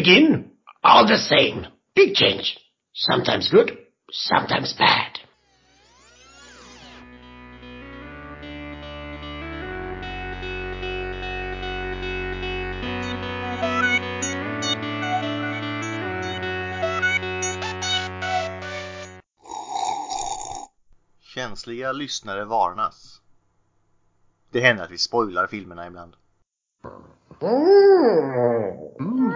Begin. All the same. Big change. Sometimes good, sometimes bad. Känsliga lyssnare varnas. Det händer att vi spoilar filmerna ibland. Mm.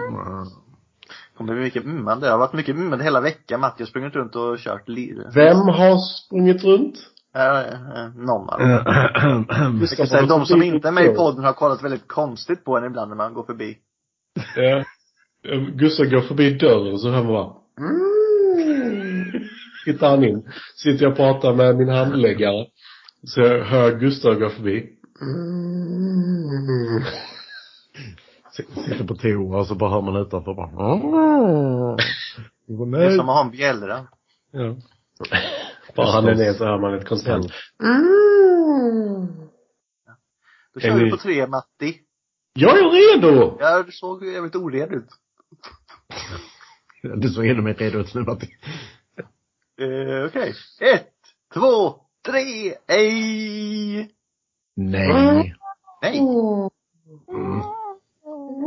Kommer det mycket mmande? Det har varit mycket mmande hela veckan. Matti har sprungit runt och kört li- Vem har sprungit runt? Äh, äh, någon av dem. Jag ska säga, de som inte är med i podden har kollat väldigt konstigt på en ibland när man går förbi. Ja. Gustav går förbi dörren så hör man bara mm. Tittar han in. Sitter jag och pratar med min handläggare. Så hör Gustav gå förbi. Mm. Sitter på toa och så bara hör man utanför bara. Det är som att ha en bjällra. Ja. Bara han är ner så hör man ett konstant. Då Är kör vi på tre, Matti. Jag är redo! Ja, du såg ju jävligt ored ut. Du såg ännu mer redo ut nu Matti. Eh, Okej. Ett, två, tre, ej! Nej. Nej. Mm. Eh,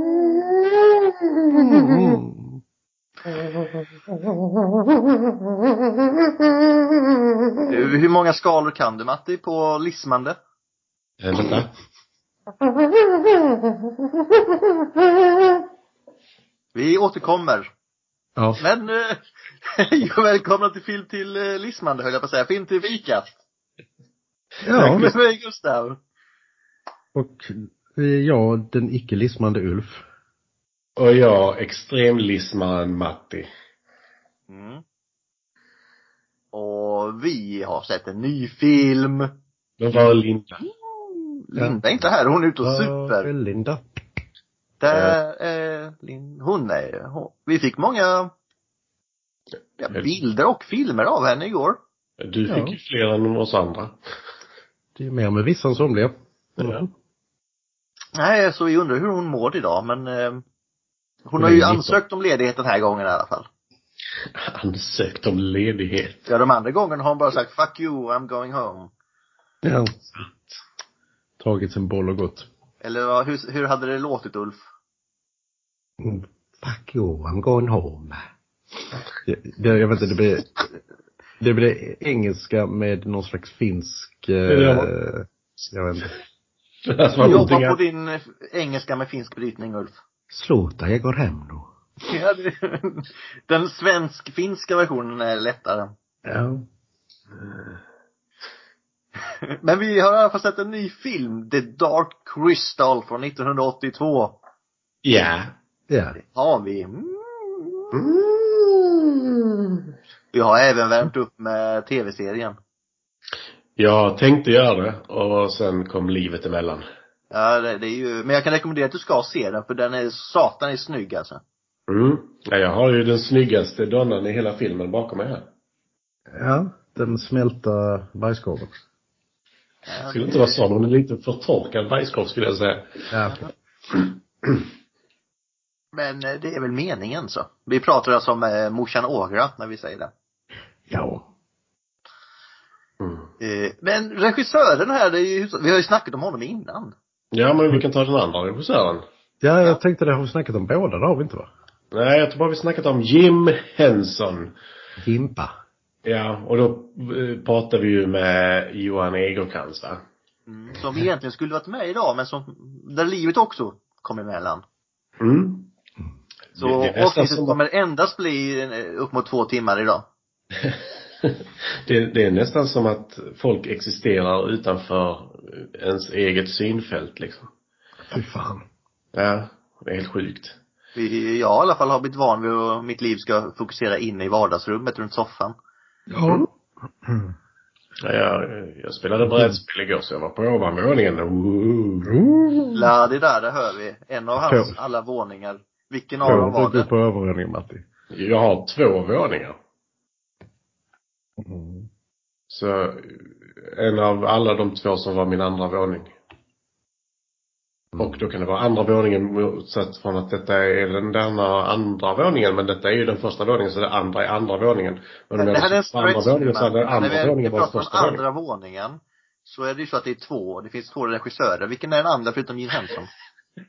Hur många skalor kan du, Matti, på lismande? Äh, vänta. Vi återkommer. Ja. Men, eh, välkomna till Film till eh, Lismande, höll jag på att säga. Film till Vikast. Ja, Med mig, Gustav. och eh, jag, den icke lismande Ulf. Och jag, extremlismaren Matti. Mm. Och vi har sett en ny film. Men var Linda? Linda är inte här, hon är ute och Var super. är Linda? Där är Lin, hon är, hon, vi fick många ja, bilder och filmer av henne igår. Du fick Ja. ju fler än oss andra. Det är mer med vissa än somliga. Ja. Nej, så vi undrar hur hon mår idag, men eh, hon Hon har ju ansökt om ledighet den här gången i alla fall. Ansökt om ledighet. Ja, de andra gångerna har hon bara sagt 'fuck you, I'm going home'. Ja. Tagit sin boll och gått. Eller hur, hur hade det låtit Ulf? Mm. Fuck you, I'm going home. Det, det, jag vet inte, det blir, det blir engelska med någon slags finsk, eh, det jag vet inte. Det Jobba på din eh, engelska med finsk brytning Ulf. Sluta, jag går hem nu. Ja, det, den svensk-finska versionen är lättare. Ja. Men vi har i alla fall sett en ny film, The Dark Crystal från 1982. Ja. Ja. Har vi. Mm. Vi har även värmt upp med tv-serien. Jag tänkte göra det och sen kom livet emellan. Ja, det, det är ju, men jag kan rekommendera att du ska se den för den är, satan är snygg alltså. Mm. Ja, jag har ju den snyggaste donnan i hela filmen bakom mig här. Ja, den smälta bajskorven. Ja, Skulle inte vara så, hon är lite förtorkad bajskorv skulle jag säga. Ja. Men eh, det är väl meningen så. Vi pratar alltså om eh, morsan Ågra när vi säger det. Ja. Eh, men regissören här, det är ju, vi har ju snackat om honom innan. Ja, men vi kan ta den andra regissören. Ja, jag tänkte det har vi snackat om båda, det har vi inte va? Nej, jag tror bara vi snackat om Jim Henson. Jimpa. Ja, och då eh, pratar vi ju med Johan Egerkrans va? Mm, som egentligen skulle varit med idag men som, där livet också kom emellan. Mm. Så avsnittet som- kommer endast bli eh, upp mot två timmar idag. det, det är nästan som att folk existerar utanför ens eget synfält liksom. Fy fan. Ja, det är helt sjukt. Jag i alla fall har blivit van vid att mitt liv ska fokusera inne i vardagsrummet runt soffan. Ja. Ja, jag, jag spelade brädspel igår så jag var på ovanvåningen. La det där, det hör vi. En av hans alla våningar. Vilken av dem var det? på övervåningen Matti? Jag har två våningar. Mm. Så en av alla de två som var min andra våning. Och då kan det vara andra våningen motsatt från att detta är den denna andra våningen men detta är ju den första våningen så det andra är andra våningen. Men om jag en på andra våningen så är den Men andra vi, våningen om första våningen. andra våningen. Så är det ju så att det är två, det finns två regissörer. Vilken är den andra förutom Jim Henson?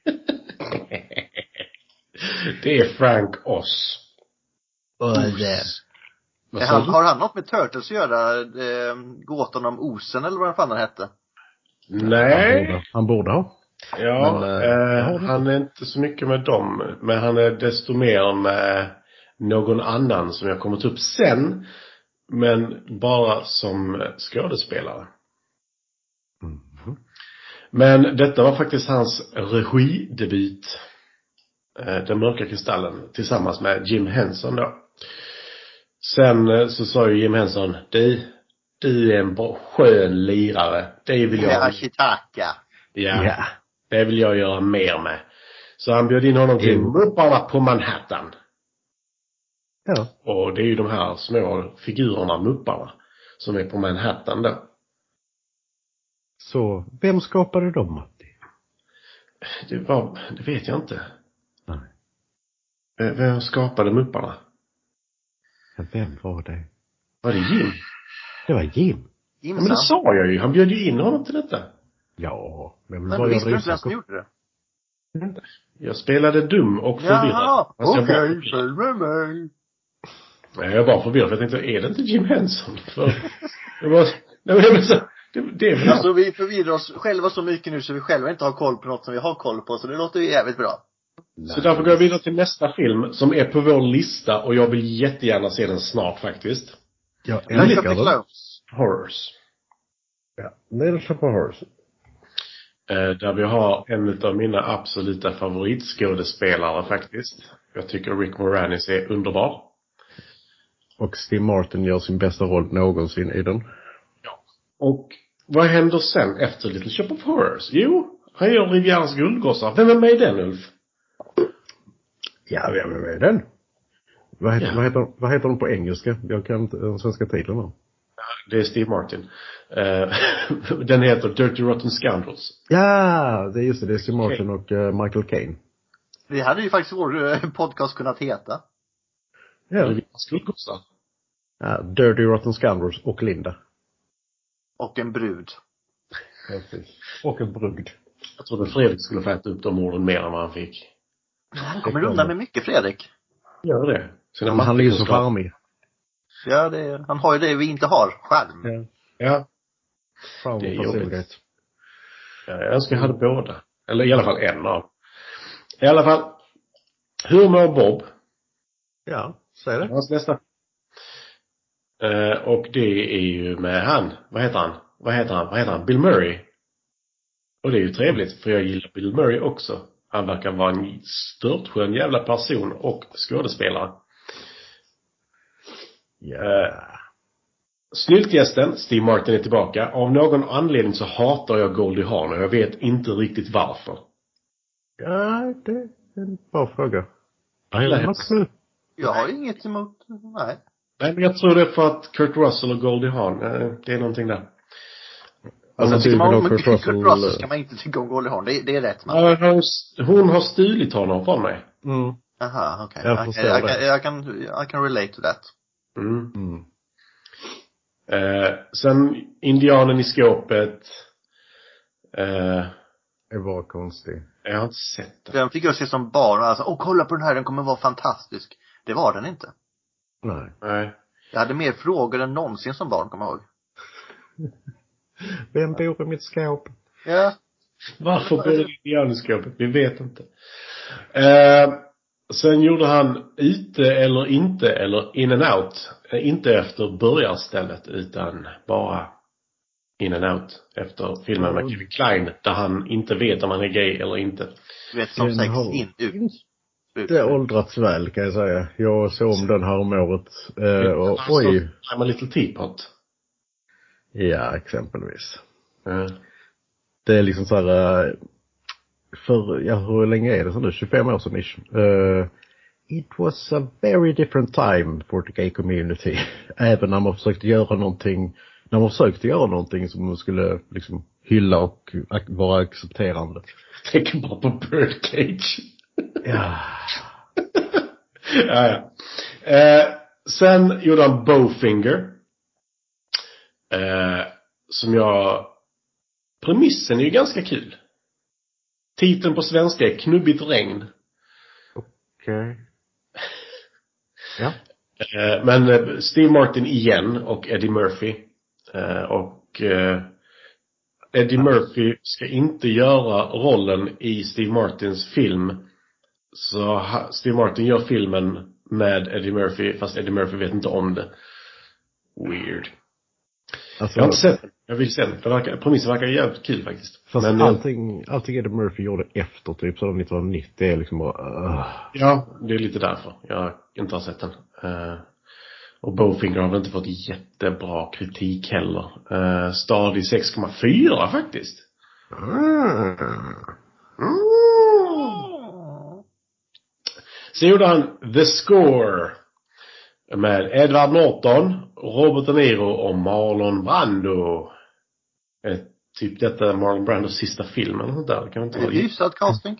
Det är Frank Oz. Och han, har han något med Turtles att göra? Eh, gåtan om Osen eller vad den fan den hette? Han Nej. borde, han borde ha. Ja, Men, eh, eh, han är inte så mycket med dem. Men han är desto mer med någon annan som jag kommit upp sen. Men bara som skådespelare. Mhm. Men detta var faktiskt hans regidebut. Eh, Den mörka kristallen tillsammans med Jim Henson då. Sen eh, så sa ju Jim Henson, du, du är en bra, skön lirare. Det vill jag Med Ashitaka. Ja. Ja. Det vill jag göra mer med. Så han bjöd in honom till Jo. Mupparna på Manhattan. Ja. Och det är ju de här små figurerna, Mupparna, som är på Manhattan då. Så, vem skapade dem Matti? Det var, det vet jag inte. Nej. Vem skapade Mupparna? Ja, Vem var det? Var det Jim? Det var Jim. Ja, men det sa jag ju. Han bjöd ju in honom till detta. Ja, men Men vad du visste inte vem som gjorde det? Jag spelade dum och förvirrad. Jaha, Alltså, jag okej, var- följ med mig. Nej, jag var förvirrad för jag tänkte, är det inte Jim Henson? För det var, nej men så, det, det är väl Alltså vi förvirrar oss själva så mycket nu så vi själva inte har koll på något som vi har koll på, så det låter ju jävligt bra. Så därför går jag vidare till nästa film som är på vår lista och jag vill jättegärna se den snart faktiskt. Jag of älskar den. Clones. Horrors. Ja, Little på Horse. Eh, där vi har en av mina absoluta favoritskådespelare faktiskt. Jag tycker Rick Moranis är underbar. Och Steve Martin gör sin bästa roll någonsin i den. Och vad händer sen efter Little Shop of Horrors? Jo, han gör Rivieras guldgossar. Vem är med i den Ulf? Ja, vem är med den? Vad heter, Ja. vad, heter, vad heter den på engelska? Jag kan inte den svenska titeln. Det är Steve Martin. Eh, den heter Dirty Rotten Scoundrels. Ja, det är just det. Det är Steve Martin och eh, Michael Caine. Det hade ju faktiskt vår eh, podcast kunnat heta. Ja. Rivieras guldgossar. ja. Dirty Rotten Scoundrels och Linda. Och en brud. Precis. Och en brud. Jag trodde Fredrik skulle få äta upp de orden mer än vad han fick. Han kommer undan med mycket Fredrik. Gör det. Sina Men han är ju så charmig. Ja, det, han har ju det vi inte har. Charm. Ja. Ja. Charm Det är jobbigt. Ja, Jag önskar jag hade båda. Eller i alla fall en av. I alla fall. Hur mår Bob? Ja, säg det. Hans nästa. Eh, och det är ju med han. Vad heter han? Vad heter han? Vad heter han? Bill Murray. Och det är ju trevligt för jag gillar Bill Murray också. Han verkar vara en störtskön jävla person och skådespelare. Ja. Snyltgästen, Steve Martin är tillbaka. Av någon anledning så hatar jag Goldie Hawn och jag vet inte riktigt varför. Ja, det är en bra fråga. Jag gillar henne. nu. Jag har inget emot, nej. Nej men jag tror det är för att Kurt Russell och Goldie Hawn, eh, det är någonting där. Alltså, Tycker man om ha Kurt Russell, Russell. Kurt Russell ska man inte tycka om Goldie Hawn. Det, det är rätt man. Ja, hon, har stulit honom från mig. Mm. Aha, okej. Jag Jag, förstår jag, det. kan, jag kan, jag kan relate to that. Mm. Mm. Eh, sen Indianen i skåpet. Eh, Det var konstigt. jag har inte sett det. Den fick jag se som barn alltså, åh kolla på den här, den kommer vara fantastisk. Det var den inte. Nej. Nej. Jag hade mer frågor än någonsin som barn, kommer jag ihåg. Vem bor i mitt skåp? Ja. Varför bor det Indianen i skåpet? Vi vet inte. Eh, sen gjorde han Ute eller inte eller In and Out. Eh, inte efter börjarstället utan bara In and Out. Efter filmen med. Kevin Klein där han inte vet om han är gay eller inte. Du vet, som sex in, ut. ut. Det har åldrats väl kan jag säga. Jag såg om den här om året. Eh, och, oj. I'm a little teapot. Ja, exempelvis. Ja. Det är liksom så här. eh, För, ja hur länge är det så nu? 25 år sedan ish. Eh, it was a very different time for the gay community. Även när man försökte göra någonting, när man försökte göra någonting som skulle liksom hylla och ac- vara accepterande. Tänker bara på Birdcage. Ja. ja, ja. Eh, sen gjorde han Bowfinger. Eh, som jag... Premissen är ju ganska kul. Titeln på svenska är Knubbigt regn. Okej. Ja. Eh, men eh, Steve Martin igen och Eddie Murphy. Eh, och eh, Eddie Murphy ska inte göra rollen i Steve Martins film. Så Steve Martin gör filmen med Eddie Murphy fast Eddie Murphy vet inte om det. Weird. Alltså, Jag har inte sett. Jag vill se den. Verkar, premissen verkar jävligt kul faktiskt. fast Men, eh, allting, allting Eddie Murphy gjorde efter typ sådär 1990 är liksom bara, uh, Ja, det är lite därför jag inte har sett den. Eh, och Bowfinger har väl inte fått jättebra kritik heller. Uh, stadig 6,4 faktiskt. Sen gjorde han The Score. Med Edward Norton, Robert De Niro och Marlon Brando. Eh, typ detta Marlon Brandos sista film eller något där. Det kan inte vara Hyfsad casting.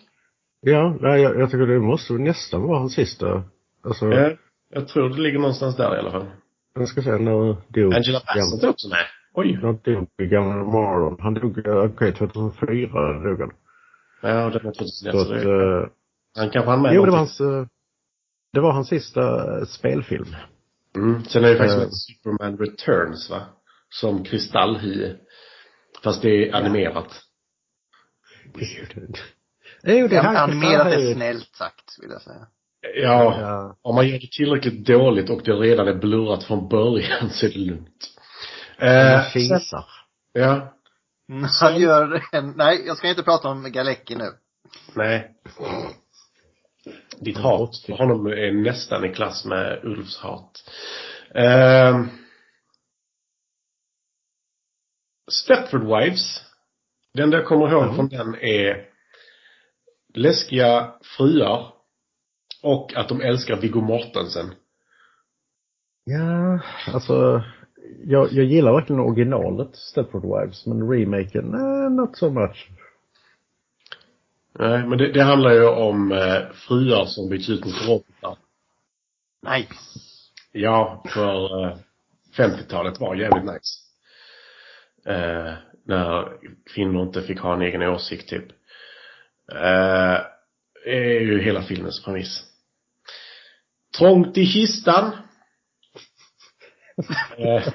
Ja, nej, jag, jag tycker det måste nästan vara hans sista. Alltså, Eh, jag tror det ligger någonstans där i alla fall. jag ska säga när dog Angela Bassett är också med. Oj. När dog gamla Marlon? Han dog, eh, okej, 2004 dog han. Ja, det var 2001. Så att, det, eh, han kanske han med jo, det var hans, eh, det var hans sista eh, spelfilm. Mm. Sen är det faktiskt med Superman Returns va? Som kristallhy. Fast det är animerat. Jo, det är han Animerat är snällt sagt, vill jag säga. Ja, Ja. om man gör det tillräckligt dåligt och det redan är blurrat från början så är det lugnt. Han Eh, sen, kisar. ja, Han gör en, nej, jag ska inte prata om Galecki nu. nej. Ditt hat för honom är nästan i klass med Ulfs hat. Eh, Stepford Wives. Den enda jag kommer ihåg Mm. från den är läskiga fruar och att de älskar Viggo Mortensen. Ja, alltså, jag, jag gillar verkligen originalet Stepford Wives, men remaken, nej, not so much. Nej, men det, det handlar ju om eh, fruar som byts ut mot robotar. Nice. Ja, för eh, 50-talet var jävligt nice. Eh, när kvinnor inte fick ha en egen åsikt typ. Eh, är ju hela filmens premiss. Trångt i kistan. eh,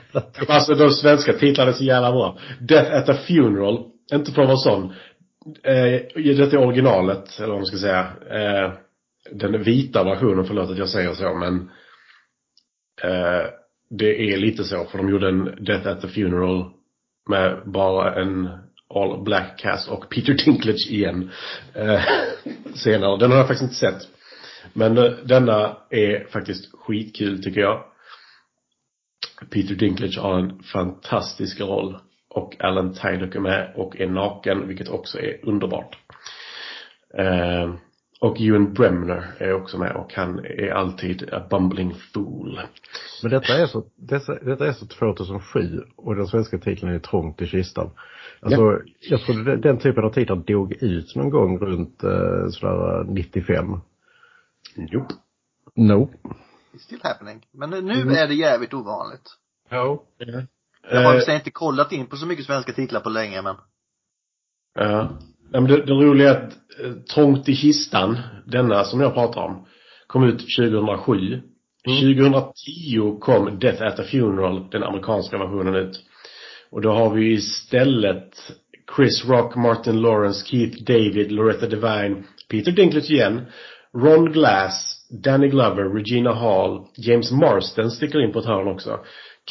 alltså de svenska titlarna är så jävla bra. Death at a funeral. Inte för att vara sån. Eh, detta är originalet, eller vad man ska säga. Eh, den vita versionen, förlåt att jag säger så, men Eh, det är lite så, för de gjorde en Death at the Funeral med bara en all black cast och Peter Dinklage igen. Eh, senare. Den har jag faktiskt inte sett. Men eh, denna är faktiskt skitkul tycker jag. Peter Dinklage har en fantastisk roll. Och Alan Tydock är med och är naken, vilket också är underbart. Eh, och Ewan Bremner är också med och han är alltid a bumbling fool. Men detta är så, dessa, detta är så 2007 och den svenska titeln är Trångt i kistan. Alltså, jag tror den, den typen av titlar dog ut någon gång runt eh, sådär 95. Jo. No. It's still happening. Men nu är det jävligt ovanligt. Ja. Jag har Eh, inte kollat in på så mycket svenska titlar på länge, men. Ja. Nej, men det, det roliga är att eh, Trångt i kistan, denna som jag pratar om, kom ut 2007. 2010 kom Death at a Funeral, den amerikanska versionen ut. Och då har vi istället Chris Rock, Martin Lawrence, Keith David, Loretta Devine, Peter Dinklage igen, Ron Glass, Danny Glover, Regina Hall, James Marsden sticker in på ett hörn också.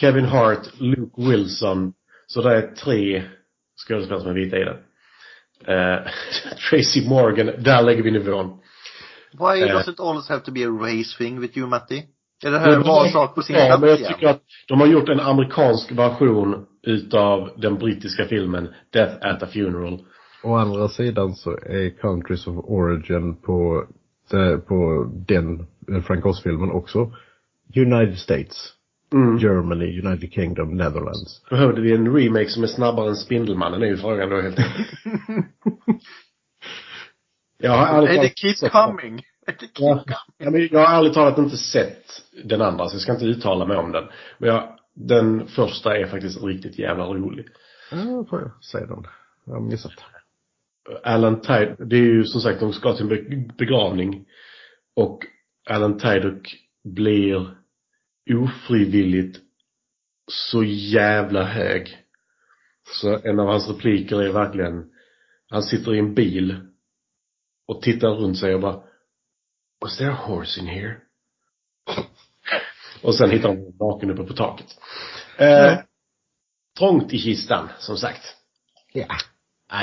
Kevin Hart, Luke Wilson. Så det är tre skådespelare som är vita i den. Eh, Tracy Morgan, där lägger vi nivån. Why Eh. does it always have to be a race thing with you, Matti? Är det här var sak på sin Ja, plats men jag igen? tycker att de har gjort en amerikansk version utav den brittiska filmen Death at a Funeral. Å andra sidan så är Countries of Origin på, eh, på den Frank Oz-filmen också United States. Mm. Germany, United Kingdom, Netherlands. Behövde vi en remake som är snabbare än Spindelmannen är ju frågan då helt enkelt. Jag har Är ärligt det talat keep coming? Keep Ja. coming? Jag har ärligt talat inte sett den andra så jag ska inte uttala mig om den. Men jag, den första är faktiskt riktigt jävla rolig. Ja, får jag se den. Jag har missat. Alan Tidek, det är ju som sagt, de ska till en be- begravning. Och Alan Tidek blir ofrivilligt så jävla hög. Så en av hans repliker är verkligen, han sitter i en bil och tittar runt sig och bara Was there a horse in here? och sen hittar han naken uppe på taket. Eh, trångt i kistan, som sagt. Ja.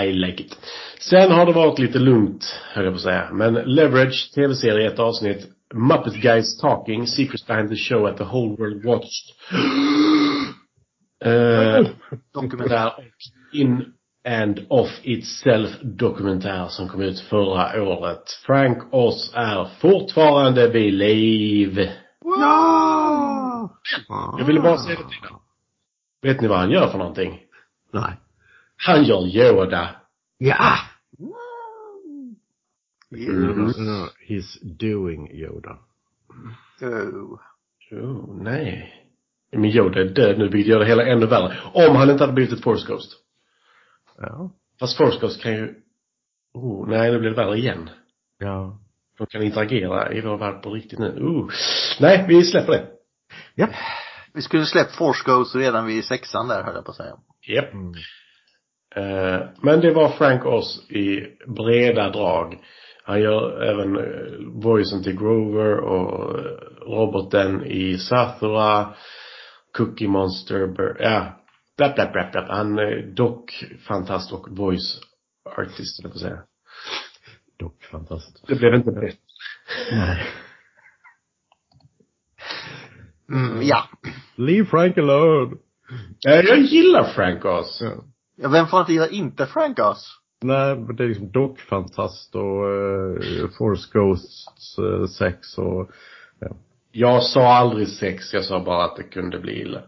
I like it. Sen har det varit lite lugnt, höll jag på att säga. Men Leverage, tv-serie, ett avsnitt. Muppet Guys Talking, Secrets Behind the Show at the Whole World Watched. eh, dokumentär och In and Off Itself dokumentär som kom ut förra året. Frank Oz är fortfarande vid liv. Ja! Jag ville bara säga det till er. Vet ni vad han gör för någonting? Nej. Han gör Yoda. Ja! Mm. No, no, he's doing Yoda. Oh. Jo, nej. Men Yoda är död nu, vilket gör det hela ännu värre. Om han inte hade blivit ett Force Ghost. Ja. Fast Force Ghost kan ju... Oh, nej, nu blir det värre igen. Ja. De kan interagera i vår värld på riktigt nu. Oh. Nej, vi släpper det. Ja. Vi skulle släppt Force Ghost redan vid sexan där, höll jag på att säga. Japp. Mm. Eh, men det var Frank Oz i breda drag. Han gör även eh, voicen till Grover och eh, roboten i Sathura, Cookie Monster, ja, bla bla bla bla. Han är dock fantast och voice artist, eller att säga. Dock fantastiskt. Det blev inte bättre. Nej. Mm, ja. Leave Frank alone! Eh, jag gillar Frank Oz. Ja. ja. Vem fan gillar inte Frank Oz? Nej, men det är liksom dockfantast och uh, Force Ghosts uh, sex och Jag sa aldrig sex, jag sa bara att det kunde bli illa.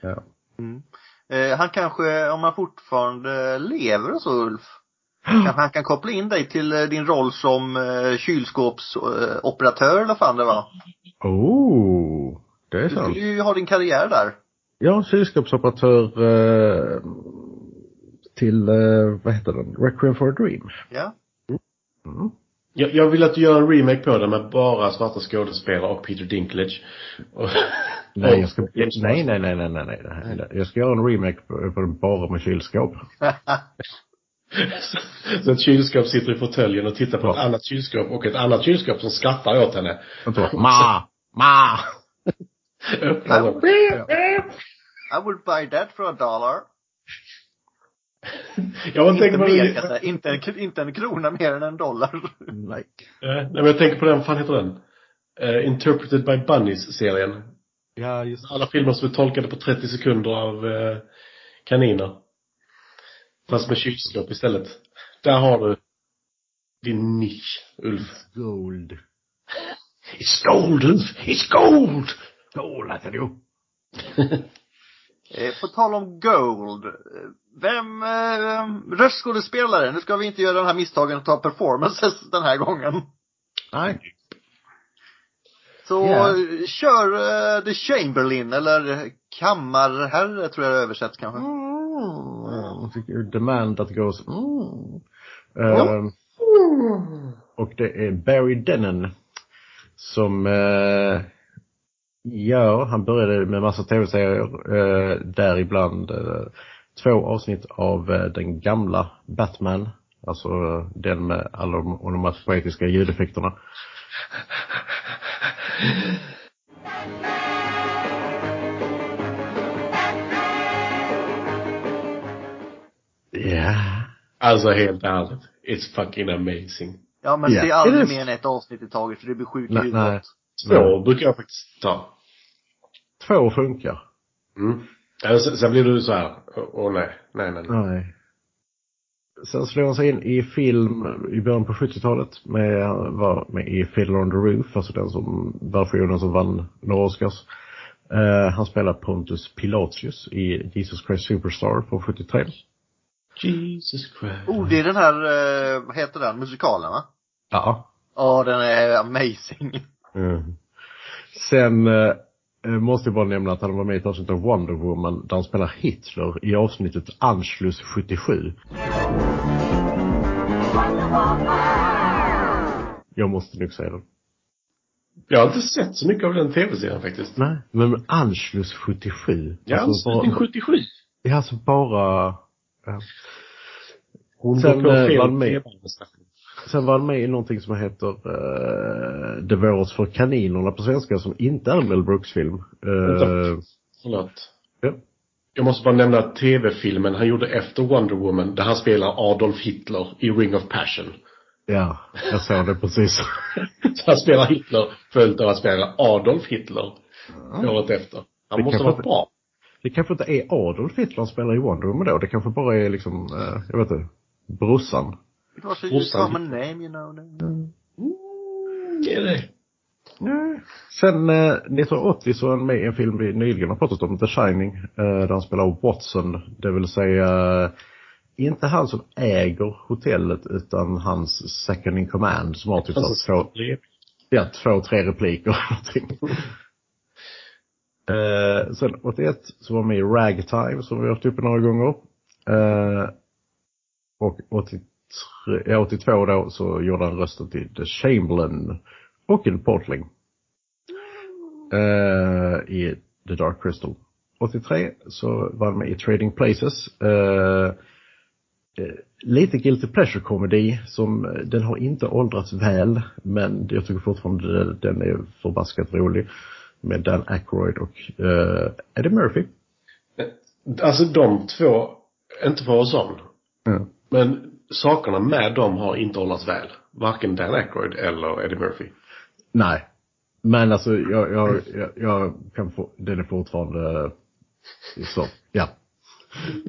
ja. Mm. Eh, han kanske, om han fortfarande lever och så Ulf, kanske han kan koppla in dig till eh, din roll som eh, kylskåpsoperatör eller vad fan det var. Oh! Det är Du sant. skulle ju ha din karriär där. Ja, kylskåpsoperatör uh, till, uh, vad heter den? Requiem for a Dream. Ja. Mm. Jag, jag vill att du gör en remake på det med bara svarta skådespelare och Peter Dinklage. Och, Nej, jag ska, nej, nej, nej, nej, nej, nej. Jag ska göra en remake på, på den bara med kylskåp. så, så ett kylskåp sitter i fåtöljen och tittar på ett Ja. annat kylskåp och ett annat kylskåp som skrattar åt henne. Så, ma, ma! Öppnar. I would buy that for a dollar. Jag Inte tänker på mer, den, säga. inte, en, inte en krona mer än en dollar. Nej. eh, nej men jag tänker på den, vad fan heter den? Eh, Interpreted by Bunnies-serien. Ja, just Alla filmer som är tolkade på 30 sekunder av eh, kaniner. Fast med kylskåp istället. Där har du din nisch, Ulf. Gold. It's gold, Ulf. It's gold. Gold, heter det ju. Eh, på tal om Gold. eh, Vem, eh, röstskådespelare, nu ska vi inte göra den här misstagen och ta performances den här gången. Nej. Så eh, kör eh, The Chamberlain eller kammarherre tror jag det översätts kanske. Mm. The man that goes mm. Ja. Ehm, och det är Barry Dennen som eh, gör, han började med massa tv-serier, eh, däribland eh, två avsnitt av eh, den gamla Batman, alltså eh, den med alla de onomatopoetiska ljudeffekterna. Ja. Alltså helt ärligt. It's fucking amazing. Ja men Ja, se det aldrig är- mer än ett avsnitt i taget för det blir sjukt nej. Två brukar jag faktiskt ta. Två funkar. Mm. Ja, sen, sen blir du så här. åh nej, nej, nej. nej. Sen slog han sig in i film i början på 70-talet med, var med i Fiddler on the Roof, alltså den som, versionen som vann några Oscars. Eh, han spelar Pontus Pilatus i Jesus Christ Superstar från 73. Jesus Christ. Oh, det är den här, eh, vad heter den, musikalen va? Ja. Ja, den är amazing. Mm. Sen eh, måste jag bara nämna att han var med i ett avsnitt av Wonder Woman där han spelar Hitler i avsnittet Anschluss 77. Jag måste nog säga det. Jag har inte sett så mycket av den tv-serien faktiskt. Nej. Men Anschluss 77. Ja, alltså, anslutning bara, 77. det är alltså bara... Ja. Hon Sen, eh, fel var han med. Sen var han med i någonting som heter uh, Det våras för kaninerna på svenska som inte är en Mel Brooks-film. Uh, Förlåt. ja. Jag måste bara nämna tv-filmen han gjorde efter Wonder Woman där han spelar Adolf Hitler i Ring of Passion. ja, jag såg det precis. Så han spelar Hitler följt av att spela Adolf Hitler året efter. Han Det måste vara vara- bra. Det kanske inte är Adolf Hitler han spelar i Wonder Woman då. Det kanske bara är liksom, uh, jag vet inte, brorsan. It was a Brorsan. common name, you know. Det är det. Sen eh, 1980 så var han med i en film vi nyligen har pratat om, The Shining, eh, där han spelar Watson. Det vill säga eh, inte han som äger hotellet utan hans second in command som har typ Alltså, så två, ja, två, tre repliker någonting. Eh, sen 81 så var han med i Ragtime som vi har haft uppe några gånger. Eh, och 83, ja, 82 då så gjorde han rösten till The Chamberlain och en Portling. Eh, I The Dark Crystal. 83 så var han med i Trading Places. Eh, lite guilty pleasure komedi som, den har inte åldrats väl men jag tycker fortfarande den är förbaskat rolig. Med Dan Aykroyd och eh, Eddie Murphy. Alltså de två, inte för att vara sån, Mm. men sakerna med dem har inte hållits väl. Varken Dan Aykroyd eller Eddie Murphy. Nej. Men alltså jag, jag, jag, jag kan få, den är fortfarande så, ja.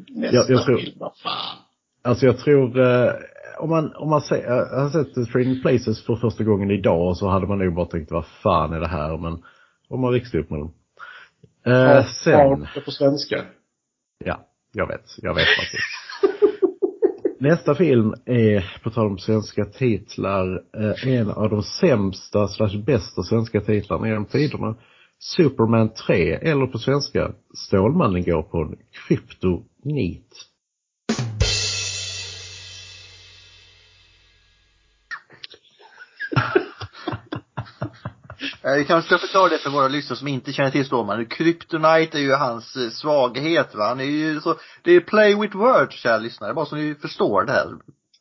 Nästa jag tror- film, vad fan. Alltså jag tror, eh, om man, om man ser, jag har sett Trading Places för första gången idag så hade man nog bara tänkt vad fan är det här men om man växte upp med den. Eh, sen, det på svenska. ja, jag vet, jag vet faktiskt. Nästa film är, på tal om svenska titlar, eh, en av de sämsta slash bästa svenska titlarna genom tiderna. Superman 3, eller på svenska, Stålmannen går på en kryptonit. Vi kanske ska förklara det för våra lyssnare som inte känner till Stålmannen. Kryptonite är ju hans eh, svaghet va. Han är ju så, det är play with words kära lyssnare, bara så ni förstår det här.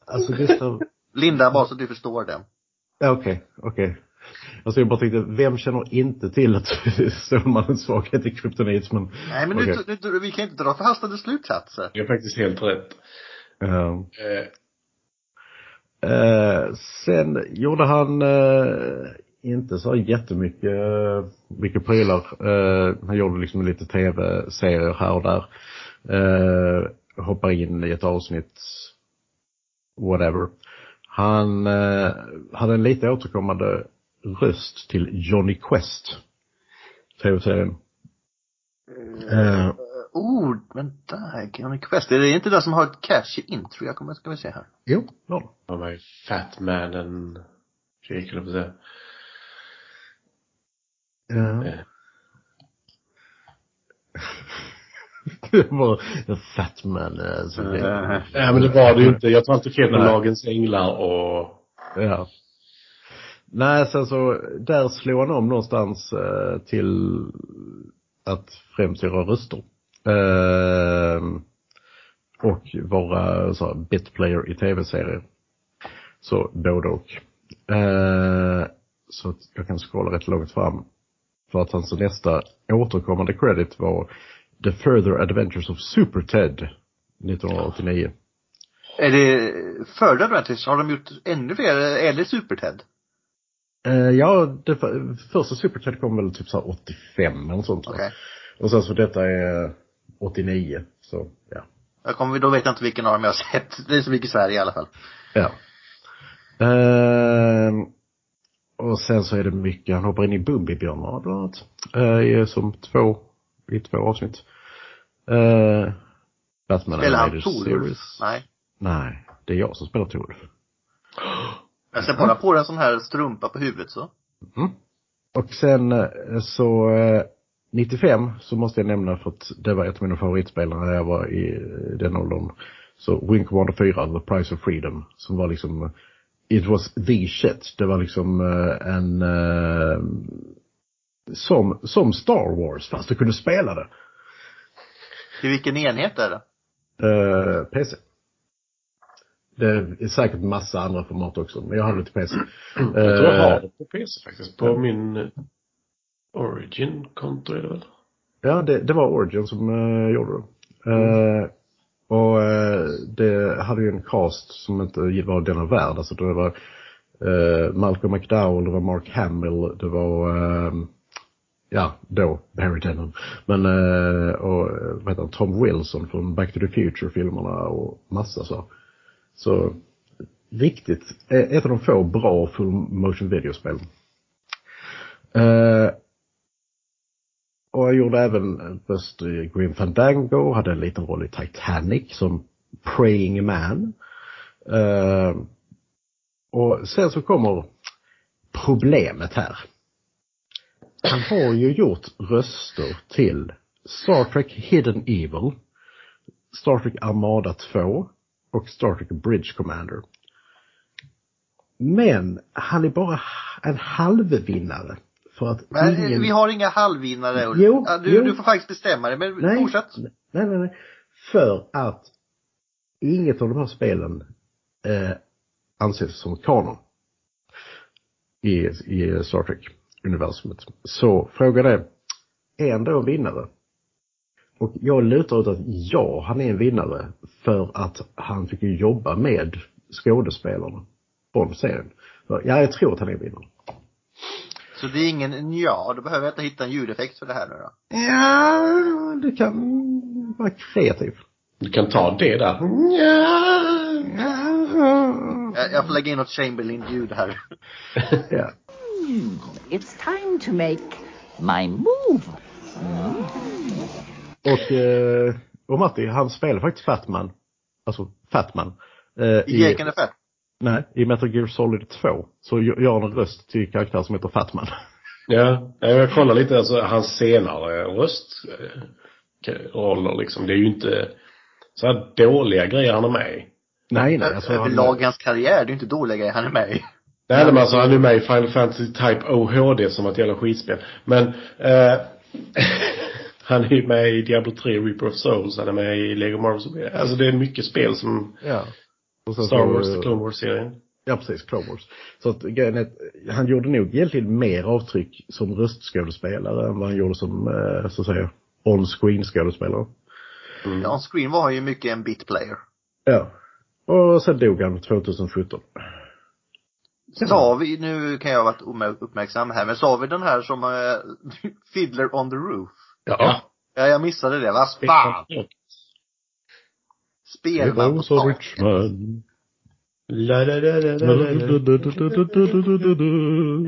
Alltså Gustav, Linda, bara så att du förstår det. Ja, Okej, okej. Alltså jag bara tänkte, vem känner inte till att Stålmannens svaghet är kryptonit men... Nej men Okej. nu, nu, vi kan inte dra förhastade slutsatser. Det är faktiskt helt rätt. Eh, Eh, eh, sen gjorde han eh, inte så jättemycket mycket prylar. Eh, han gjorde liksom lite tv-serier här och där. Uh, hoppar in i ett avsnitt, whatever. Han eh, hade en lite återkommande röst till Johnny Quest. Tv-serien. Eh, Oh, vänta här, Johnny Quest. Är det inte det som har ett catchy intro? Jag kommer, ska vi se här. jo, ja. han var ju Fat Man and Jake, eller vad säga. Ja. Eh. Det var en fat man. som det- Nej men det var det ju inte. Jag tar inte fel med Nej. Lagens Änglar och Ja. Nej, sen så där slog han om någonstans eh, till att främst göra röster. Eh, och vara så här, bitplayer i tv-serier. Så både och. Eh, så att jag kan scrolla rätt långt fram. För att hans nästa återkommande credit var The Further Adventures of Super Ted 1989. Är det före Adventures, har de gjort ännu fler, eller Super-Ted? Eh, ja, det för, första Super Ted kom väl typ så här 85 eller sånt. Okej. Och sen så detta är 89. Så ja. Jag kommer, då vet jag inte vilken av dem jag har sett. Det är så mycket Sverige i alla fall. Ja. Ehm, och sen så är det mycket, han hoppar in i Bumbibjörnarna bland annat. Eh, som två, i två avsnitt. Eh, Batman Spelar han Torulf? Nej. Nej, det är jag som spelar Torulf. Jag ser bara på en sån här strumpa på huvudet så. Och sen eh, så eh, 95 så måste jag nämna för att det var ett av mina favoritspelare när jag var i eh, den åldern. Så Wing Commander 4, The Price of Freedom, som var liksom eh, It was the shit. Det var liksom eh, en eh, som, som Star Wars fast du kunde spela det. Till vilken enhet är det? Eh, PC. Det är säkert massa andra format också, men jag hade det till PC. Jag tror jag har det på PC faktiskt. På min Origin-konto är det väl? Ja, det, det var Origin som uh, gjorde det. Eh, och eh, det hade ju en cast som inte var denna värld. Alltså det var eh, Malcolm McDowell, det var Mark Hamill, det var eh, ja, då Barry Denham, Men eh, och vad heter han, Tom Wilson från Back to the Future-filmerna och massa så. Så riktigt, eh, ett av de få bra full motion videospel. Eh, och jag gjorde även röst i Grim Fandango, hade en liten roll i Titanic som Praying Man. Uh, och sen så kommer problemet här. Han har ju gjort röster till Star Trek Hidden Evil, Star Trek Armada 2 och Star Trek Bridge Commander. Men han är bara en halvvinnare. För att Men eh, ingen... vi har inga halvvinnare. Ulf. Jo, du, jo. du får faktiskt bestämma dig. Men Nej. fortsätt. Nej, nej, nej. För att inget av de här spelen eh, anses som kanon i, i Star Trek-universumet. Så frågan är, är han då en vinnare? Och jag lutar åt att ja, han är en vinnare för att han fick jobba med skådespelarna från serien. Ja, jag tror att han är vinnare. Så det är ingen ja, då behöver jag inte hitta en ljudeffekt för det här nu då. Ja, du kan vara kreativ. Du kan ta det där. Jag, jag får lägga in något Chamberlain-ljud här. Ja. It's time to make my move. Och, eh, och Matti, han spelar faktiskt Fatman. Alltså Fatman. Eh, I Jake and the Fat. Nej, i Metal Gear Solid 2. Så gör han en röst till karaktär som heter Fatman. Ja, jag kollar lite alltså hans senare röstroller liksom. Det är ju inte så här dåliga grejer han är med i. nej, nej. Alltså, han, Överlag hans karriär, det är inte dåliga grejer han är med i. Nej men alltså han är med i Final Fantasy Type OHD som ett jävla skitspel. Men eh, han är ju med i Diablo 3 Reaper of Souls, han är med i Lego Marvel. Alltså det är mycket spel som ja. Och sen Star Wars, The Clone Wars-serien. Ja, precis. Clone Wars. Så att grejen är han gjorde nog egentligen mer avtryck som röstskådespelare än vad han gjorde som, eh, så att säga, on-screen skådespelare. Ja, on screen var han ju mycket en bit player. Ja. Och sen dog han 2017. Sa vi, nu kan jag ha varit uppmärksam här, men sa vi den här som uh, Fiddler on the Roof? Ja. Ja, jag missade det. Vad fan! Spelman på så tak. rich man. La, la, la, la, la, la, la.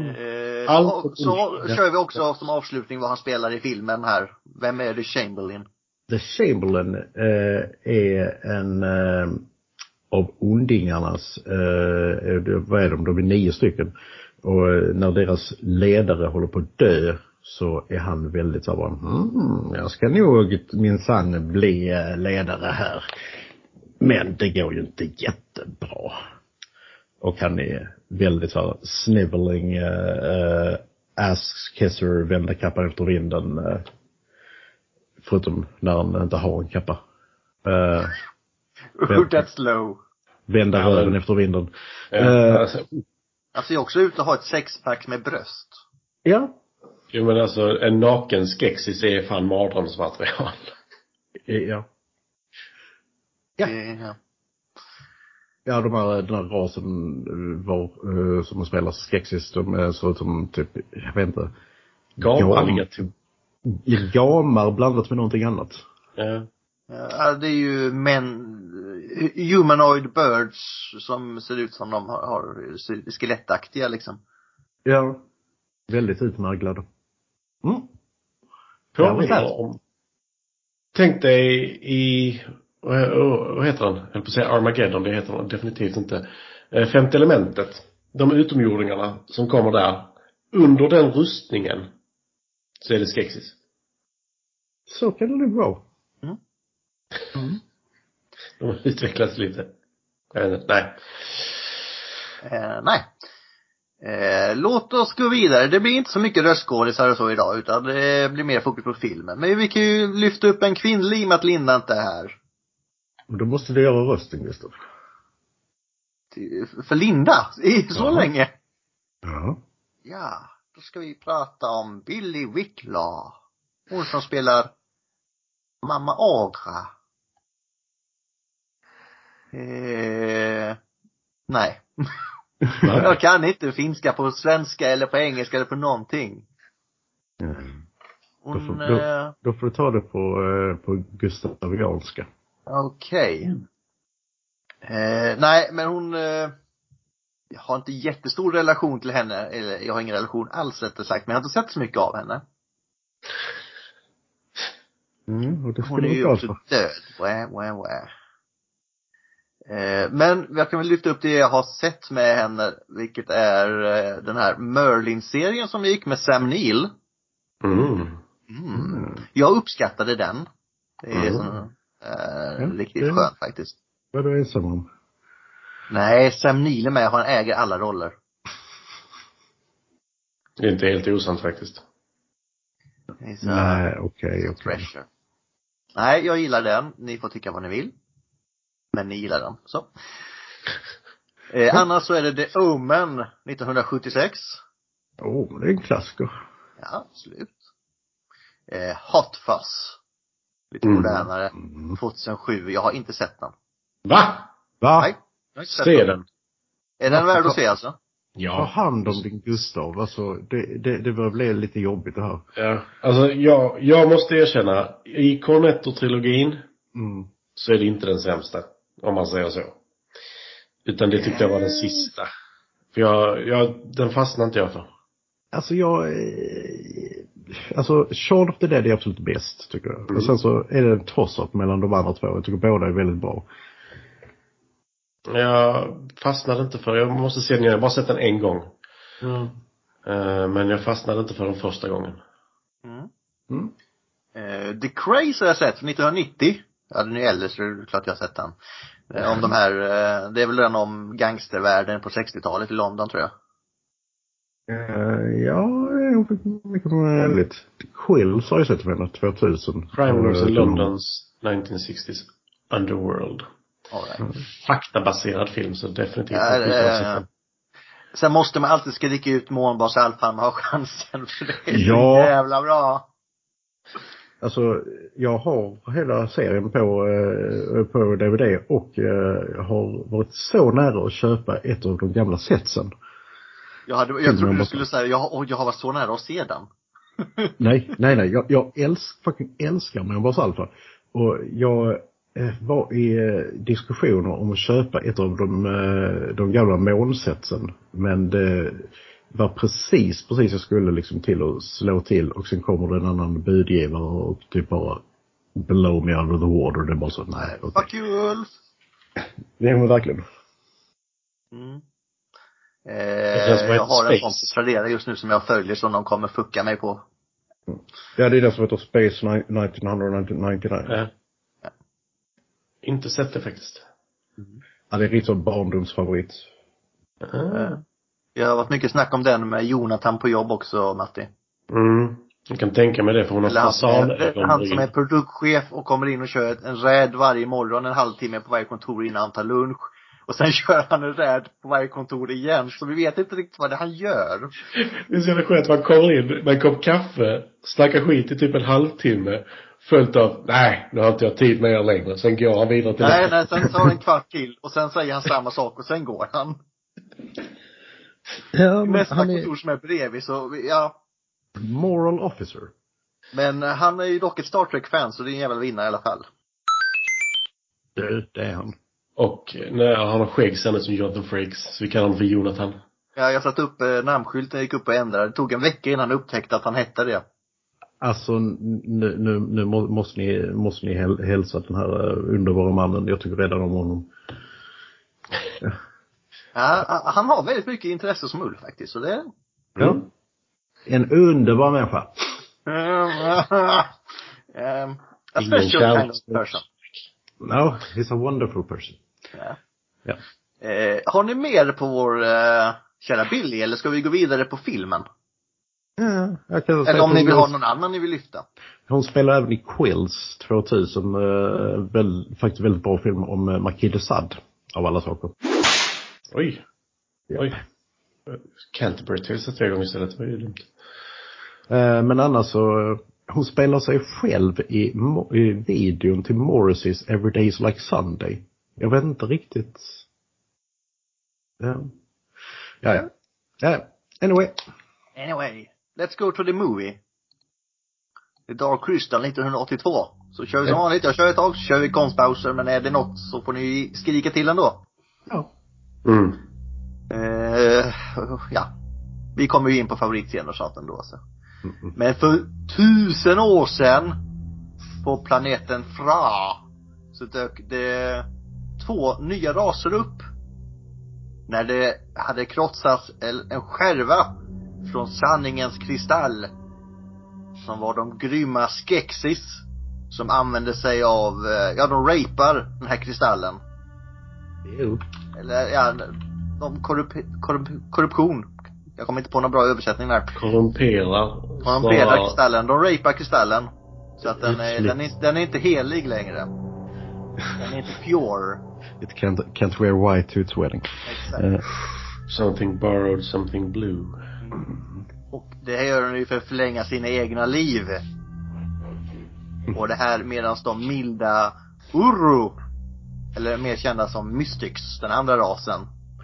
Eh, Allt och så kör vi också som avslutning vad han spelar i filmen här. Vem är det Chamberlain? The Chamberlain eh, är en eh, av ondingarnas, eh, är det- vad är de, de är nio stycken. Och eh, när deras ledare håller på att dö så är han väldigt så bara, mm, jag ska nog minsann bli eh, ledare här. Men det går ju inte jättebra. Och han är väldigt så här sniveling, eh, eh, ass kisser, vända kappan efter vinden. Eh, förutom när han inte har en kappa. Uh, that's low. vända Ja, röven efter vinden. Ja, Eh, alltså, Han ser också ut att ha ett sexpack med bröst. ja. jo men alltså en naken skexis är fan mardrömsmaterial. Ja. Ja. Det- ja. Ja, de här, den här rasen eh, var, eh, som spelar Skexis, de är så ut som typ, jag vet inte. Gamaliga Gam- Gamar blandat med någonting annat. Ja. Ja, det är ju män, humanoid birds som ser ut som de har, har skelettaktiga liksom. Ja. Väldigt utmärglad. Mm. Påminner om. Tänk dig i, vad heter han? Jag höll på att säga Armageddon, det heter han definitivt inte. Eh, Femte elementet. De utomjordingarna som kommer där. Under den rustningen så är det skexis. Så kan det nog vara. De har utvecklats lite. Nej. Eh, nej. Eh, låt oss gå vidare. Det blir inte så mycket röstskådisar och så idag utan det blir mer fokus på filmen. Men vi kan ju lyfta upp en kvinnlig i och med att Linda inte är här. Då måste du göra rösten, Gustav. För Linda, i så Ja. länge. Ja. Ja, då ska vi prata om Billy Whitlaw. Hon som spelar Mamma Agra. Eh, nej. Jag kan inte finska på svenska eller på engelska eller på någonting. Mm. Då Hon, får, då, eh, då får du ta det på, eh, på gustavianska. Okej. Eh, nej, men hon, eh, jag har inte jättestor relation till henne, eller jag har ingen relation alls rättare sagt, men jag har inte sett så mycket av henne. Mm, och det Hon är ju också död. Wah, wah, wah. Eh, men jag kan väl lyfta upp det jag har sett med henne, vilket är eh, den här Merlin-serien som gick med Sam Neill. Mm. Mm. Jag uppskattade den. Det är Mm. sån, eh, Ja, riktigt det- skönt faktiskt. Vad är du ensam om? Nej, Sam Neill är med, han äger alla roller. Det är inte helt osant faktiskt. Nej, okej, okej. treasure. Nej, jag gillar den. Ni får tycka vad ni vill. Men ni gillar den, så. Eh, annars så är det The Omen 1976. Åh, oh, det är en klassiker. Ja, absolut. Eh, Hot Fuzz. Lite Mm. modernare. Mm. 2007. Jag har inte sett den. Va? Va? Nej. Se den. Är den värd att se alltså? Ta Ja. hand om din Gustav. Alltså, det, det, det börjar bli lite jobbigt det här. Ja. Alltså, jag, jag måste erkänna, i Cornetto-trilogin Mm. så är det inte den sämsta. Om man säger så. Utan det tyckte jag var den sista. För jag, jag, den fastnade inte jag för. Alltså jag, alltså Shaun of the Dead är absolut bäst tycker jag. Mm. Och sen så är det en toss-up mellan de andra två. Jag tycker båda är väldigt bra. Jag fastnade inte för, jag måste se den igen. Jag har bara sett den en gång. Eh, Men jag fastnade inte för den första gången. Mm. Mm. Eh, The Craze har jag sett från 1990. Ja, den är äldre så det är klart jag har sett den. Eh, om de här, eh, det är väl den om gangstervärlden på 60-talet i London tror jag. Uh, ja, mycket möjligt. Quills har jag sett med henne, 2000. Crime Lords Eh, in de- Londons 1960s Underworld. All right. Faktabaserad film så definitivt Ja, jag eh, den. Sen måste man alltid skrika ut Månbas Alfheim har chansen för det är Ja. så jävla bra. Alltså, jag har hela serien på, eh, på DVD och eh, har varit så nära att köpa ett av de gamla setsen. Jag, hade, jag trodde du skulle säga, jag, och jag har varit så nära att se den. Nej, nej, nej. Jag, jag älsk, fucking älskar Members Alpha. Och jag eh, var i eh, diskussioner om att köpa ett av de, eh, de gamla månsetsen. Men det var precis, precis jag skulle liksom till att slå till och sen kommer det en annan budgivare och typ bara blow me under the water. Det är bara så, nej, okej. Fuck you Ulf. Det är verkligen. Mm. Eh, jag har en sån på Tradera just nu som jag följer som de kommer fucka mig på. Ja, det är det som heter Space ni- 1999. Ja. Inte sett det faktiskt. Ja, det är riktigt barndomsfavorit. Eh, Jag har varit mycket snack om den med Jonathan på jobb också, Matti. Mm. Jag kan tänka mig det för hon har Eller han, som fasan är, han som är produktchef och kommer in och kör ett- en räd varje morgon en halvtimme på varje kontor innan han tar lunch. Och sen kör han en räd på varje kontor igen. Så vi vet inte riktigt vad det han gör. Det är så jävla skönt. Man kommer in med en kopp kaffe, snackar skit i typ en halvtimme. Följt av, nej, nu har inte jag tid med er längre. Sen går han vidare till Nej, nej, sen tar det en kvart till och sen säger han samma sak och sen går han. Ja, Nästa han är kontor som är bredvid så, ja. moral officer. Men eh, han är ju dock ett Star Trek-fan så det är en jävla vinnare i alla fall. Du, det är han. Och när han har skägg sen som Jonathan Frakes. Så vi kallar honom för Jonathan. Ja, jag satte upp eh, namnskylten, gick upp och ändrade. Det tog en vecka innan han upptäckte att han hette det. Alltså nu, nu, nu må- måste ni, måste ni häl- hälsa den här eh, underbara mannen. Jag tycker redan om honom. Ja, han har väldigt mycket intresse som Ulf faktiskt, så det... Ja. En underbar människa. um, a Ingen special kind of person. No, he's a wonderful person. Ja. Ja. Eh, har ni mer på vår eh, kära Billy, eller ska vi gå vidare på filmen? Ja, jag kan Eller om ni vill ha någon annan ni vill lyfta? Hon spelar även i Quills 2000, eh, väl, faktiskt väldigt bra film om eh, Marquis de Sade, av alla saker. Oj. Ja. Oj. Canterbury till sätter jag igång istället. Det var ju dumt. Eh, men annars så, eh, hon spelar sig själv i, i videon till Morrissey's Every Day is Like Sunday. Jag vet inte riktigt. Ja. Ja, ja. ja. Anyway. Anyway, let's go to the movie. The Dark Crystal 1982. Så kör vi som vanligt. Jag kör ett tag, så kör vi konstpauser. Men är det något så får ni skrika till ändå. Ja. Mm. Eh, ja. Vi kommer ju in på favoritscener och sånt ändå så. Mm, Men för tusen år sedan på planeten Fra så dök det två nya raser upp. När det hade krossats en skärva från sanningens kristall. Som var de grymma Skeksis. Som använde sig av, eh, ja de rapar den här kristallen. Jo. Eller ja, de korrup, korrup, korruption. Jag kommer inte på någon bra översättning där. Korrumperar. Korrumperar kristallen. De rapar kristallen. Så att den är, den är, den är inte helig längre. Den är inte pure. It can't, can't wear white to its wedding. Exakt. Eh, Something borrowed, something blue. Och det här gör den ju för att förlänga sina egna liv. Och det här medan de milda Uru, eller mer kända som Mystics, den andra rasen.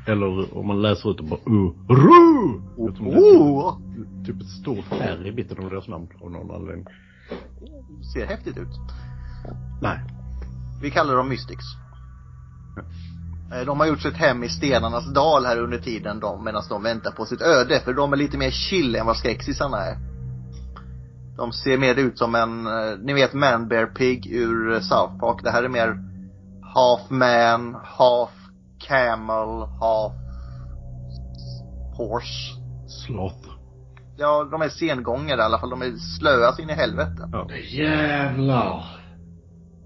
eller om man läser ut det bara ru! Jag tror det är Oh, typ ett stort R i mitten av deras namn av någon anledning. ser häftigt ut. Nej. Vi kallar dem Mystics. Eh, De har gjort sitt hem i stenarnas dal här under tiden de, medan de väntar på sitt öde. För de är lite mer chill än vad skräcksisarna är. De ser mer ut som en, eh, ni vet Man Bear Pig ur eh, South Park. Det här är mer half man, half camel, half horse. Sloth. Ja, de är sengångare i alla fall. De är slöa så in i helvete. Ja. Jävlar.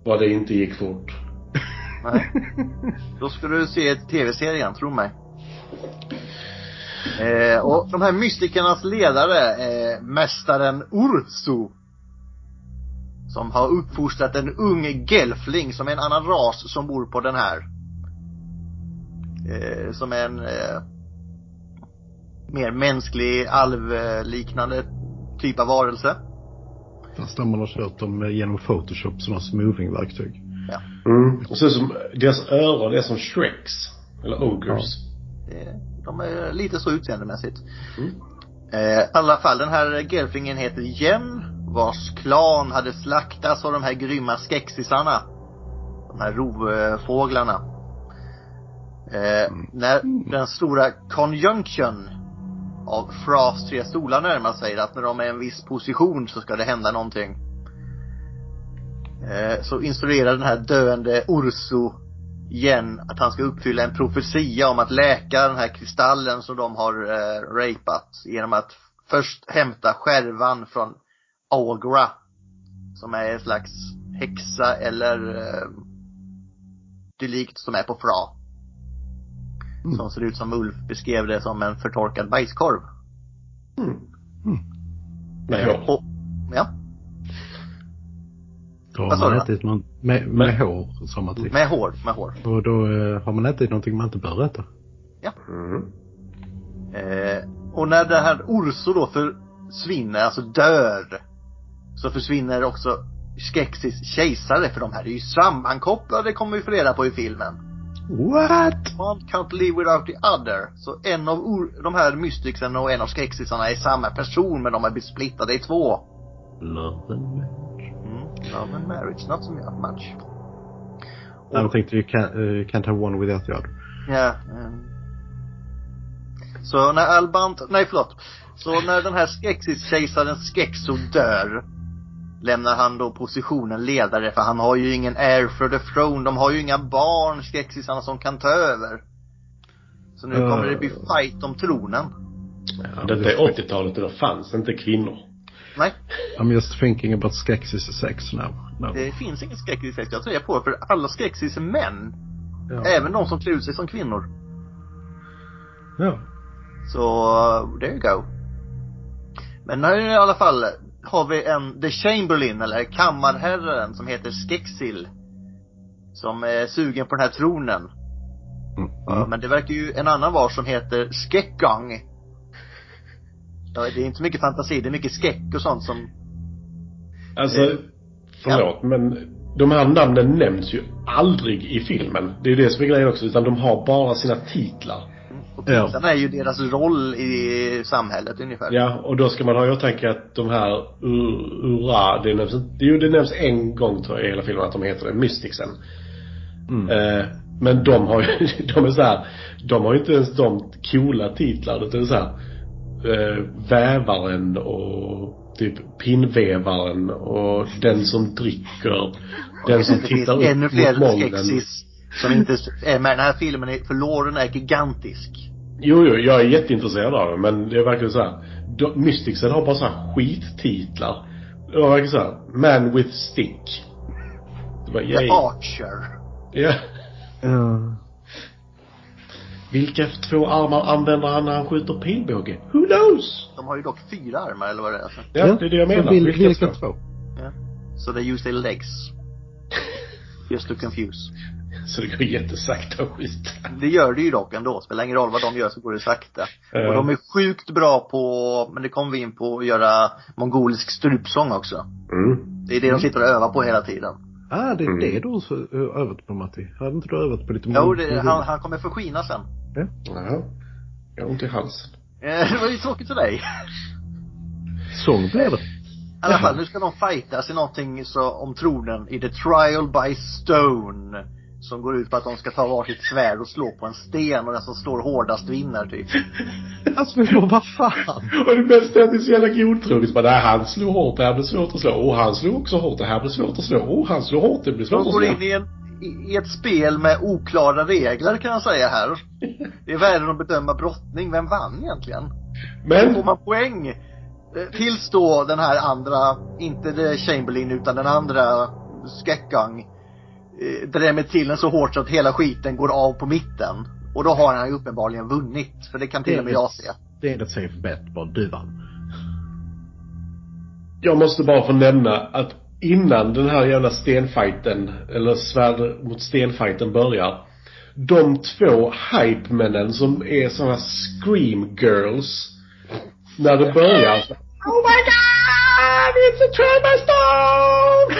Vad det inte gick fort. Nej. Då ska du se tv-serien, tro mig. Eh, och de här mystikernas ledare är mästaren Ursu. Som har uppfostrat en ung gelfling som är en annan ras som bor på den här. Eh, som är en eh, mer mänsklig, alvliknande typ av varelse. Fast man har kört dem eh, genom Photoshop som har smoothing-verktyg. Mm. Och så som, deras öron är som Shreks. Eller Ogres. Eh, De är lite så utseendemässigt. Mm. Eh, I alla fall, den här gelflingen heter Jen, vars klan hade slaktats av de här grymma skexisarna. De här rovfåglarna. Eh, när den stora conjunction av Fras tre stolar närmar sig, att när de är i en viss position så ska det hända någonting. Eh, så instruerar den här döende Ursu igen att han ska uppfylla en profetia om att läka den här kristallen som de har eh, rapat genom att först hämta skärvan från Agra som är en slags häxa eller eh, dylikt som är på Fra. Mm. Som ser ut som Ulf beskrev det som en förtorkad bajskorv. Med hår. Och, ja, Då har man ätit någon, med, med hår, sa man med hår, med hår. Och då eh, har man ätit någonting man inte bör äta. Mm. Eh, och när det här Urso då försvinner, alltså dör, så försvinner också Skeksis kejsare, för de här är ju sammankopplade kommer vi få reda på i filmen. What? One can't live without the other. Så en av or- de här mystiksen och en av skräcksisarna är samma person, men de har blivit splittade i två. Love and Love and marriage, not so much. Jag tänkte you can't, uh, can't have one without the other. Ja. ehm. Så när Albant, nej förlåt. Så när den här Skeksis-kejsaren Skexo dör lämnar han då positionen ledare för han har ju ingen heir for the throne. De har ju inga barn, Skexisarna, som kan ta över. Så nu kommer det bli fight om tronen. Ja, detta är 80-talet och då fanns inte kvinnor. Nej, I'm just thinking about Skeksis sex now. No. det finns ingen Skeksis jag tror jag på för alla Skeksis är män. Ja. Även de som klär ut sig som kvinnor. ja. Så, there you go. Men nu i alla fall har vi en The Chamberlain, eller kammarherren, som heter Skexil. Som är sugen på den här tronen. Mm. Ja, men det verkar ju en annan var som heter Skekgang. Ja, det är inte så mycket fantasi, det är mycket skeck och sånt som, Alltså, Eh, förlåt, men de här namnen nämns ju aldrig i filmen. Det är ju det som är grejen också, utan de har bara sina titlar. och Ja. titlarna är ju deras roll i samhället ungefär. Ja, och då ska man ha i åtanke att de här Ur- Ura, det nämns inte, jo det nämns en gång tror jag i hela filmen att de heter det, Mysticsen. Mm. Eh, men de har ju, de är så här, de har ju inte ens de coola titlar utan det är så här, eh, Vävaren och typ pinnvevaren och den som dricker, den som tittar upp ännu mot fler molnen. Skeksis som inte är med. Den här filmen är, för låren är gigantisk. Jo, jo, jag är jätteintresserad av det, men det är verkligen så här. Mysticsen har bara så här skittitlar. Det var verkligen så här, Man with stick. Det var The. Archer. Ja. Ja. Vilka två armar använder han när han skjuter pilbåge? Who knows? De har ju dock fyra armar eller vad det är. Alltså. Ja, det är det jag menar. vil, Vilka vilka två? två? So they use their legs. Just to confuse. Så det går jättesakta att skjuta. Det gör det ju dock ändå. Spelar ingen roll vad de gör så går det sakta. Ja. Och de är sjukt bra på, men det kommer vi in på, att göra mongolisk strupsång också. Mm. Det är det de sitter och övar på hela tiden. Ah, det är Mm. det du har övat på Matti. Hade inte du övat på lite Jo, mong- det, han, han kommer förskina sen. Jaha. Jag har ont i halsen. Eh, Det var ju tråkigt för dig. Sång blev det. I alla fall, nu ska de fightas i någonting så, om tronen i The Trial by Stone. Som går ut på att de ska ta varsitt svärd och slå på en sten och den som slår hårdast vinner typ. Alltså men vad fan? Och det bästa är att det är så jävla godtroget. Bara, nej, han slog hårt, det här blir svårt att slå. Och han slog också hårt, det här blir svårt att slå. Och han slog hårt, det blir De svårt att går slå. in i, en, i, ett spel med oklara regler kan jag säga här. Det är värre att bedöma brottning. Vem vann egentligen? Då får Men, man poäng. Eh, Tills då den här andra, inte The Chamberlain utan den andra Skekgang eh, drämmer till den så hårt så att hela skiten går av på mitten. Och då har han ju uppenbarligen vunnit. För det kan till och med jag se. Det är ett safe bet bara. Du vann. jag måste bara få nämna att innan den här jävla stenfighten, eller svärd mot stenfighten börjar. De två hypemännen som är såna scream girls. När det börjar. Oh my god! It's a trauma stone!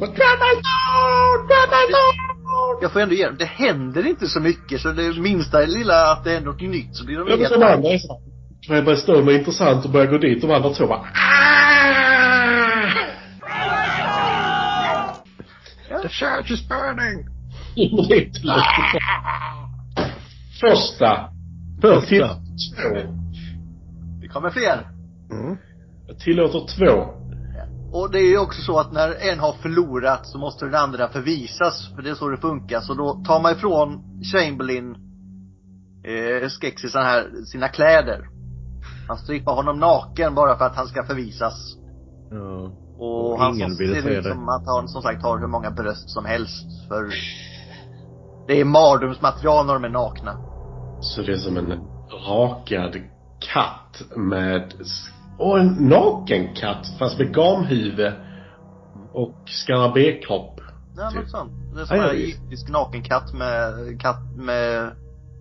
Bara, Trauma stone! Trauma stone! Jag får ändå ge dem, det händer inte så mycket så det minsta lilla att det är något nytt så blir de Ja, men helt andra är så Trauma stone är intressant och börjar gå dit. De andra två bara "Ah!" The church is burning! Första. Första. två. Det kommer fler. Mm. Jag tillåter två. Och det är ju också så att när en har förlorat så måste den andra förvisas. För det är så det funkar. Så då tar man ifrån Chamberlain, eh, Skexisen här, sina kläder. Man strippar honom naken bara för att han ska förvisas. Ja. Och Och han ingen som ville ser säga ut det. som att han som sagt har hur många bröst som helst. För det är mardrömsmaterial när de är nakna. Så det är som en rakad katt med och en naken katt fast med gamhuvud och skarabékropp. Ja, Typ. något sånt. Det är som Ja, en egyptisk nakenkatt med, katt med,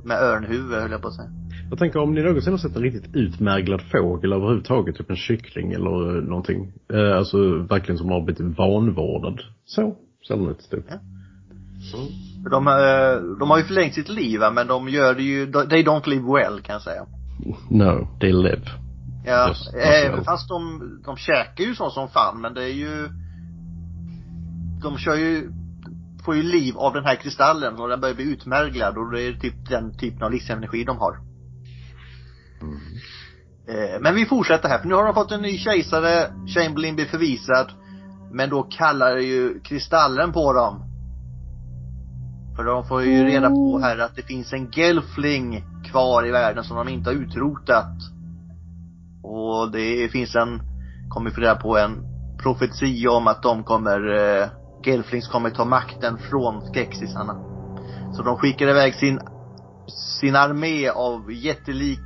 med örnhuvud höll jag på att säga. Jag tänker om ni någonsin har sett en riktigt utmärglad fågel överhuvudtaget, typ en kyckling eller eh, någonting. Eh, alltså verkligen som har blivit vanvårdad. Så ser den ut typ. Ja. För de, eh, de har ju förlängt sitt liv men de gör det ju, they don't live well kan jag säga. No, they live. Ja, Just, eh, alltså. fast de, de käkar ju så som fan men det är ju De kör ju får ju liv av den här kristallen och den börjar bli utmärglad och det är typ den typen av livsenergi de har. Eh, Men vi fortsätter här, för nu har de fått en ny kejsare, Chamberlain blir förvisad. Men då kallar ju kristallen på dem. För de får ju reda på här att det finns en gelfling kvar i världen som de inte har utrotat. Och det finns en, kommer få reda på en profetia om att de kommer, eh, gelflings kommer ta makten från skräcksisarna. Så de skickar iväg sin, sin armé av jättelik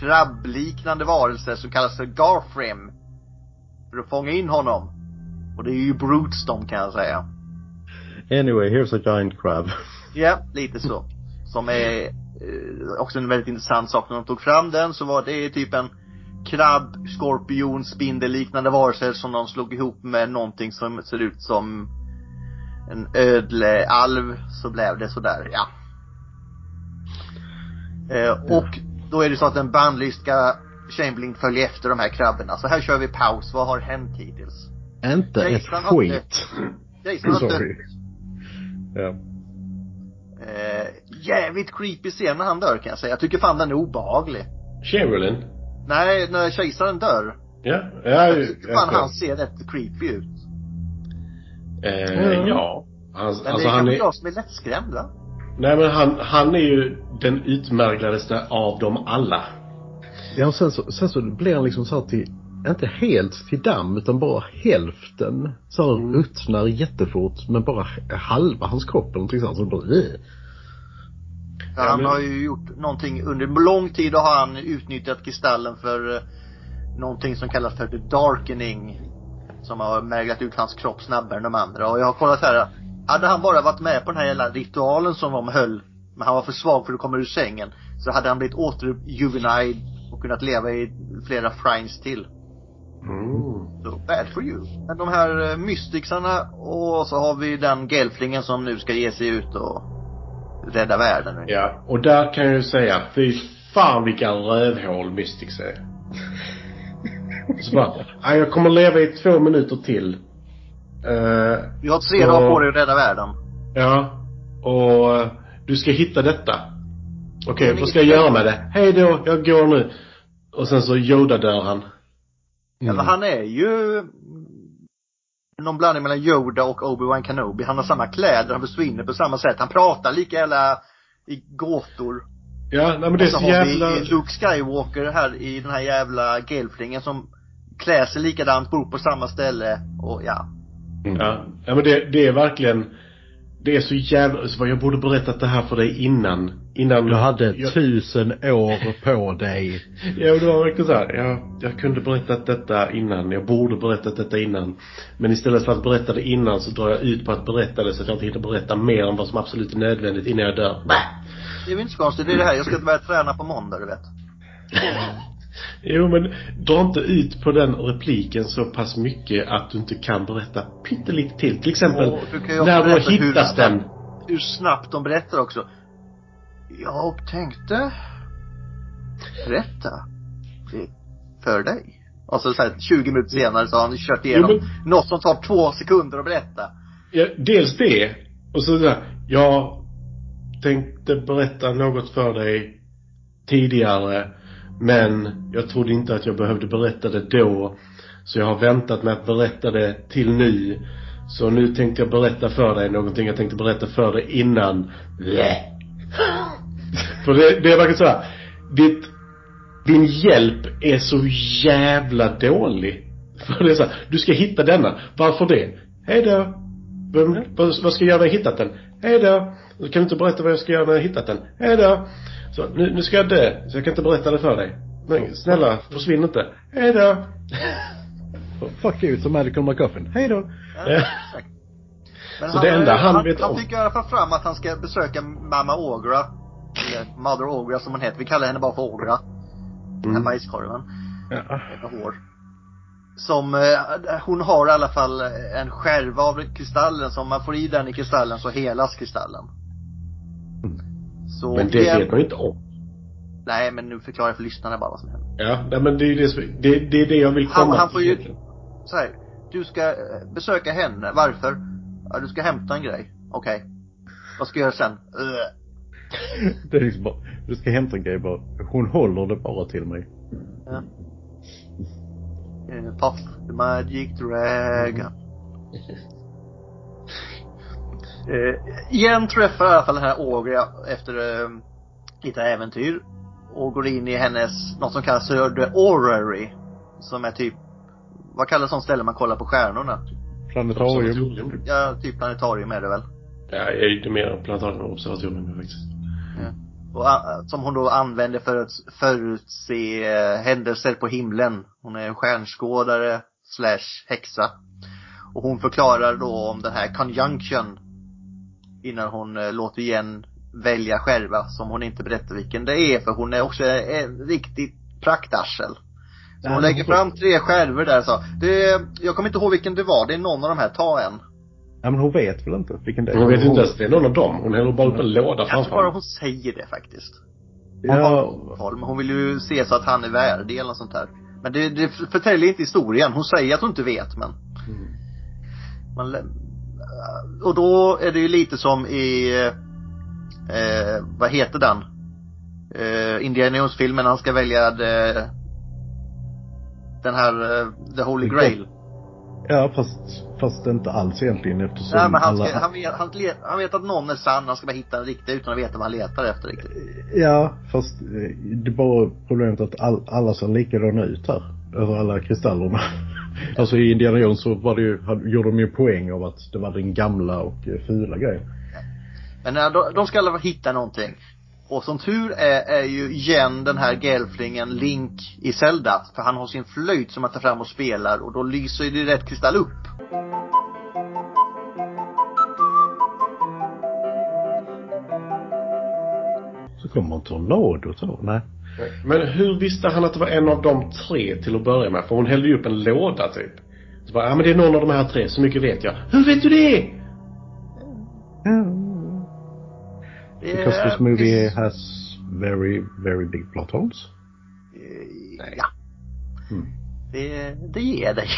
krabbliknande varelser som kallas för Garfrim. För att fånga in honom. Och det är ju Brutes de kan jag säga. Anyway, here's a giant crab. Ja, lite så. Som är eh, också en väldigt intressant sak när de tog fram den så var det typ en krabb, skorpion, spindelliknande varelser som de slog ihop med någonting som ser ut som en ödlealv så blev det sådär, ja. Eh, och då är det så att den bannlysta Chamberlain följer efter de här krabborna. Så här kör vi paus. Vad har hänt hittills? Inte ett Jason har skit. Jason har dött. Ja. Eh, jävligt creepy scen när han dör kan jag säga. Jag tycker fan den är obehaglig. Chamberlain? Nej, när kejsaren dör. Ja, ja, Jag tycker fan jag- han ser rätt creepy ut. Eh, ja. Han, Men alltså det är han kanske är, jag som är lättskrämd va? nej men han, han är ju den utmärgladaste av dem alla. Ja, och sen så, sen så blir han liksom så här till, inte helt till damm, utan bara hälften. Så här Mm. ruttnar jättefort, men bara halva hans kropp eller någonting sånt. Så bara, Ja, han har ju gjort någonting, under lång tid har han utnyttjat kristallen för eh, någonting som kallas för the darkening. Som har märglat ut hans kropp snabbare än de andra. Och jag har kollat här, hade han bara varit med på den här jävla ritualen som de höll, men han var för svag för att komma ur sängen, så hade han blivit återjuvenile och kunnat leva i flera frines till. Mm. Så bad for you. Men de här eh, mysticsarna och så har vi den gelflingen som nu ska ge sig ut och rädda världen nu. Ja, och där kan jag ju säga, fy fan vilka rövhål Mystics är. Så bara, "Nej, jag kommer leva i två minuter till. Eh, Du har tre dagar på dig att rädda världen. ja, och eh, du ska hitta detta. Okej, Men vad ska jag göra med det? Hej då, jag går nu. Och sen så Yoda dör han. Ja, men han är ju någon blandning mellan Yoda och Obi-Wan Kenobi. Han har samma kläder, han försvinner på samma sätt. Han pratar lika jävla i gåtor. Ja, nej men det är så så har jävla... vi Luke Skywalker här i den här jävla gelflingen som klär sig likadant, bor på samma ställe och ja. Ja, ja men det, det är verkligen, det är så jävla, så jag borde berättat det här för dig innan. Innan Du hade jag, tusen år på dig. Ja, det var verkligen så här. Jag, jag kunde berättat detta innan. Jag borde berättat detta innan. Men istället för att berätta det innan så drar jag ut på att berätta det så att jag inte hinner berätta mer än vad som absolut är nödvändigt innan jag dör. Det är väl inte så konstigt, det är det här, jag ska börja träna på måndag du vet. Jo, men dra inte ut på den repliken så pass mycket att du inte kan berätta pyttelite till. Till exempel, Och du när du har hur hittat snabbt- den. Hur snabbt de berättar också. Jag tänkte berätta för dig. Och så, så här, 20 minuter senare så har han kört igenom Jo, något som tar två sekunder att berätta. Ja, dels det. Och så där, jag tänkte berätta något för dig tidigare. Men jag trodde inte att jag behövde berätta det då. Så jag har väntat med att berätta det till nu. Så nu tänkte jag berätta för dig någonting jag tänkte berätta för dig innan. För det, det är verkligen såhär. Ditt, din hjälp är så jävla dålig. För det är så här, du ska hitta denna. Varför det? Hej då. Vem, vad, vad ska jag göra när jag hittat den? Hej då. Kan du inte berätta vad jag ska göra när jag hittat den? Hej då. Så, nu, nu ska jag dö, så jag kan inte berätta det för dig. Men snälla, försvinn inte. Hej då. Fuck you, it's a medical MacGuffin. Hej då. Ja. Men Så det enda han vet han om- fick i alla fall fram att han ska besöka mamma Ogra. Eller Mother Ogra som hon heter. Vi kallar henne bara för Ogra. Den här bajskorven. Ja. Med hår. Som, eh, hon har i alla fall en skärva av kristallen. Så om man får i den i kristallen så helas kristallen. Så Men det vet man ju inte om. Nej men nu förklarar jag för lyssnarna bara vad som händer. Ja, nej, men det är ju det som, det, det är det jag vill Han, komma han får till ju, så här, du ska eh, besöka henne. Varför? Ja, du ska hämta en grej. Okej. Vad ska jag göra sen? Det är liksom bara, du ska hämta en grej bara. Hon håller det bara till mig. Ja. Eh, Puff the Magic Dragon. Eh, igen träffar i alla fall den här Aurea efter eh, lite äventyr och går in i hennes, något som kallas för The Orrery. Som är typ, vad kallas sånt ställe man kollar på stjärnorna? Planetarium. Ja, typ planetarium är det väl. Ja, jag är ju mer planetarium än observatorium faktiskt. Och, a- som hon då använder för att förutse eh, händelser på himlen. Hon är en stjärnskådare slash häxa. Och hon förklarar då om den här conjunction innan hon eh, låter igen välja själva som hon inte berättar vilken det är för hon är också en riktigt praktarsel. Så hon lägger fram tre skärvor där sa, det, jag kommer inte ihåg vilken det var, det är någon av de här, ta en. Ja men hon vet väl inte vilken det är. Hon vet inte ens det är någon av dem. Hon häller bara upp en låda Jag tror framför bara hon säger det faktiskt. Hon har Ja, men hon vill ju se så att han är värdig eller något sånt där. Men det, det förtäljer inte historien. Hon säger att hon inte vet men. Man, lä- och då är det ju lite som i, eh, vad heter den? Eh, Indiana Jones-filmen när han ska välja det, den här, eh, The Holy Grail. ja fast, fast inte alls egentligen eftersom Nej men han, alla, ska, han, vet, han, han vet att någon är sann, han ska bara hitta den riktiga utan att veta vad han letar efter riktigt. Ja, fast eh, det är bara problemet att all, alla ser likadana ut här. Över alla kristallerna. alltså i Indiana Jones så var det ju, gjorde de ju poäng av att det var den gamla och eh, fula grejen. Men eh, de, de ska i alla fall hitta någonting. Och som tur är, är ju igen den här gelflingen Link i Zelda. För han har sin flöjt som han tar fram och spelar och då lyser ju det rätt kristall upp. Så kommer en tornado så. Nej. Men hur visste han att det var en av de tre till att börja med? För hon hällde ju upp en låda typ. Så bara, ja men det är någon av de här tre, så mycket vet jag. Hur vet du det? Det Because this movie visst- has very, very big plot holes. Eh, Ja. Mm. Det, det ger dig.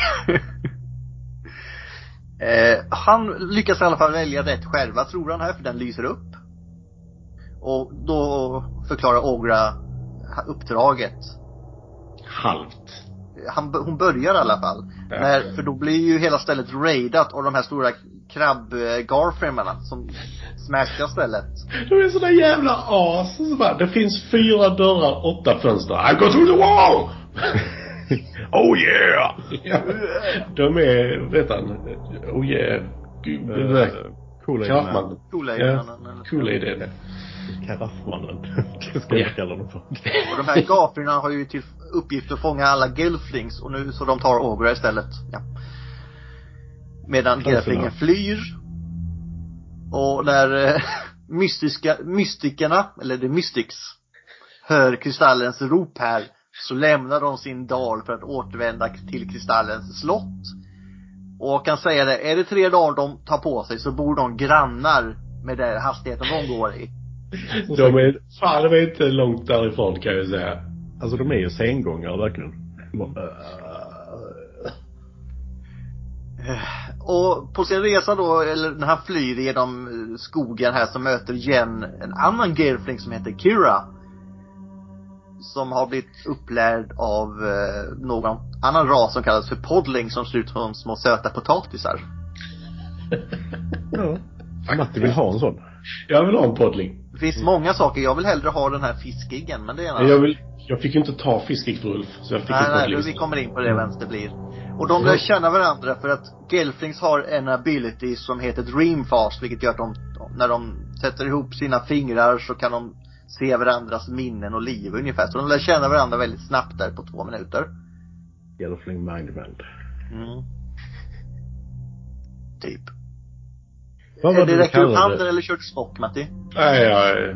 eh, han lyckas i alla fall välja rätt själva tror han här för den lyser upp. Och då förklarar Ogra uppdraget. Halvt. Han, hon börjar i alla fall. Ja. När, för då blir ju hela stället raidat av de här stora krabb-garfirmarna som smashar stället. De är sådana jävla as. Så bara, det finns fyra dörrar, åtta fönster. I go through the wall! oh yeah! De är, vet han, oh yeah. Gud, det där. Kool-Aid. Kool-Aid. Ja, men- Karaffmannen. Ska jag Ja. kalla dem för. Och de här gafrarna har ju till uppgift att fånga alla gelflings och nu så de tar Ogra istället. Ja. Medan gelflingen flyr. Och när eh, mystiska, mystikerna, eller the mystics, hör kristallens rop här så lämnar de sin dal för att återvända till kristallens slott. Och kan säga det, är det tre dagar de tar på sig så bor de grannar med den hastigheten de går i. De är, fan de är inte långt därifrån kan jag säga. Alltså de är ju sengångare verkligen. Bara, Och på sin resa då, eller när han flyr genom eh, skogen här så möter Jen en annan gelfling som heter Kira. Som har blivit upplärd av eh, någon annan ras som kallas för podling som ser ut som små söta potatisar. ja. Matti vill ha en sån. Jag vill ha en poddling. Det finns många saker, jag vill hellre ha den här fiskiggen men det är en annan. jag vill, jag fick ju inte ta fiskig för Ulf. Så jag fick Nej, en nej, men vi kommer in på det vems det blir. Och de lär känna varandra för att Gelflings har en ability som heter Dreamfast, vilket gör att de, när de sätter ihop sina fingrar så kan de se varandras minnen och liv ungefär. Så de lär känna varandra väldigt snabbt där på två minuter. Gelfling Mindband. Mm. Typ. Vad Är var det du räcker upp handen eller kör du spock, Matti? Nej, jag...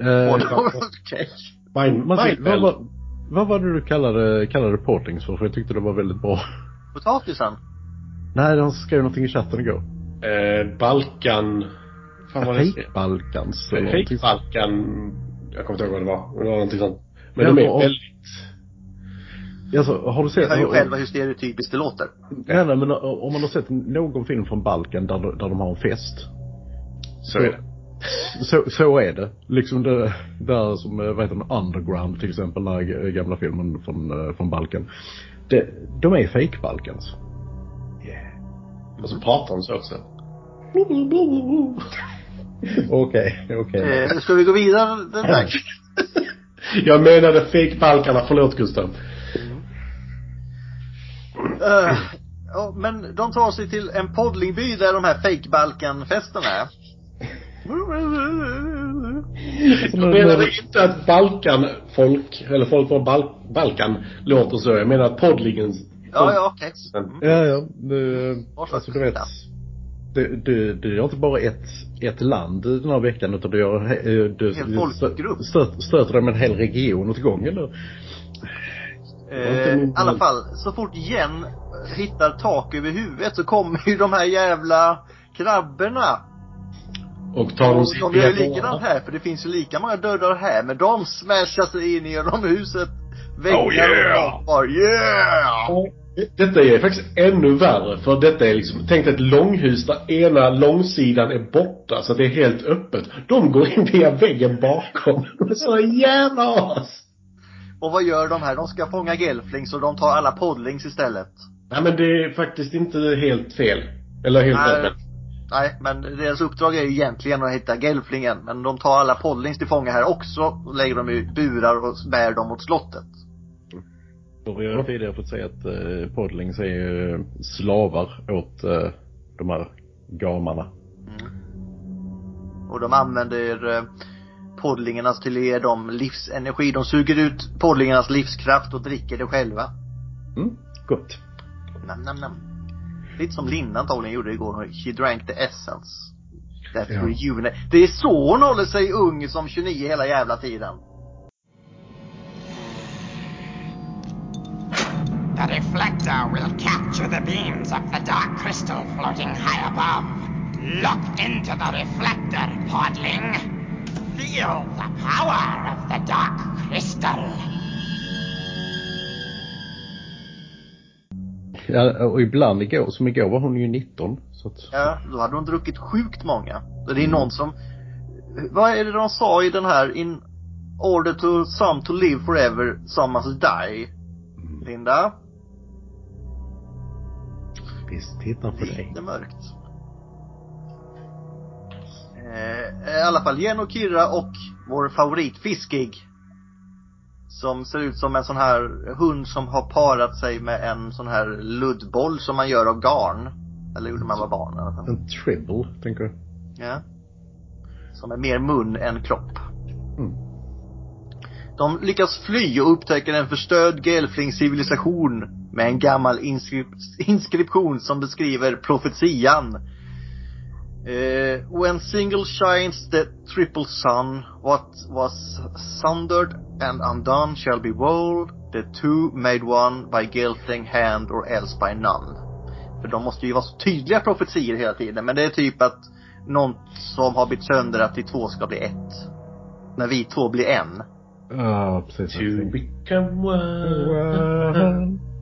eh, Okej. Vad, var, vad var det du kallade, kallade portings för? För jag tyckte det var väldigt bra. Potatisen? Nej, de skrev någonting i chatten igår. Eh, Balkan... Fan vad det eller någonting. Hejbalkan... Jag kommer inte ihåg vad det var. Men det var någonting sånt. Men Ja, de är och- väldigt... Alltså, har du sett? hör ju själva hur stereotypiskt det låter. Ja, nej, men om man har sett någon film från Balkan där, där de har en fest. Så är det. Så, så är det. Liksom det där som, eh, vad heter den, Underground till exempel, den här gamla filmen från, eh, från Balkan. Det, de är fake Balkans. Och så pratar de så också. Okej, okej. Eh, ska vi gå vidare? Den där? Jag menade fake balkarna, förlåt Gustav. Eh, ja, men de tar sig till en poddlingby där de här fake Balkan-festerna är. Jag menade inte att Balkan-folk, eller folk från Bal- Balkan låter så. Jag menar att poddlingens Ja, ja, okej. Ja, ja. Det, Vad slags alltså du vet. Det, det, det är inte bara ett, ett land den här veckan utan gör, eh, det, Hel folkgrupp. Stöter, stöter de en hel region åt gången då. Eh, I alla fall, så fort Jen hittar tak över huvudet så kommer ju de här jävla krabborna. Och tar de sig de gör ju likadant här, för det finns ju lika många dörrar här. Men de smashar sig in genom huset. Väggar Oh, yeah! och. Yeah! Detta är faktiskt ännu värre, för detta är liksom, tänk dig ett långhus där ena långsidan är borta, så det är helt öppet. De går in via väggen bakom. Så jävla as! Och vad gör de här? De ska fånga gelflings och de tar alla poddlings istället. Nej men det är faktiskt inte helt fel. Eller helt Nej. rätt. men- Nej, men deras uppdrag är ju egentligen att hitta gelflingen. Men de tar alla poddlings till fånga här också. Och lägger dem i burar och bär dem mot slottet. Och vi har ju tidigare fått säga att eh, Podlings är ju slavar åt eh, de här gamarna. Och de använder eh, poddlingarnas till att ge dem livsenergi. De suger ut poddlingarnas livskraft och dricker det själva. Mm, gott. Nam, nam, nam. Lite som Linda antagligen gjorde igår. She drank the essence. That Ja. rejuvenate. Det är så hon håller sig ung som 29 hela jävla tiden. The reflector will capture the beams of the dark crystal floating high above. Look into the reflector, Podling. Feel the power of the dark crystal. Ja, och ibland igår, som igår var hon ju 19. Så att, Ja, då hade hon druckit sjukt många. Det är någon som, vad är det de sa i den här, in order to some to live forever, some must die. Linda? visst, titta på dig. Lite mörkt. Eh, I alla fall, Jen och Kira och vår favorit Fiskig. Som ser ut som en sån här hund som har parat sig med en sån här luddboll som man gör av garn. Eller gjorde man var barn i alla fall. En tribble, tänker du? Ja. Som är mer mun än kropp. Mm. De lyckas fly och upptäcker en förstörd gelfling-civilisation med en gammal inskrip- inskription som beskriver profetian. Eh, when single shines the triple sun, what was sundered and undone shall be whole, the two made one by gelfling hand or else by none. För de måste ju vara så tydliga profetier hela tiden. Men det är typ att något som har blivit söndrat till två ska bli ett. När vi två blir en. Ja, precis. To become one. Love.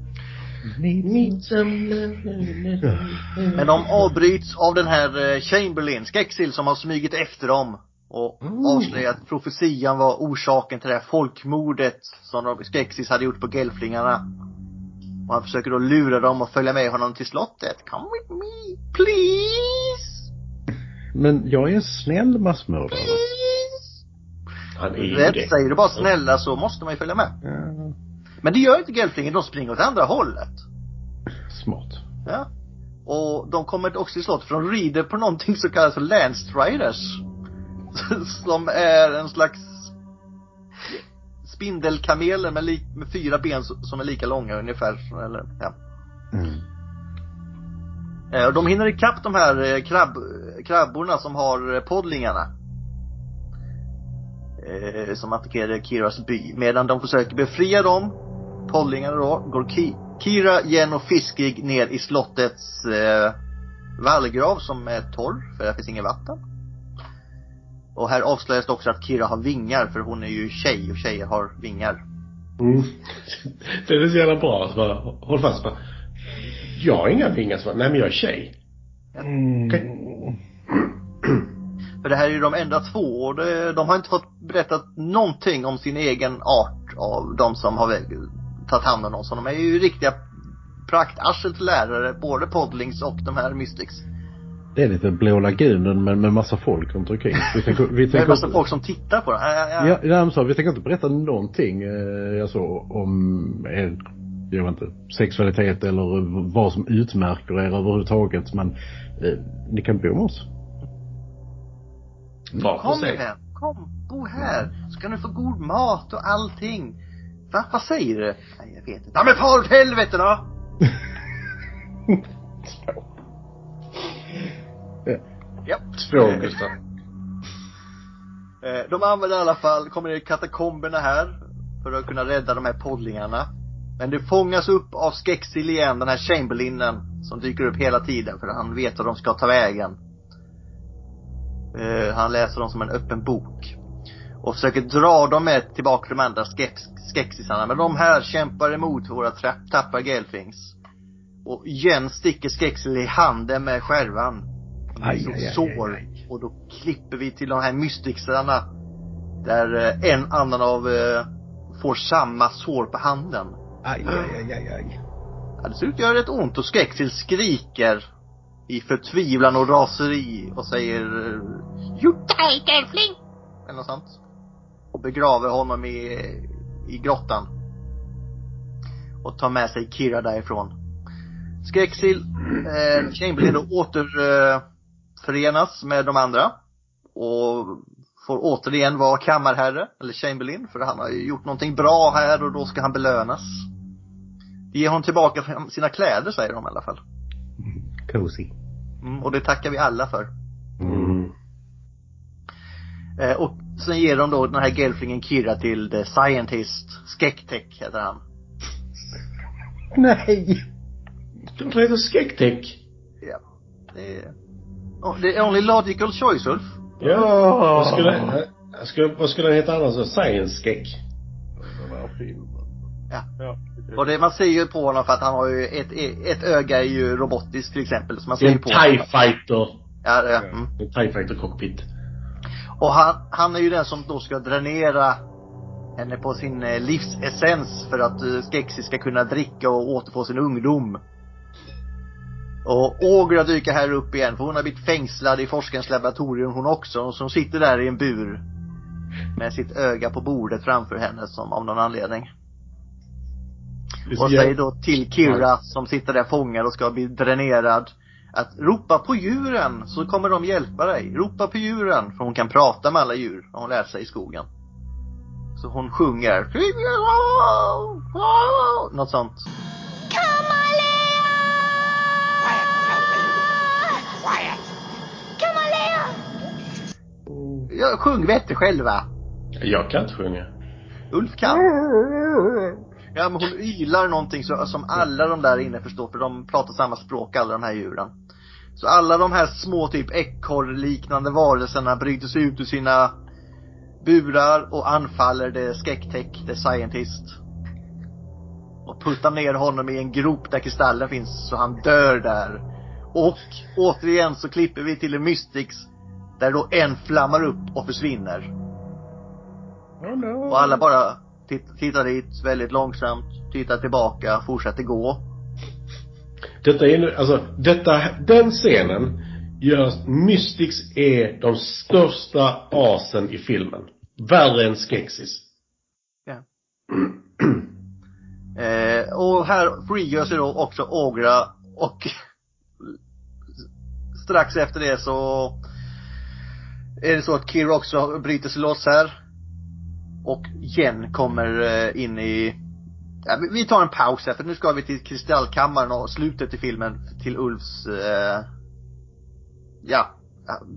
Men de avbryts av den här eh, Chamberlain, Skexil, som har smugit efter dem. Och avslöjat att profetian var orsaken till det här folkmordet som de- Skexis hade gjort på gelflingarna. Och han försöker då lura dem att följa med honom till slottet. Come with me, please! Men jag är en snäll massmördare. Please! Han är ju Rätt, det. säger du bara snälla så måste man ju följa med. Ja, Men det gör inte gelflingen, de springer åt andra hållet. smart. Ja. Och de kommer också till slottet för de rider på någonting som kallas för Landstriders. Som är en slags spindelkameler med, li- med fyra ben som är lika långa ungefär. Eller, ja. Mm. Eh, Och de hinner ikapp de här eh, krabb, krabborna som har eh, poddlingarna. Eh, som attackerade Kiras by. Medan de försöker befria dem, poddlingarna då, går Ki, Kira, Jen och Fiskig ner i slottets eh, vallgrav som är torr, för där finns inget vatten. Och här avslöjas det också att Kira har vingar, för hon är ju tjej och tjejer har vingar. Mm. Det är så jävla bra. Så bara, håll fast. Bara, jag har inga vingar. Så bara, nej men jag är tjej. Okej. För det här är ju de enda två och det, de har inte fått berättat någonting om sin egen art av de som har tagit hand om dem. Så de är ju riktiga praktarsel till lärare, både Podlings och de här Mystics. Det är lite Blå lagunen men med massa folk runt omkring. Vi tänker, vi Det är tänker massa inte, folk som tittar på det. Ja, ja, ja, så, vi tänker inte berätta någonting eh, alltså, om er, jag vet inte, sexualitet eller vad som utmärker er överhuvudtaget. Men eh, ni kan bo med oss. Kom sig. här, kom, bo här. Så kan du få god mat och allting. Va, vad säger du? Nej, jag vet inte. Ja men far åt helvete då! Ja. Två Gustav. Eh, De använder i alla fall, kommer ner i katakomberna här för att kunna rädda de här poddlingarna. Men det fångas upp av Skexil igen, den här Chamberlinen som dyker upp hela tiden för han vet var de ska ta vägen. Eh, Han läser dem som en öppen bok. Och försöker dra dem med tillbaka till de andra skex- skexisarna. Men de här kämpar emot våra tappra gelfings. Och igen sticker Skexil i handen med skärvan. Aj, Så aj, aj, sår. Och då klipper vi till de här mysticsarna. Där eh, en annan av eh, får samma sår på handen. Aj, aj, aj, aj, aj. Ja, det ser ut att göra rätt ont och Skexil skriker i förtvivlan och raseri och säger eh, You die Gelfling! Eller något sånt. Och begraver honom i, i grottan. Och tar med sig Kira därifrån. Skexil, eh, Chamberlain då åter eh, med de andra. Och får återigen vara kammarherre, eller Chamberlain, för han har ju gjort någonting bra här och då ska han belönas. Ge honom tillbaka sina kläder säger de i alla fall. Cozy. Mm, och det tackar vi alla för. Mm. Eh, och sen ger de då den här gelflingen Kira till The Scientist, Skektek heter han. Nej! De heter Skektek. Ja. Det är, oh, det är only logical choice Ulf. Ja. Vad skulle, jag skulle, vad skulle den heta annars? Science Skek. Och det, man ser ju på honom för att han har ju ett, ett öga är ju robotiskt till exempel. Så man ser Det är ju en på TIE honom. fighter. Ja, det, mm. En TIE fighter cockpit. Och han, han är ju den som då ska dränera henne på sin eh, livsessens för att eh, Skexi ska kunna dricka och återfå sin ungdom. Och Ogra dyker här upp igen för hon har blivit fängslad i forskarens laboratorium hon också. Och som sitter där i en bur. Med sitt öga på bordet framför henne som av någon anledning. Och säger då till Kira som sitter där fångad och ska bli dränerad. Att ropa på djuren så kommer de hjälpa dig. Ropa på djuren. För hon kan prata med alla djur. Har hon lärt sig i skogen. Så hon sjunger. Något sånt. Quiet, Gelfling. Quiet. Ja, sjung bättre själva. Jag kan inte sjunga. Ulf kan. Ja men hon ylar någonting så, som alla de där inne förstår för de pratar samma språk alla de här djuren. Så alla de här små typ ekorrliknande varelserna bryter sig ut ur sina burar och anfaller det Skektek, the scientist. Och puttar ner honom i en grop där kristallen finns så han dör där. Och återigen så klipper vi till en Mystics där då en flammar upp och försvinner. Oh no. Och alla bara tittar dit väldigt långsamt, tittar tillbaka, fortsätter gå. Detta är alltså, detta, den scenen gör, Mystics är de största asen i filmen. Värre än Skeksis. Eh, och här frigör sig då också Ogra och strax efter det så är det så att Kira också bryter sig loss här. Och Jen kommer eh, in i ja, vi- tar en paus här för nu ska vi till kristallkammaren och slutet i filmen till Ulfs eh, ja,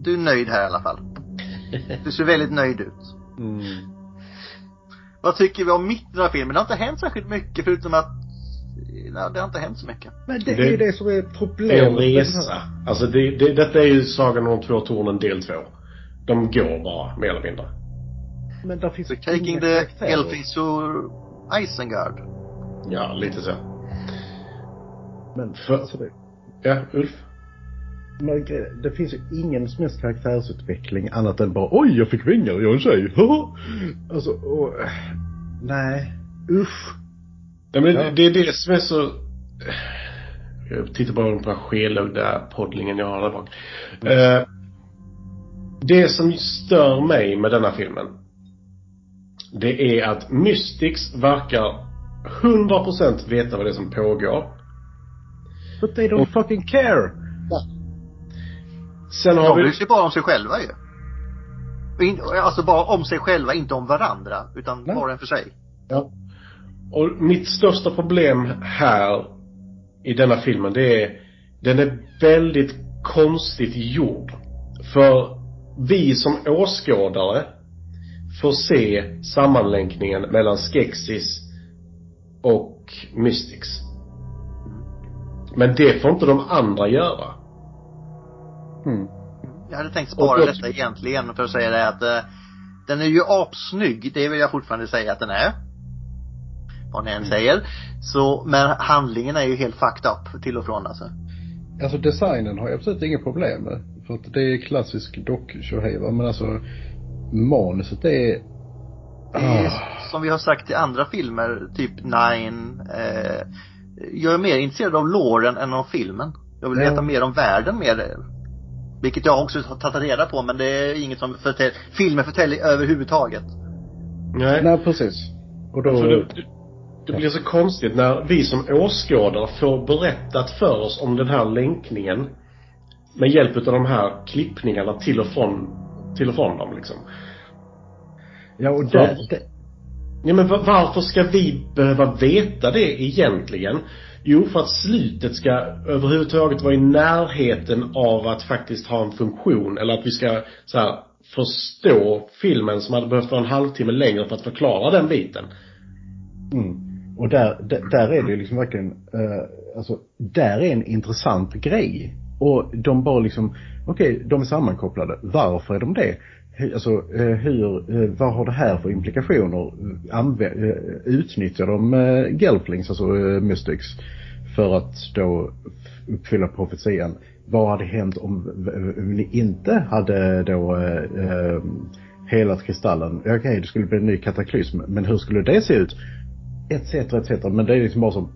du är nöjd här i alla fall. Du ser väldigt nöjd ut. Mm. Vad tycker vi om mitten av filmen? Det har inte hänt särskilt mycket förutom att Nej, det har inte hänt så mycket. Men det, Det- är ju det som är Det är en problemet. resa. Alltså det, det, detta är ju Sagan om de två tornen del två. De går bara, mer eller mindre. Men där finns So taking the to Isengard. Ja, lite så. Men För- alltså det, Ja, Ulf? men det finns ju ingen som helst karaktärsutveckling annat än bara oj jag fick vingar, jag är en tjej. haha." alltså, och, nej. Usch. Ja, men Ja. det är det som är så... Jag tittar bara på den här skelögda poddlingen jag har där bak. Eh, det som stör mig med denna filmen. Det är att Mystics verkar 100% veta vad det är som pågår. But they don't fucking care. Sen har De vi... bryr sig bara om sig själva ju. In, alltså bara om sig själva, inte om varandra. Utan Nej. var och en för sig. Ja. Och mitt största problem här i denna filmen det är den är väldigt konstigt gjord. För vi som åskådare får se sammanlänkningen mellan Skeksis och Mystics. Men det får inte de andra göra. Mm. Jag hade tänkt spara Och- detta egentligen för att säga det att eh, den är ju apsnygg. Det vill jag fortfarande säga att den är. Vad ni än säger. Så, men handlingen är ju helt fucked up till och från alltså. Alltså designen har jag absolut inga problem med. För att det är klassisk dock-tjohej va. Men alltså manuset är... Det är, Ah. som vi har sagt i andra filmer, typ Nine. Eh, jag är mer intresserad av låren än av filmen. Jag vill Ja. veta mer om världen mer. Vilket jag också har tagit reda på men det är inget som förtäl, filmen förtäljer överhuvudtaget. Nej. Nej precis. Och då... För det, det blir så konstigt när vi som åskådare får berättat för oss om den här länkningen med hjälp av de här klippningarna till och från, till och från dem liksom. Ja och där, där, Ja men va- varför ska vi behöva veta det egentligen? Jo, för att slutet ska överhuvudtaget vara i närheten av att faktiskt ha en funktion. Eller att vi ska så här, förstå filmen som hade behövt vara en halvtimme längre för att förklara den biten. Mm. Och där, där, där är det ju liksom verkligen, eh, alltså, där är en intressant grej. Och de bara liksom, okej, de är sammankopplade. Varför är de det? Alltså, eh, hur, eh, vad har det här för implikationer? Anvä- eh, utnyttjar de Gelflings, alltså Mystics, för att då uppfylla profetian? Vad hade hänt om ni inte hade då eh, helat kristallen? Okej, det skulle bli en ny kataklysm, men hur skulle det se ut? etc, etc. Men det är liksom bara som,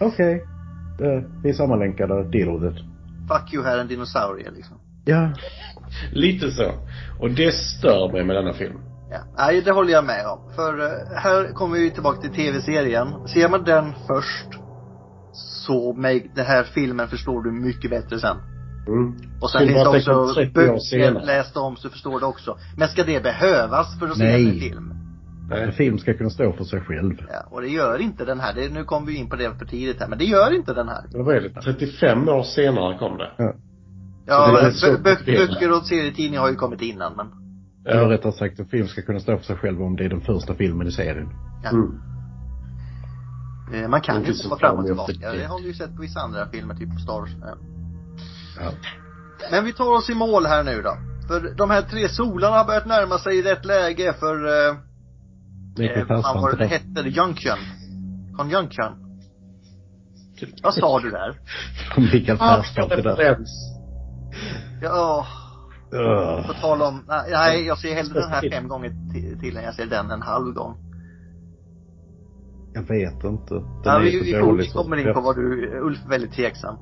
okej, eh, vi är sammanlänkade, deal with it. Fuck you, här är en dinosaurie liksom. Ja, Lite så. Och det stör mig med denna film. Ja, nej det håller jag med om. För eh, här kommer vi tillbaka till tv-serien. Ser man den först så med den här filmen förstår du mycket bättre sen. Mm. Och sen finns det också 30 år böcker, läst om så förstår du också. Men ska det behövas för att se Nej. en film? En film ska kunna stå för sig själv. Ja, och det gör inte den här. Det, nu kommer vi in på det för tidigt här, men det gör inte den här. Vad är det? 35 år senare kom det. Ja, motiverat. böcker och serietidningar har ju kommit innan, men Eller rättare sagt, en film ska kunna stå för sig själv om det är den första filmen i serien. ja. Mm. Eh, man kan ju Inte gå fram och tillbaka. Det har vi ju sett på vissa andra filmer, typ Star Wars. Ja. Ja. Men vi tar oss i mål här nu då. För de här tre solarna har börjat närma sig i rätt läge för, Mikael eh, vad fan det det hette? Junction. Conjunction. Vad sa du där? Mikael där. referens. Ja, på tal om, nej, jag ser hellre den här fem gånger ti- till än jag ser den en halv gång. Jag vet inte. Den Ja, är vi, vi, vi kommer in på vad du, Ulf är väldigt tveksam.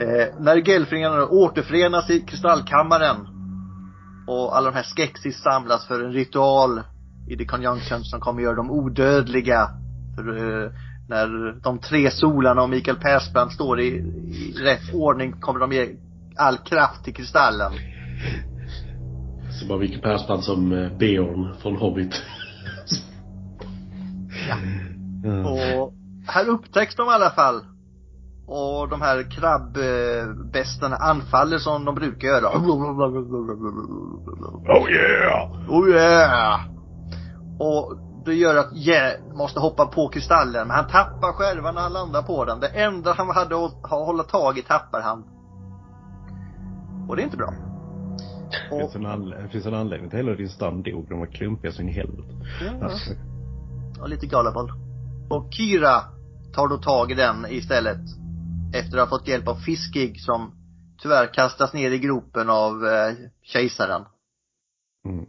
Eh, när Gelfringarna återförenas i kristallkammaren och alla de här Skeksis samlas för en ritual i The Conjunction som kommer göra dem odödliga. För eh, när de tre solarna och Mikael Persbrandt står i, i rätt ordning kommer de ge all kraft till kristallen. Så bara Mikael Persbrandt som eh, Beorn från Hobbit. Mm. Och här upptäcks de i alla fall. Och de här krabbbästarna anfaller som de brukar göra. Oh yeah! Oh yeah! Och det gör att yeah, måste hoppa på kristallen. Men han tappar själva när han landar på den. Det enda han hade att hålla tag i tappar han. Och det är inte bra. Det finns en, det finns en anledning till hela din stam dog. De var klumpiga så in i helvete. Ja, Alltså, och lite gullible. Och Kira tar då tag i den istället. Efter att ha fått hjälp av Fiskig som tyvärr kastas ner i gropen av eh, kejsaren. Mm.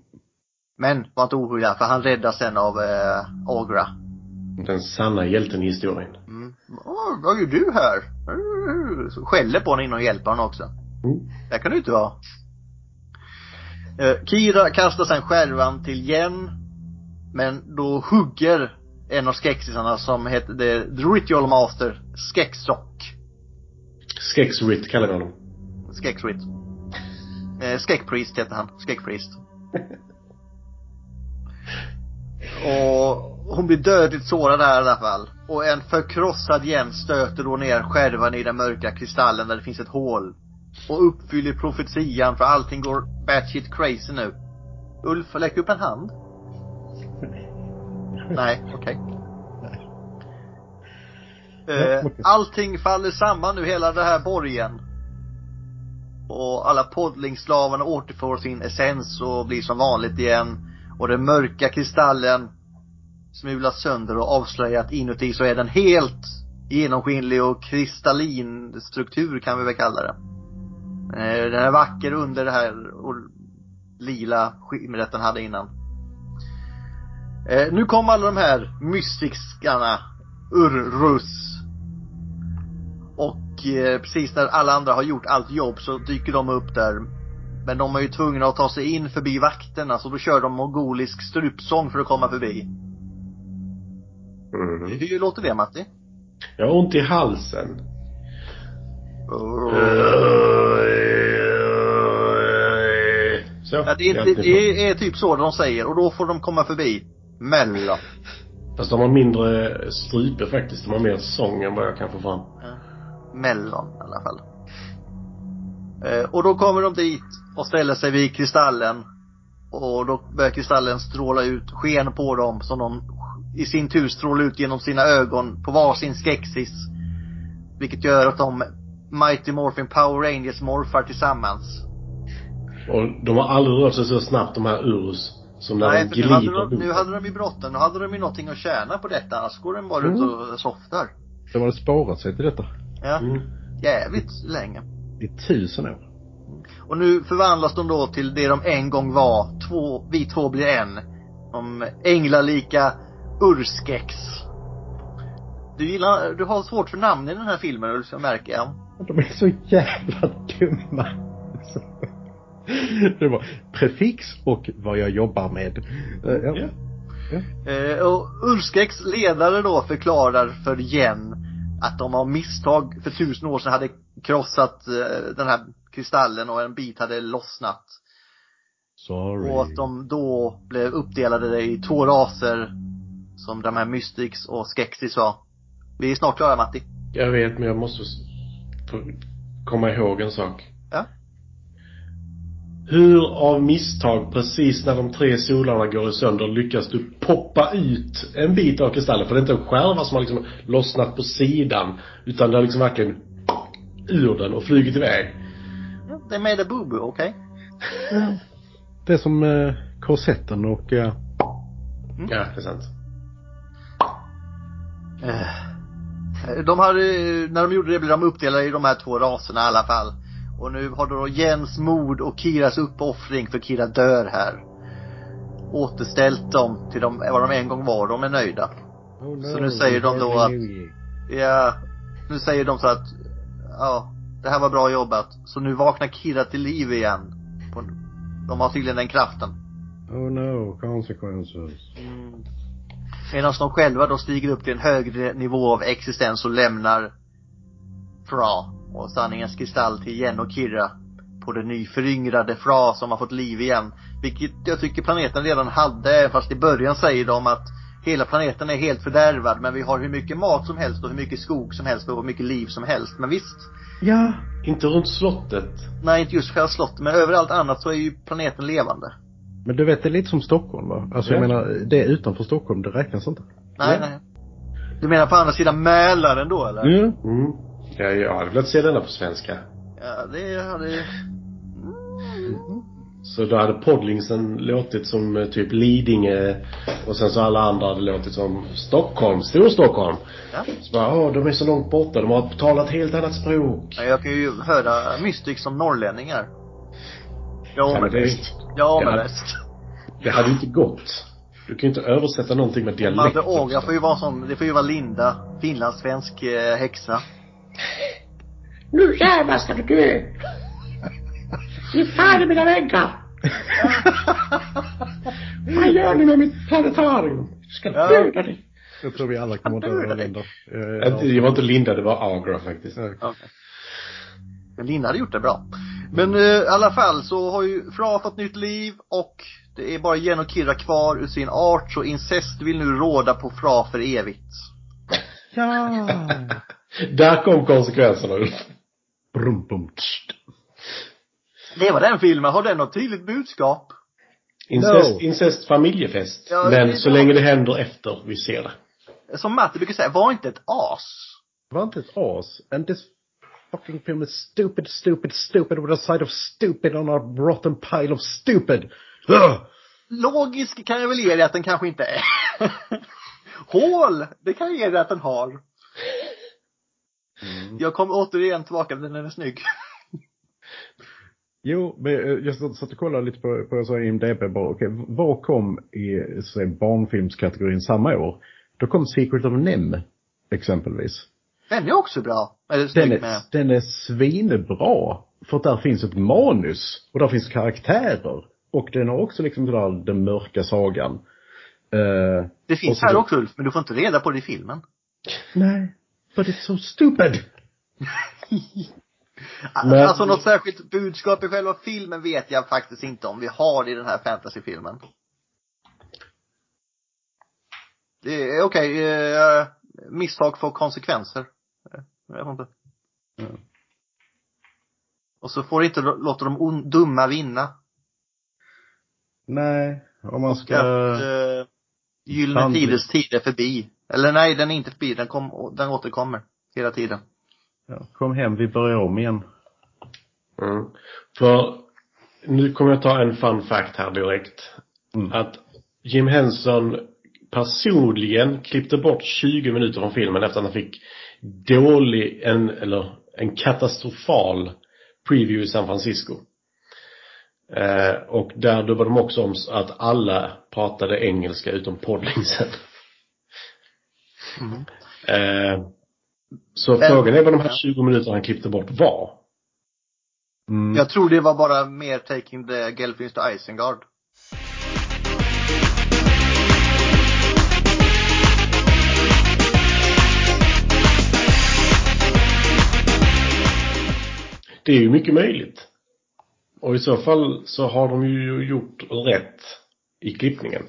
Men var inte oroliga för han räddas sen av eh, Agra. Den sanna hjälten i historien. Mm. Åh, vad gör du här? Så skäller på honom in och hjälper honom också. Mm. Det kan du inte vara. Eh, Kira kastar sen skärvan till Jen. Men då hugger en av skexisarna som heter The, Ritual Master Skexrock. Skexrit kallar vi honom. Skexrit. Eh, Skekpriest heter han. Skekpriest. Och hon blir dödligt sårad där i alla fall. Och en förkrossad Jen stöter då ner skärvan i den mörka kristallen där det finns ett hål. Och uppfyller profetian för allting går batshit crazy nu. Ulf, lägg upp en hand. Nej, okej. Eh, allting faller samman nu, hela den här borgen. Och alla poddlingslavarna återfår sin essens och blir som vanligt igen. Och den mörka kristallen smulas sönder och avslöjat inuti så är den helt genomskinlig och kristallin struktur kan vi väl kalla det. Eh, den är vacker under det här och lila skimret den hade innan. Eh, nu kom alla de här mystikskarna, Urrus. Och eh, precis när alla andra har gjort allt jobb så dyker de upp där. Men de är ju tvungna att ta sig in förbi vakterna så då kör de mongolisk strupsång för att komma förbi. Mm. Hur låter det Matti? Jag har ont i halsen. Så. Ja, det, är, det, det är typ så de säger och då får de komma förbi. Mellan. Fast de har mindre strupe faktiskt. De har mer sång än vad jag kan få fram. Mellon i alla fall. Eh, och då kommer de dit och ställer sig vid kristallen. Och då börjar kristallen stråla ut sken på dem som de i sin tur strålar ut genom sina ögon på varsin skexis. Vilket gör att de Mighty Morphin Power Rangers morfar tillsammans. Och de har aldrig rört sig så snabbt de här Urus. Som när Nej, de för nu hade, glider de, nu hade de ju bråttom. Nu hade de ju någonting att tjäna på detta. Annars går de bara ut Mm. och softar. De hade sparat sig till detta. Ja. Mm. Jävligt länge. I tusen år. Och nu förvandlas de då till det de en gång var. Två, vi två blir en. De änglalika Urskex. Du gillar, du har svårt för namn i den här filmen Ulf, jag märker jag. De är så jävla dumma. Det var prefix och vad jag jobbar med. Eh, Ja. Ja. Eh, och Urskex ledare då förklarar för Jen att de av misstag för tusen år sedan hade krossat eh, den här kristallen och en bit hade lossnat. Sorry. Och att de då blev uppdelade i två raser. Som de här Mystics och Skexis var. Vi är snart klara Matti. Jag vet, men jag måste komma ihåg en sak. Ja. Hur av misstag, precis när de tre solarna går sönder, lyckas du poppa ut en bit av kristallen? För det är inte en skärva som har liksom lossnat på sidan. Utan det har liksom verkligen ur den och flugit iväg. Det är med det bubu, okej? Det är som eh, korsetten och eh, Ja, det är sant. Eh, De hade, när de gjorde det blev de uppdelade i de här två raserna i alla fall. Och nu har då Jens mod och Kiras uppoffring, för Kira dör här. Återställt dem till de, vad de en gång var. De är nöjda. oh no, Så nu säger de då att- Ja, nu säger de så att, ja, det här var bra jobbat. Så nu vaknar Kira till liv igen. De har tydligen den kraften. Oh no, consequences. Medan de själva då stiger upp till en högre nivå av existens och lämnar Fra och sanningens kristall till Jen och Kira på det nyföryngrade Fra som har fått liv igen. Vilket jag tycker planeten redan hade, fast i början säger de att hela planeten är helt fördärvad men vi har hur mycket mat som helst och hur mycket skog som helst och hur mycket liv som helst. Men visst, Ja. Inte runt slottet. nej inte just själva slottet men överallt annat så är ju planeten levande. Men du vet, det är lite som Stockholm va? Alltså jag Ja. menar, det utanför Stockholm, det räknas inte. Nej, Ja. nej. Du menar på andra sidan Mälaren då eller? Mm. Mm. Ja, jag hade velat se denna på svenska. Ja, det hade Så då hade Podlingsen låtit som eh, typ Lidingö och sen så alla andra hade låtit som Stockholm, Storstockholm. Ja. Så bara, åh, de är så långt borta, de har talat helt annat språk. Men Jag kan ju höra Mystics som norrlänningar. Ja, men men det- visst. Ja, men Ja. visst. Det hade ju inte gått. Du kan ju inte översätta någonting med dialekt. Madde Åga får ju vara sån, det får ju vara Linda, finlandssvensk eh, häxa. Nu jävlar ska du dö! Ge fan i mina väggar! Vad gör ni med mitt planetarium? Jag ska Ja. döda dig! Jag tror vi alla kommer att döda dig. länder. Det var inte Linda, det var Agra faktiskt. Okej. Men Linda hade gjort det bra. Men eh, i alla fall så har ju Fra fått nytt liv och det är bara Jen och Kira kvar ur sin art så incest vill nu råda på Fra för evigt. Ja! Där kom konsekvenserna Ulf. Brum, bum, tst. Det var den filmen. Har den något tydligt budskap? Incest, No. incest familjefest. Ja, Men det så bra. länge det händer efter vi ser det. Som Matte brukar säga, var inte ett as. Var inte ett as. And this fucking film is stupid, stupid, stupid with a side of stupid on a rotten pile of stupid. Ugh! Logisk kan jag väl ge dig att den kanske inte är. Hål, det kan jag ge dig att den har. Jag kommer återigen tillbaka till den är snygg. Jo, men eh, jag satt och kollade lite på, på så IMDB bara, okej, vad kom i här, barnfilmskategorin samma år? Då kom Secret of Nem, exempelvis. Den är också bra. Eller Den är, med. den är svinbra. För att där finns ett manus. Och där finns karaktärer. Och den har också liksom den där den mörka sagan. Eh, Det finns här också Ulf, men du får inte reda på det i filmen. nej, but it's so stupid. Men- Alltså något särskilt budskap i själva filmen vet jag faktiskt inte om vi har i den här fantasyfilmen. Det är okej, eh, misstag får konsekvenser. Eh, Jag vet inte. Mm. Och så får inte låta de dumma vinna. Nej, om man Och ska... att eh, Gyllene. Tiders tid är förbi. Eller nej, den är inte förbi. Den, kom, den återkommer hela tiden. Ja, kom hem, vi börjar om igen. Mm. För nu kommer jag ta en fun fact här direkt. Mm. Att Jim Henson personligen klippte bort 20 minuter från filmen efter att han fick dålig, en, eller en katastrofal preview i San Francisco. Eh, och där dubbade de också om att alla pratade engelska utom Podlingsen. Eh, så Men- frågan är vad de här 20 minuterna han klippte bort var. Mm. Jag tror det var bara mer Taking the Gelfins to Isengard. Det är ju mycket möjligt. Och i så fall så har de ju gjort rätt i klippningen.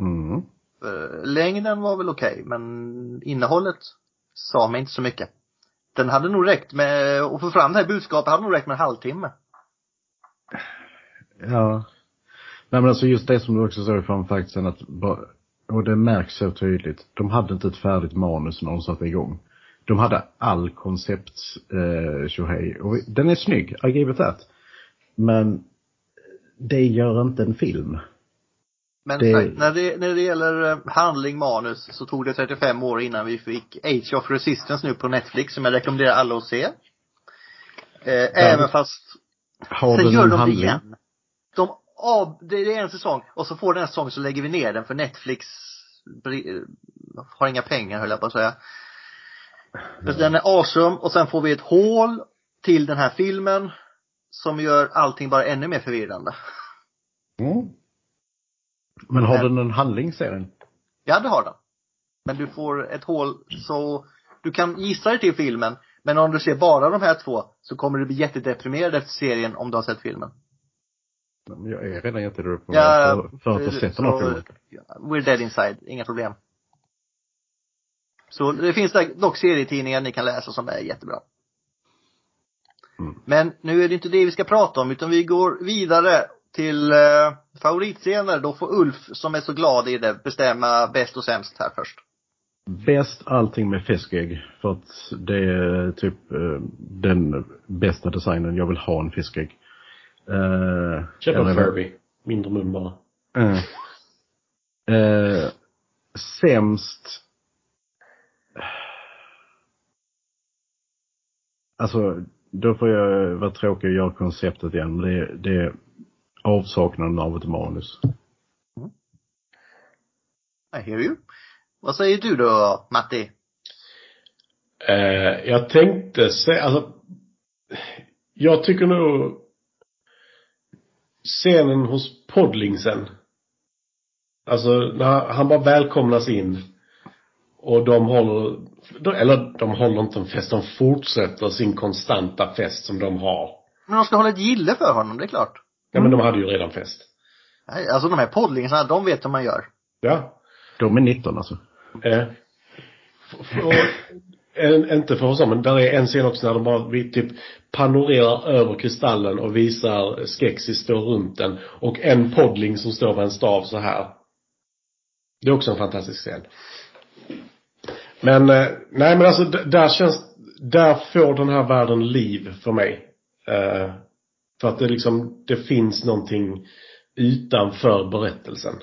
Mm. Eh, Längden var väl okej, men innehållet sa mig inte så mycket. Den hade nog räckt med, att få fram det här budskapet hade nog räckt med en halvtimme. Ja. Nej men alltså just det som du också sa i fun att, och det märks så tydligt. De hade inte ett färdigt manus när de satte igång. De hade all koncept eh, tjohej. Och den är snygg, I give it that. Men det gör inte en film. Men Det- när, det, när det gäller eh, handling, manus, så tog det 35 år innan vi fick Age of Resistance nu på Netflix, som jag rekommenderar alla att se. Eh, Även fast, Har sen gör de det igen. De av, det är en säsong, och så får den en säsong så lägger vi ner den för Netflix bri- har inga pengar höll jag på att säga. För den är awesome och sen får vi ett hål till den här filmen som gör allting bara ännu mer förvirrande. Mm. Men har Men- den en handling serien? Ja, det har den. Men du får ett hål så du kan gissa dig till filmen. Men om du ser bara de här två så kommer du bli jättedeprimerad efter serien om du har sett filmen. Men Jag är redan jättedeprimerad Ja, för, för att ha sett den här filmen. We're dead inside, inga problem. Så det finns dock serietidningar ni kan läsa som är jättebra. Mm. Men nu är det inte det vi ska prata om utan vi går vidare till eh, favoritscener. Då får Ulf som är så glad i det bestämma bäst och sämst här först. Bäst allting med fiskägg. För att det är typ eh, den bästa designen. Jag vill ha en fiskägg. Eh, Köp en Furby. Mindre mun bara. Eh. Eh, sämst. Alltså, då får jag vara tråkig och göra konceptet igen. Men det, det är avsaknaden av ett manus. I hear you. Vad säger du då, Matti? Eh, jag tänkte säga, alltså. Jag tycker nog scenen hos Podlingsen. Alltså när han bara välkomnas in. Och de håller, eller de håller inte en fest, de fortsätter sin konstanta fest som de har. Men de ska hålla ett gille för honom, det är klart. Ja men de hade ju redan fest. Nej, Alltså de här poddlingarna, de vet hur man gör. Ja. De är 19 alltså. Eh, f- f- och, en, inte för oss men där är en scen också när de bara vi typ panorerar över kristallen och visar Skeksis står runt den och en poddling som står med en stav så här. Det är också en fantastisk scen. Men, eh, nej men alltså där känns, där får den här världen liv för mig. Eh, för att det liksom, det finns någonting utanför berättelsen.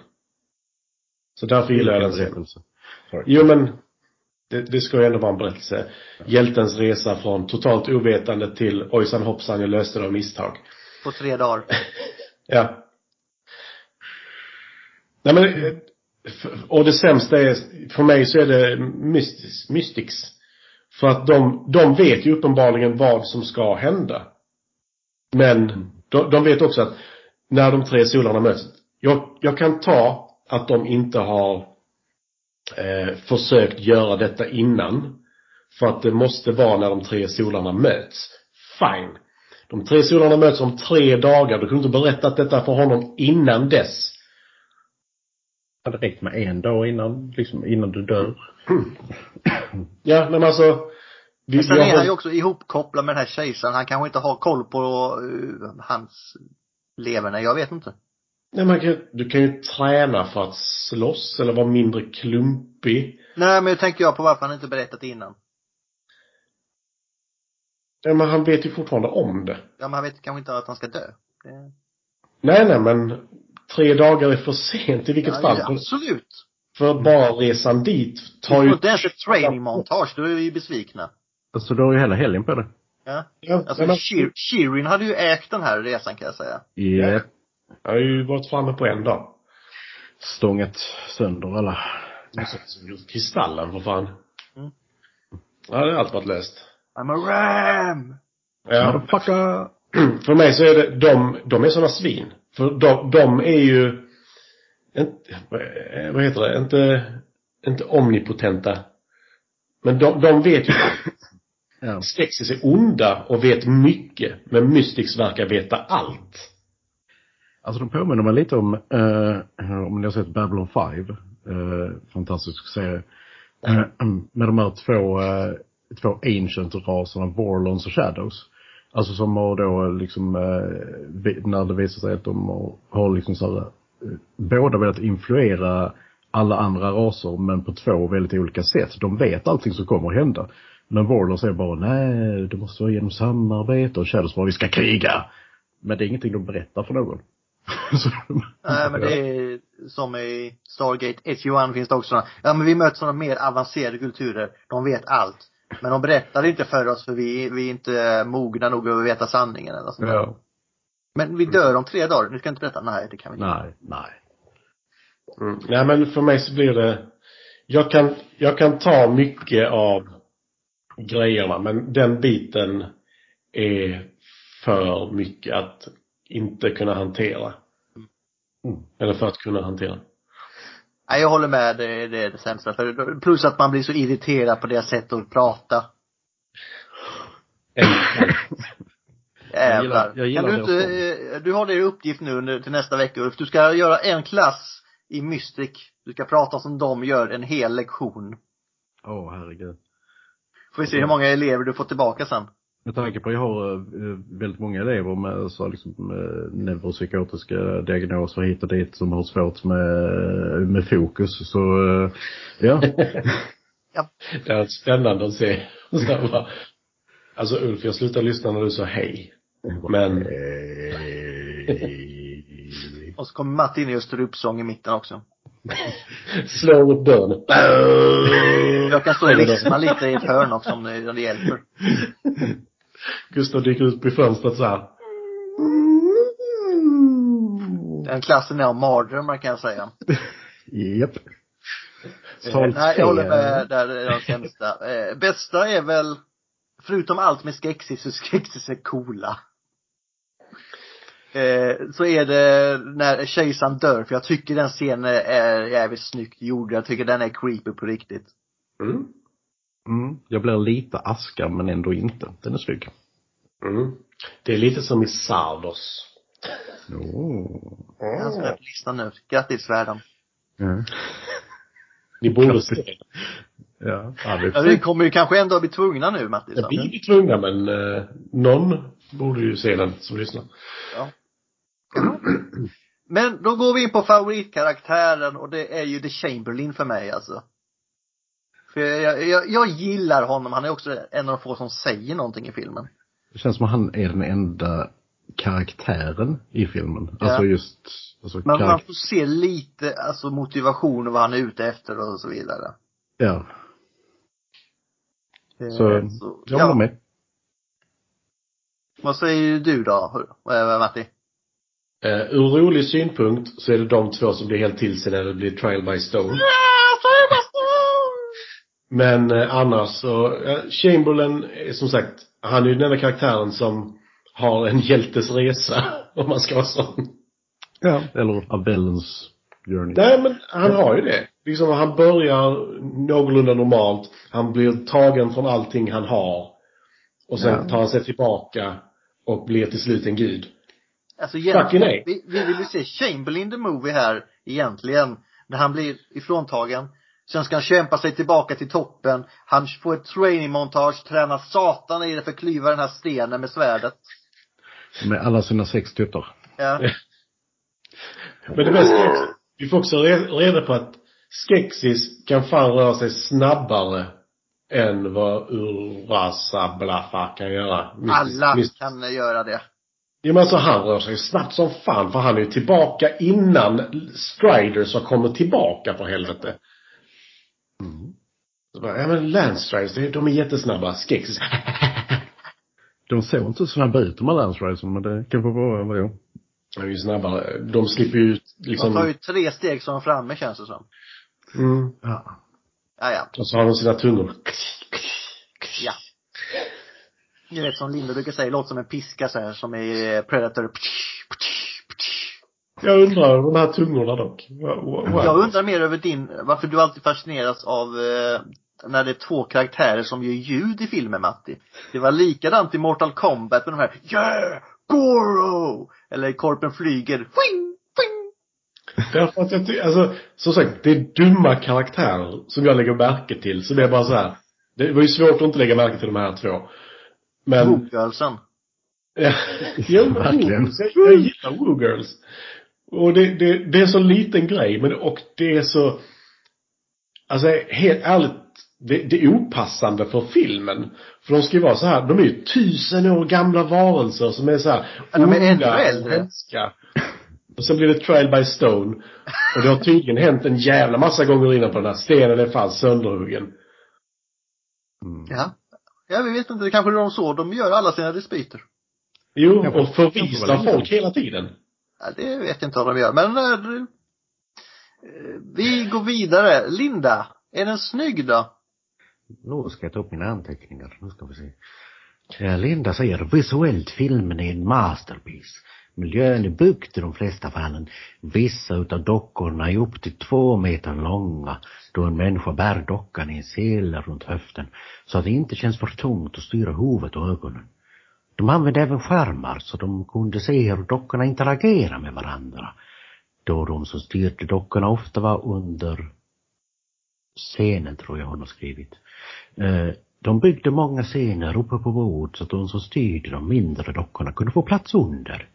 Så därför gillar jag den scenen. Jo men det, det ska ju ändå vara en berättelse. Hjältens resa från totalt ovetande till ojsan hoppsan jag löste det av misstag. På tre dagar. Ja. Nej men, och det sämsta är, för mig så är det Mystics. Mystics. För att de, de vet ju uppenbarligen vad som ska hända. Men de, de vet också att när de tre solarna möts, jag, jag kan ta att de inte har eh, försökt göra detta innan. För att det måste vara när de tre solarna möts. Fine. De tre solarna möts om tre dagar. Du kunde inte berättat detta för honom innan dess. Det räckt med en dag innan, liksom innan du dör. Ja, men alltså. Men sen är han ju också ihopkopplad med den här kejsaren. Han kanske inte har koll på uh, hans leverne. Jag vet inte. Nej, man kan, du kan ju träna för att slåss eller vara mindre klumpig. Nej, men jag tänker jag på varför han inte berättat innan. Ja, men han vet ju fortfarande om det. Ja, men han vet kanske inte att han ska dö. Det... Nej, nej, men tre dagar är för sent i vilket Ja, fall. ja, absolut. för bara resan dit tar ju... Och inte ens ett training montage, då är vi ju besvikna. Alltså du har ju hela helgen på det. Ja. Ja, Alltså, men, Shir- Shirin hade ju ägt den här resan kan jag säga. Ja. jag har ju varit framme på en dag. Stångat sönder alla. Kristallen för fan. Mm. Ja, det har allt varit löst. I'm a ram! Ja. Motherfucker! För mig så är det, de, de är såna svin. För de, de är ju, inte, vad heter det, inte, inte omnipotenta. Men de, de vet ju Ja. Skeksis är onda och vet mycket. Men Mystics verkar veta allt. Alltså de påminner mig lite om, eh, om ni har sett Babylon 5. Eh, fantastisk serie. Eh, med de här två, eh, två ancient raserna, Vorlons och Shadows. Alltså som har då liksom, eh, när det visar sig att de har, har liksom så här, eh, båda velat influera alla andra raser men på två väldigt olika sätt. De vet allting som kommer att hända. Men Vorlons är bara, nej, det måste vara genom samarbete och Shadows bara, vi ska kriga. Men det är ingenting de berättar för någon. Nej, men det är som i Stargate SG-1 finns det också sådana. Ja, men vi möter sådana mer avancerade kulturer. De vet allt. Men de berättar inte för oss för vi, vi är inte mogna nog att veta sanningen eller sånt. Ja. Men vi dör om tre dagar. Du ska inte berätta? Nej, det kan vi inte. Nej, nej. Mm. Nej men för mig så blir det, jag kan, jag kan ta mycket av grejerna men den biten är för mycket att inte kunna hantera. Mm. Eller för att kunna hantera. Nej, jag håller med. Det, det är det sämsta. För, plus att man blir så irriterad på deras sätt att prata. Jävlar. Jag gillar- jag kan du gillar inte, eh, du har det i uppgift nu under, till nästa vecka Ulf. Du ska göra en klass i Mystic. Du ska prata som de gör en hel lektion. Åh, herregud. Får vi se hur många elever du får tillbaka sen. Med tanke på att jag har eh, väldigt många elever med så liksom, eh, neuropsykiatriska diagnoser hit och dit som har svårt med, med fokus så, eh, ja. Det är spännande att se. Och alltså Ulf, jag slutade lyssna när du sa hej. Men, Och så kommer Matti in i Österupsång i mitten också. Slår upp dörren. Jag kan stå och lisma lite i ett hörn också om det, om det hjälper. Gustav dyker ut på fönstret så här. Den klassen är av mardrömmar kan jag säga. Japp. Eh, Sal Nej, jag håller med. Där är de sämsta. Eh, bästa är väl, förutom allt med Skeksis, så Skeksis är coola. Eh, så är det när kejsaren dör, för jag tycker den scenen är jävligt snyggt gjord. Jag tycker den är creepy på riktigt. Mm. Mm. Jag blir lite aska men ändå inte. Den är snygg. Mm. Det är lite som i Sardos. Oh. Han ska på listan nu. Grattis världen. Ja. Ni borde se. Ja. det Ja, är vi kommer ju kanske ändå bli tvungna nu Mattis. Ja, Vi är tvungna men eh, någon borde ju se den som lyssnar. Ja. Men då går vi in på favoritkaraktären och det är ju The Chamberlain för mig alltså. För jag, jag, jag gillar honom, han är också en av de få som säger någonting i filmen. Det känns som att han är den enda karaktären i filmen. Ja. Alltså just, alltså Men man får se lite, alltså motivation och vad han är ute efter och så vidare. Ja. Eh, Så, så jag håller ja. med. Vad säger du då, Matti? Eh, ur rolig synpunkt så är det de två som blir helt till sig när det blir trial by stone. Men eh, annars så, eh, Chamberlain är som sagt, han är ju den enda karaktären som har en hjältes resa, om man ska vara sån. Ja. Eller A Villain's Journey. Nej men han har ju det. Liksom han börjar någorlunda normalt, han blir tagen från allting han har. Och sen Ja. tar han sig tillbaka och blir till slut en gud. Alltså egentligen, nej. vi, vi vill ju se Chamberlain the Movie här egentligen. När han blir ifråntagen. Sen ska han kämpa sig tillbaka till toppen. Han får ett training montage, tränar satan i det för att klyva den här stenen med svärdet. Med alla sina sex tuttar. Ja. Men det också, vi får också re- reda på att Skeksis kan fan röra sig snabbare än vad Urasa Blaffa kan göra. Alla kan göra det. Ja men alltså han rör sig snabbt som fan för han är ju tillbaka innan Striders har kommit tillbaka för helvete. Så bara, ja men Landstriders, det- de är jättesnabba. Skeksis. De såg inte så snabba ut de här Lance Ridersen, men det kanske var vad jag. De är ju snabbare. De slipper ju ut liksom. De tar ju tre steg som framme känns det som. Mm. Ja. Ja, ja. Och så har de sina tungor. Ni vet som Linda brukar säga, låter som en piska så här som i Predator. Jag undrar de här tungorna dock. Wa- Jag undrar mer över din, varför du alltid fascineras av eh, när det är två karaktärer som gör ljud i filmen Matti. Det var likadant i Mortal Kombat med de här Yeah! Goro! Eller Korpen flyger. Fing! Fing! Därför att jag tycker, alltså, som sagt, det är dumma karaktärer som jag lägger märke till. Så det är bara så här. Det var ju svårt att inte lägga märke till de här två. Men, Woo-girlsen. ja, Verkligen. Jag, jag gillar Woo Girls. Och det, det, det är så liten grej, men och det är så, alltså helt ärligt, det, det är opassande för filmen. För de ska ju vara så här, de är ju tusen år gamla varelser som är så här Ja, de är ännu äldre. hemska. Och sen blir det trial by stone. Och det har tydligen hänt en jävla massa gånger innan på den här stenen är fan sönderhuggen. Mm. Ja. Ja, vi vet inte, det kanske är de så de gör alla sina dispyter. Jo, och förvisar folk hela tiden. Ja, det vet jag inte vad de gör, men eh, eh, vi går vidare. Linda, är den snygg då? Nu ska jag ta upp mina anteckningar. Nu ska vi se. Ja, Linda säger visuellt filmen är en masterpiece. Miljön är byggd i de flesta fallen. Vissa utav dockorna är upp till två meter långa då en människa bär dockan i en sele runt höften så att det inte känns för tungt att styra huvudet och ögonen. De använde även skärmar så de kunde se hur dockorna interagerar med varandra. Då de som styrde dockorna ofta var under scenen tror jag hon har skrivit. Eh, de byggde många scener uppe på bord så att de som styrde de mindre dockorna kunde få plats under.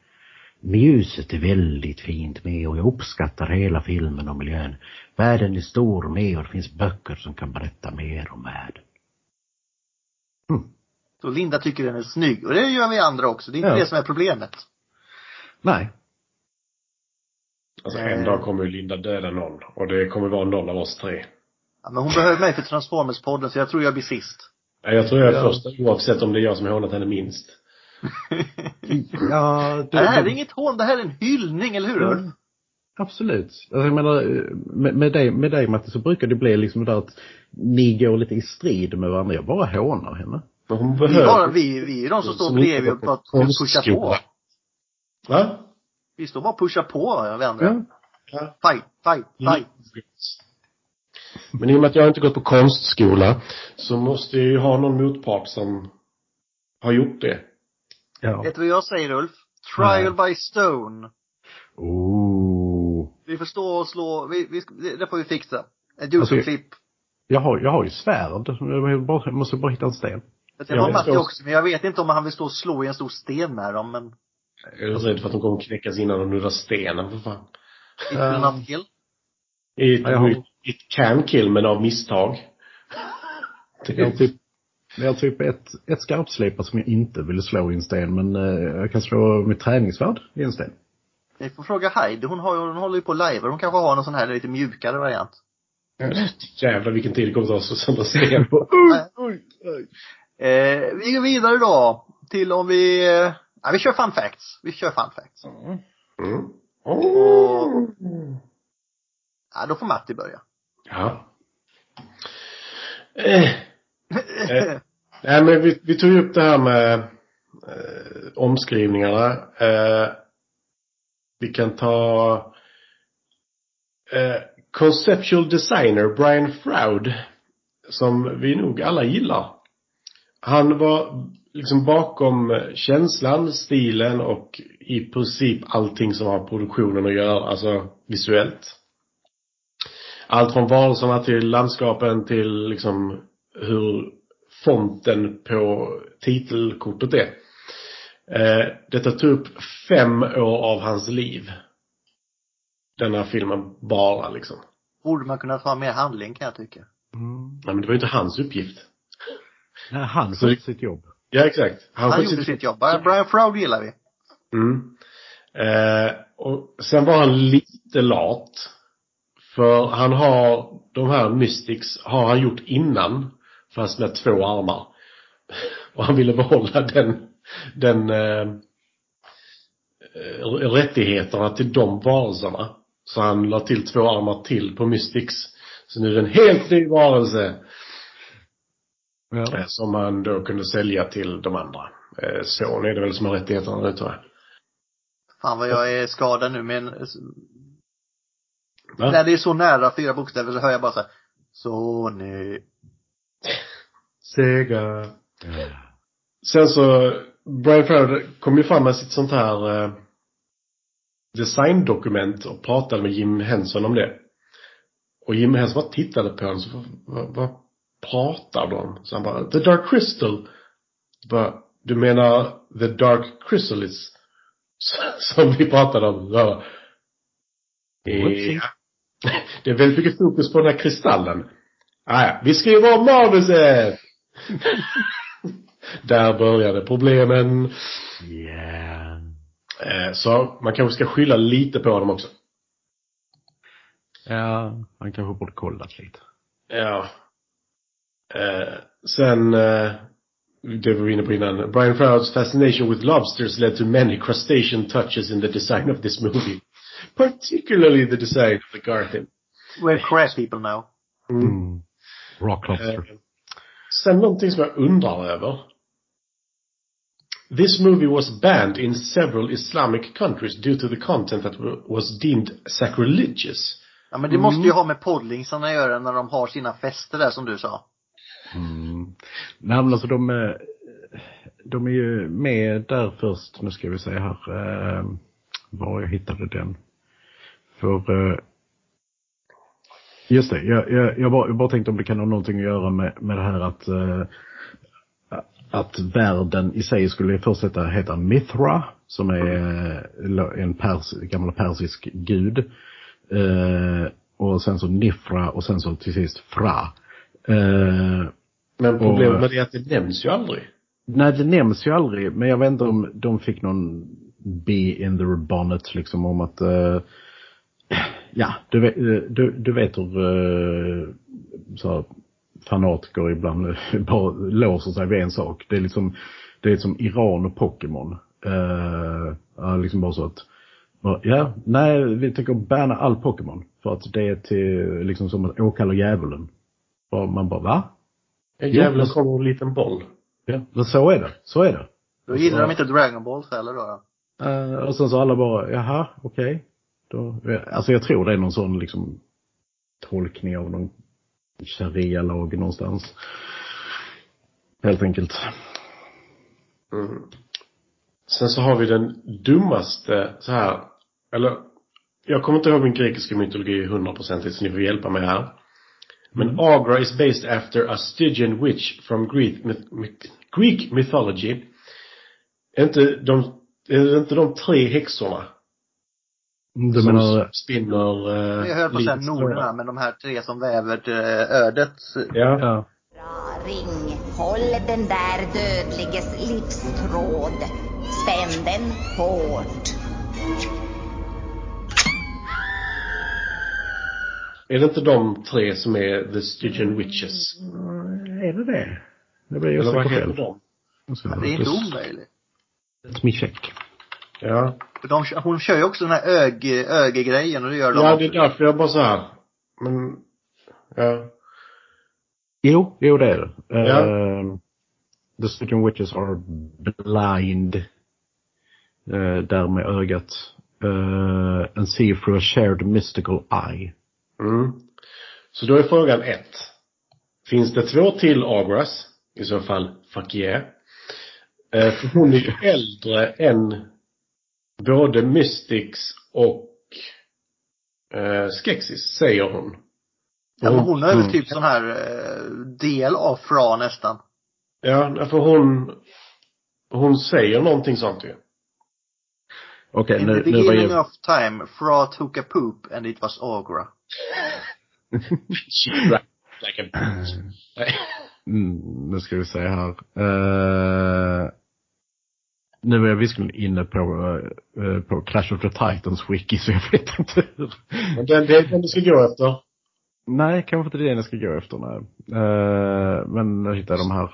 Ljuset är väldigt fint med och jag uppskattar hela filmen och miljön. Världen är stor med och det finns böcker som kan berätta mer om världen. Så Linda tycker den är snygg. Och det gör vi andra också. Det är inte Ja. det som är problemet. Nej, Alltså en dag kommer ju Linda döda någon. Och det kommer vara någon av oss tre. Ja, men hon behöver mig för Transformers-podden så jag tror jag blir sist. Nej, Jag tror jag är Ja. första oavsett om det är jag som har hånat henne minst. Ja, det här är inget hån, det här är en hyllning, eller hur? Mm. Absolut. Alltså jag menar, med, med, dig, med dig Matti så brukar det bli liksom det där att ni går lite i strid med varandra. Jag bara hånar henne. Hon Vi, behöver... bara, vi, vi är de som står bredvid och bara på pushar på. Va? Vi står bara och pushar på varandra. Ja. Ja. Fight, fight, fight. Men i och med att jag inte gått på konstskola så måste jag ju ha någon motpart som har gjort det. Ja. Vet du vad jag säger Ulf? Trial by stone. Oh. Vi får stå och slå, vi, vi, det- det får vi fixa. Ett Alltså, Youtube-klipp. Jag har, jag har ju svärd. Jag måste bara hitta en sten. Jag Ja, har jag Matti också, men jag vet inte om han vill stå och slå i en stor sten med dem, men Jag är rädd för att de kommer knäckas innan de nuddar stenen för fan. it will not kill. It, Ja, jag har- it can kill men av misstag. Jag har typ, jag har typ ett, ett skarpslipar som jag inte vill slå i en sten men eh, jag kan slå mitt träningsvärd i en sten. Vi får fråga Heidi, hon, har, ju- hon håller ju på live hon kanske har någon sån här lite mjukare variant. Jävlar vilken tid det kommer ta att slå sönder sten. Eh, vi går vidare då till om vi, eh, vi kör fun facts. Vi kör fun facts. Mm. Och, ja, då får Matti börja. Ja. Eh. Eh. Nej men vi, vi tog ju upp det här med eh, omskrivningarna. Eh, vi kan ta eh, Conceptual designer Brian Froud. Som vi nog alla gillar. Han var liksom bakom känslan, stilen och i princip allting som har produktionen att göra, alltså visuellt. Allt från varelserna till landskapen till liksom hur fonten på titelkortet är. Eh, detta tog upp fem år av hans liv. Denna filmen bara liksom. Borde man kunna ta mer handling kan jag tycka. Mm. Nej men det var ju inte hans uppgift. Nej, han skötte sitt jobb. Ja exakt. Han, skötte gjorde sitt jobb. Brian Froud gillar vi. Mm. Eh, och sen var han lite lat. För han har, de här Mystics har han gjort innan. Fast med två armar. Och han ville behålla den, den eh, rättigheterna till de varelserna. Så han la till två armar till på Mystics. Så nu är det en helt ny varelse. Ja. Eh, som han då kunde sälja till de andra. Eh, Sony är det väl som har rättigheterna nu tror jag. Fan vad jag är skadad nu men Va? när det är så nära fyra bokstäver så hör jag bara så här. Sony. Sega. Sen så, Brian Froud kom ju fram med sitt sånt här eh, designdokument och pratade med Jim Henson om det. Och Jim Henson bara tittade på honom så, vad, vad, pratar de? Så han bara, The Dark Crystal. Bara, du menar The Dark Chrysalis? Som vi pratade om. Ja. Det är väldigt mycket fokus på den här kristallen. Ah, ja, vi skriver om manuset! Där började problemen. Yeah. Eh, så man kanske ska skylla lite på dem också. Ja, han kanske borde kollat lite. Ja. Eh, sen, eh, det var vi inne på innan. Brian Frouds fascination with lobsters led to many crustacean touches in the design of this movie. Particularly the design of the garden. We're crap people now. Mm. Rock Eh, lobster. Sen någonting som jag undrar över. This movie was banned in several Islamic countries due to the content that was deemed sacrilegious. Ja men det måste ju ha med poddlingsarna göra när de har sina fester där som du sa. Mm. Nej men alltså de, är- de är ju med där först, nu ska vi se här, eh, var jag hittade den. För, eh, just det, jag, jag, jag, bara, jag bara tänkte om det kan ha någonting att göra med, med det här att, eh, att världen i sig skulle först heta, Mithra, som är eh, en pers, gammal persisk gud. Eh, och sen så Nifra och sen så till sist Fra. Eh, Men problemet med det är att det nämns ju aldrig. Nej, det nämns ju aldrig, men jag vet inte om de fick någon bee in the bonnet liksom om att, eh, Ja, du vet, du, du vet hur uh, så här, fanatiker ibland bara låser sig vid en sak. Det är liksom, det är som Iran och Pokémon. Uh, liksom bara så att, ja, nej, vi tänker banna all Pokémon. För att det är till, liksom som att åkalla djävulen. Och man bara, va? Djävulen kommer en liten boll. Ja, men så är det. Så är det. Då gillar de inte Dragon Balls heller då. Uh, och sen så alla bara, jaha, okej. Okay. Alltså jag tror det är någon sån liksom tolkning av någon sharia-lag någonstans. Helt enkelt. Mm. Sen så har vi den dummaste så här, eller jag kommer inte ihåg min grekiska mytologi hundraprocentigt så ni får hjälpa mig här. Men Mm. Agra is based after a Stygian witch from Greek, myth, Greek mythology. Är inte de, är inte de tre häxorna? Du som menar, spinner eh, Jag höll på att säga Norderna, men de här tre som väver eh, ödet. Ja. ja. Bra ring. Håll den där dödliges livstråd. Spänn den hårt. Är det inte de tre som är The Stygian Witches? Är det det? Det blir jag Eller vad säker heter själv. de? Ska- Det är inte omöjligt. Let me check. Ja. De, hon kör ju också den här ög, ögegrejen och det gör de Ja, också. det är därför jag bara så här. Men, ja. Jo, jo det är det. Ja. Ehm, the Stygian Witches are blind. Uh, där med ögat. Uh, and see through a shared mystical eye. Mm. Så då är frågan ett. Finns det två till Agras? I så fall, fuck yeah. Eh, för hon är ju äldre än både Mystics och eh, Skeksis, säger hon. Ja, men hon är väl Mm. typ sån här eh, del av Fra nästan. Ja, för hon, hon säger någonting sånt ju. Okej, In nu, the nu var beginning jag... of time, Fra took a poop and it was Agra. like a. Mm, nu ska vi se här. Uh, nu är jag visserligen inne på, uh, på Clash of the Titans wiki så jag vet inte hur. Men det, det är den du ska gå efter. Nej, kanske inte det jag ska gå efter. Nej. Uh, men nu hittar jag de här.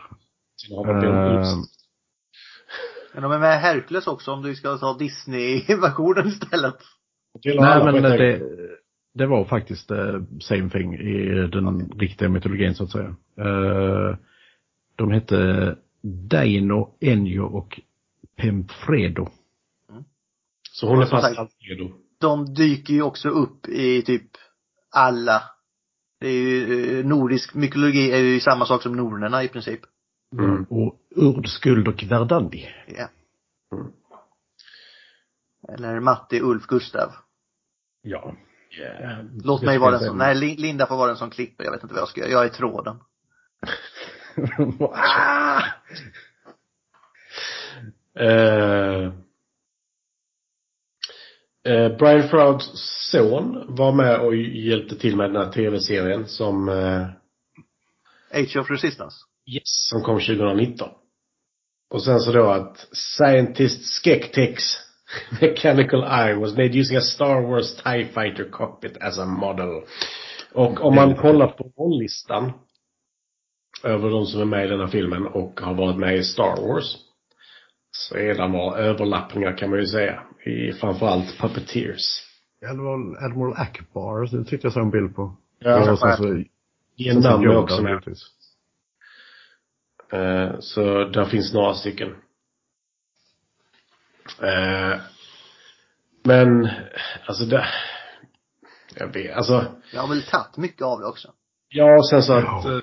Eh, Boots. Men de är med Hercules också om du ska ta Disney-versionen istället. Nej men det, det var faktiskt uh, same thing i den riktiga mytologin så att säga. Uh, de hette Daino, Enyo och Pemfredo. Så hon är som fast sagt- redo. De dyker ju också upp i typ alla. Det är ju, eh, nordisk mytologi är ju samma sak som nornerna i princip. Mm. Och Urd, Skuld och Verdandi. Ja. Mm. Eller Matti, Ulf, Gustav. Ja. Yeah. Låt mig vara den som, nej Lin- Linda får vara den som klipper. Jag vet inte vad jag ska göra. Jag är tråden. ah! Eh, eh, Brian Frouds son var med och hjälpte till med den här tv-serien som, eh, Age of Resistance. yes, som kom 2019. Och sen så då att Scientist Skektex Mechanical Eye was made using a Star Wars TIE Fighter cockpit as a model. Och om man kollar på rollistan över de som är med i den här filmen och har varit med i Star Wars så är det några överlappningar kan man ju säga. I framförallt Puppeteers. Admiral, Admiral Akbar, det tyckte jag såg en bild på. Ja, och sen så, Dunn är Yoda, också med. givetvis. Eh, så där finns några stycken. Eh, men, alltså det, jag vet, alltså, Jag har väl tagit mycket av det också. ja och sen så att eh,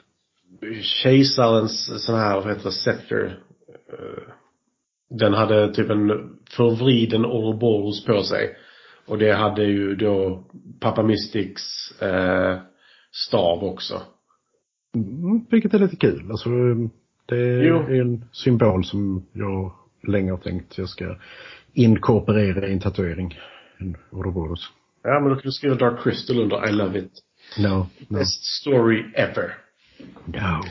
kejsarens sån här, vad heter det, scepter, eh, den hade typ en förvriden Ouroboros på sig. Och det hade ju då Papa Mystics eh, stav också. Mm, vilket är lite kul. Alltså, det Jo. är en symbol som jag länge har tänkt jag ska inkorporera i en tatuering. En Ouroboros. Ja men då kan du skriva Dark Crystal under I love it. No, no, Best story ever. no.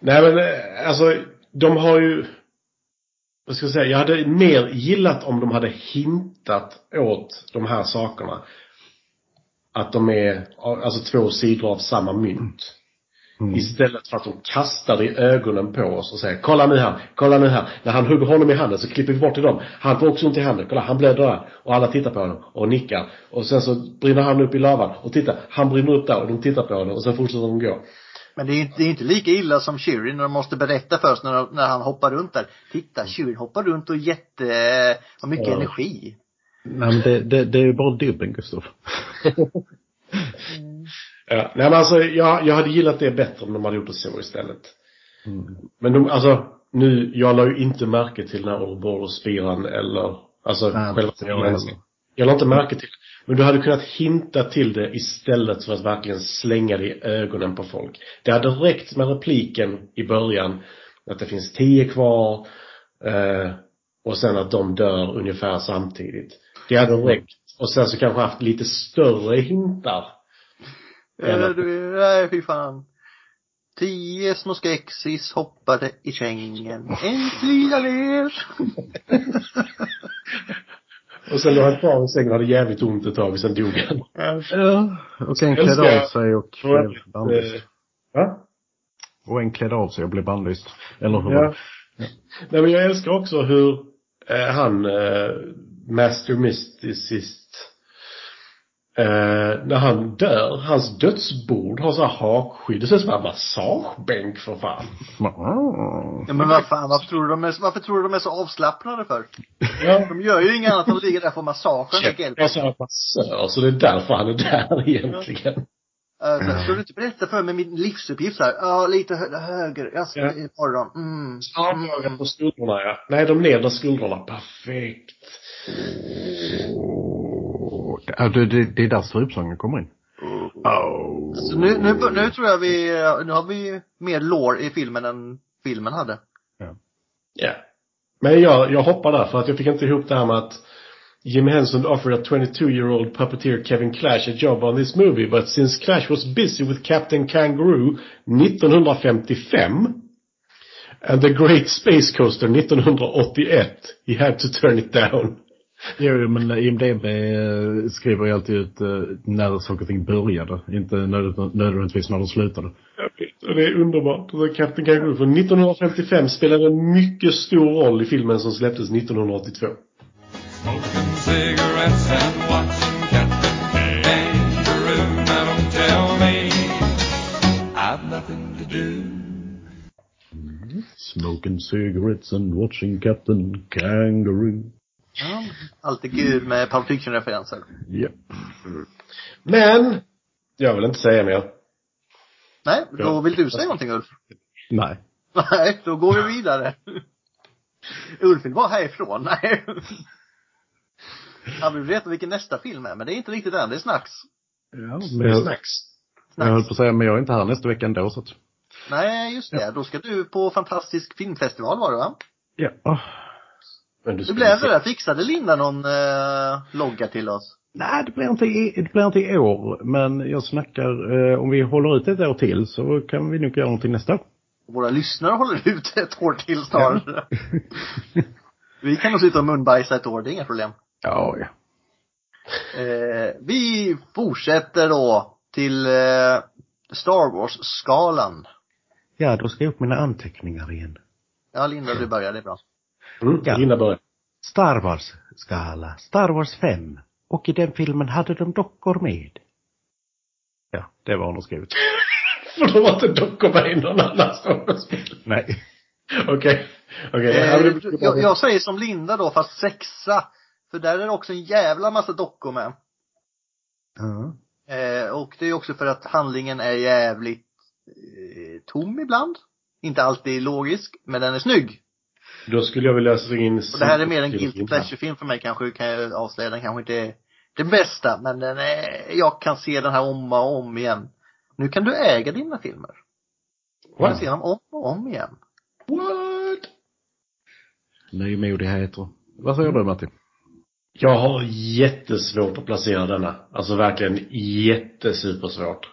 Nej men eh, alltså, de har ju, vad ska jag säga, jag hade mer gillat om de hade hintat åt de här sakerna. att de är, alltså två sidor av samma mynt. Mm. Istället för att de kastar i ögonen på oss och säger kolla nu här, kolla nu här. När han hugger honom i handen så klipper vi bort till dem. Han får också ont i handen, kolla han blöder där. Och alla tittar på honom och nickar. Och sen så brinner han upp i lavan. Och titta, han brinner upp där och de tittar på honom och sen fortsätter de gå. Men det är, inte- det är inte lika illa som Shirin när de måste berätta först när, när han hoppar runt där. Titta, Shirin hoppar runt och jätte, har mycket Ja. energi. Nej men det, det, det är ju bara dubben Gustav. Ja, nej men alltså jag, jag hade gillat det bättre om de hade gjort det så istället. Men de, alltså, nu, jag la ju inte märke till den här Ouroboros-spiran eller, alltså Nej, själva inte jag spiran. Jag la inte märke till Men du hade kunnat hinta till det istället för att verkligen slänga det i ögonen på folk. Det hade räckt med repliken i början, att det finns tio kvar, eh, och sen att de dör ungefär samtidigt. Det hade räckt. Och sen så kanske haft lite större hintar. Eller du, nej fy fan. Tio små skexis hoppade i sängen. En trillade ner. Och sen låg han kvar i sängen och hade jävligt ont ett tag och sen dog han. Ja. Och en klädde av sig och blev bannlyst. eh, Va? Och en klädde av sig och blev bannlyst. Eller hur Ja. det? Nej men jag älskar också hur eh, han, eh, Master Mysticist, eh, när han dör, hans dödsbord har så här hakskydd. Det ser ut som en massagebänk för fan. Ah. Ja, men vad fan, varför tror du de är, varför tror du de är så avslappnade för? Ja. De gör ju inget annat än att ligga där på massagen och Jag hjälper. är massör, så det är därför han är där egentligen. Alltså, ska du inte berätta för mig min livsuppgift här? Ja, lite hö höger. Jag ska Ja. imorgon. Mm. Armbågen på skuldrorna ja. Nej, de nedre skuldrorna. Perfekt. Det- ja, det, det, det är där strupsången kommer in. Oh. Så nu, nu, nu tror jag vi, nu har vi mer lore i filmen än filmen hade. Ja. Men jag, jag hoppar där för att jag fick inte ihop det här med att Jim Henson offered a 22-year-old puppeteer Kevin Clash a job on this movie but since Clash was busy with Captain Kangaroo 1955 and The Great Space Coaster 1981 he had to turn it down. Jo, men IMDB eh, skriver ju alltid ut eh, när saker och ting började. Inte nöd- nödvändigtvis när de slutade. Och det är underbart. Captain Kangaroo från 1955 spelade en mycket stor roll i filmen som släpptes 1982. Smoking cigarettes and watching Captain Kangaroo. Ja, alltid kul med Pulp Fiction-referenser. Ja. Men, jag vill inte säga mer. Nej, då Ja. vill du säga någonting Ulf? Nej. Nej, då går vi vidare. Ulf vill bara härifrån. Nej. Han vill veta vilken nästa film är, men det är inte riktigt än. Det är snacks. Ja, men jag, snacks. jag höll snacks. på att säga, men jag är inte här nästa vecka ändå så att. Nej, just det. Då ska du på fantastisk filmfestival var det va? Ja. Men du skulle blev det där? Fixade Linda någon eh, logga till oss? Nej, det blir inte i, det blir inte i år. Men jag snackar, eh, om vi håller ut ett år till så kan vi nog göra någonting nästa år. Våra lyssnare håller ut ett år till snarare. Vi kan nog sitta och munbajsa ett år, det är inga problem. Ja, ja. Eh, vi fortsätter då till eh, Star Wars-skalan. Ja, då ska jag upp mina anteckningar igen. Ja, Linda, du börjar, det är bra. Mm, Ja. Linda börjar. Star Wars-skala. Star Wars 5. Och i den filmen hade de dockor med. Ja, det var hon skrivit. För de har inte dockor med i någon annan skådespel. Nej. Okej. Okej. Eh, ja, men det- jag, jag säger som Linda då, fast sexa. För där är det också en jävla massa dockor med. Ja. Eh, och det är också för att handlingen är jävligt eh, tom ibland. Inte alltid logisk, men den är snygg. Då skulle jag vilja slänga in... Och det här är mer en guilty pleasure-film för mig kanske, kan jag avslöja. Den kanske inte är det bästa, men den är, jag kan se den här om och om igen. Nu kan du äga dina filmer. Du kan What? se dem om och om igen. What? Nymodigheter. Vad säger du Matti? Jag har jättesvårt att placera denna. Alltså verkligen jättesupersvårt.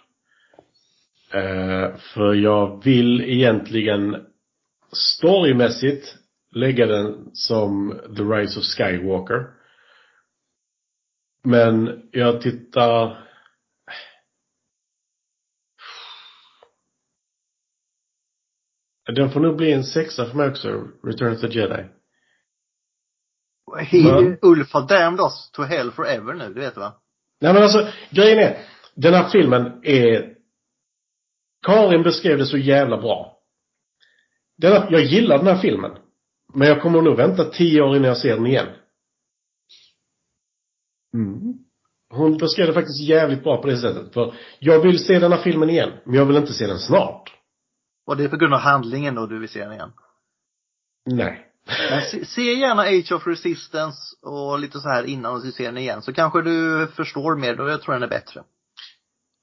Eh, för jag vill egentligen storymässigt lägga den som The Rise of Skywalker. Men jag tittar Den får nog bli en sexa för mig också, Return of the Jedi. He, men, Ulf har damned us to hell forever nu, det vet du va? Nej men alltså, grejen är, den här filmen är Karin beskrev det så jävla bra. Denna, jag gillar den här filmen. Men jag kommer nog vänta tio år innan jag ser den igen. Mm. Hon beskrev det faktiskt jävligt bra på det sättet. För jag vill se den här filmen igen, men jag vill inte se den snart. Och det är på grund av handlingen då du vill se den igen. Nej. Men se, se gärna Age of Resistance och lite så här innan du ser den igen. Så kanske du förstår mer då. Jag tror den är bättre.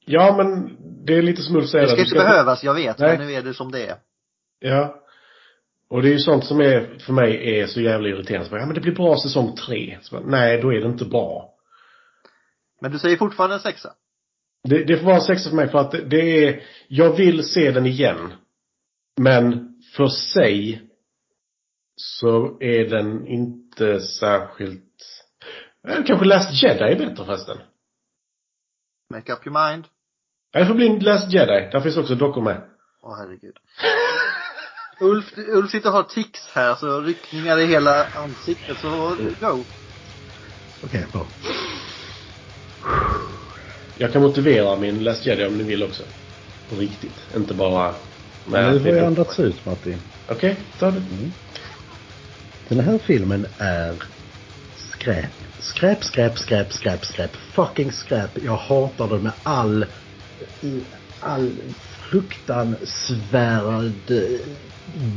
Ja, men det är lite som Ulf säger. Det ska att inte behövas, jag vet. Nej. Men nu är det som det är. Ja. Och det är ju sånt som är, för mig, är så jävla irriterande. Så bara, ja men det blir bra säsong tre. Så bara, nej, då är det inte bra. Men du säger fortfarande en sexa? Det, det får vara en sexa för mig för att det, det är, jag vill se den igen. Men för sig så är den inte särskilt, eh, kanske Last Jedi är bättre förresten. Make up your mind. Det får bli Last Jedi. Där finns också dockor med. Åh herregud. Ulf, Ulf sitter och har tics här, så ryckningar i hela ansiktet, så go. Okej, bra. Jag kan motivera min Last Jedi om ni vill också. På riktigt. Inte bara Men nu har jag andats ut Martin. Okej, ta det. Den här filmen är skräp. Skräp, skräp, skräp, skräp, skräp. Fucking skräp. Jag hatar det med all, all fruktansvärd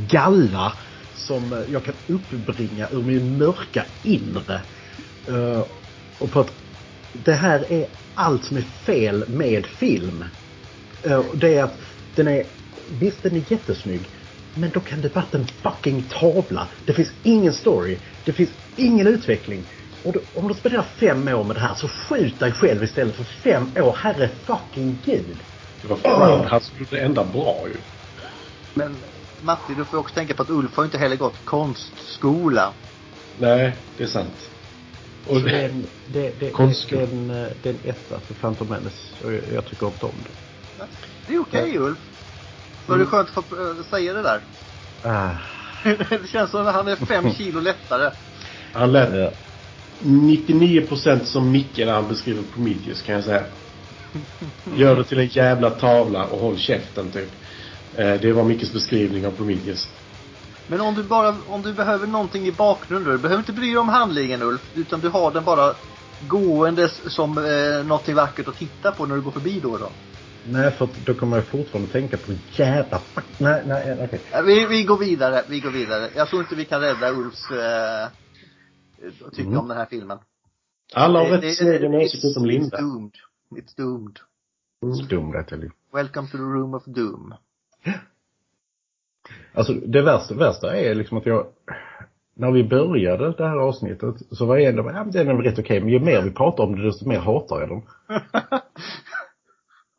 galla som eh, jag kan uppbringa ur min mörka inre. Eh, och för att det här är allt som är fel med film. Och Det är att den är, visst den är jättesnygg, men då kan det varit en fucking tavla. Det finns ingen story, det finns ingen utveckling. Och då, om du spenderar fem år med det här så skjut dig själv istället för fem år, herre fucking gud. Det var fan, han skulle det enda bra ju. Men Matti, du får också tänka på att Ulf har inte heller gått konstskola. Nej, det är sant. Och Det är en, det, det, Konstskola. det, är en, eh, det är en etta för Phantom Menace och jag, jag tycker inte om det. Det är okej Ulf. Var det skönt att få äh, säga det där? Ah, det känns som att han är fem kilo lättare. han lät ja. 99% som Micke när han beskriver Prometheus kan jag säga. Gör det till en jävla tavla och håll käften typ. Eh, Det var Mickes beskrivning av Prometheus. Men om du bara, om du behöver någonting i bakgrunden, du behöver inte bry dig om handlingen Ulf, utan du har den bara gåendes som eh, någonting vackert att titta på när du går förbi då och då. Nej, för då kommer jag fortfarande tänka på jävla fuck. Nej, nej, okej. Eh, Vi, vi går vidare, vi går vidare. Jag tror inte vi kan rädda Ulfs eh, tycke Mm. om den här filmen. Alla har rätt sin egen it's- åsikt utom Linda. It's doomed. It's doomed. Dum där till. Welcome to the room of doom. Alltså det värsta, värsta är liksom att jag, när vi började det här avsnittet så var jag ändå, ja men den är väl rätt okej, men ju mer vi pratar om det desto mer hatar jag dem.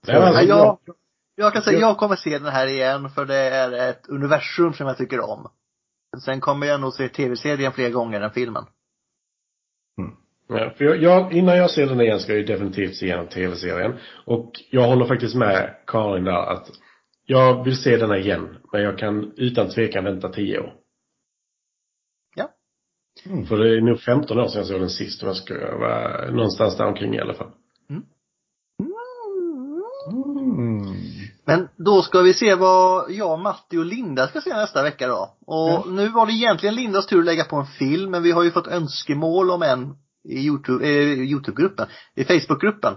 Nej, alltså, Ja, jag, jag kan säga, jag kommer se den här igen för det är ett universum som jag tycker om. Sen kommer jag nog se tv-serien fler gånger än filmen. Ja, för jag, jag, innan jag ser den igen ska jag ju definitivt se igenom tv-serien. Och jag håller faktiskt med Karin där att jag vill se den här igen. Men jag kan utan tvekan vänta 10 år. Ja. Mm. För det är nog 15 år sedan jag såg den sist om jag ska vara någonstans där omkring i alla fall. Mm. Men då ska vi se vad jag, Matti och Linda ska se nästa vecka då. Och nu var det egentligen Lindas tur att lägga på en film, men vi har ju fått önskemål om en i Youtube, eh, Youtube-gruppen, i Facebook-gruppen.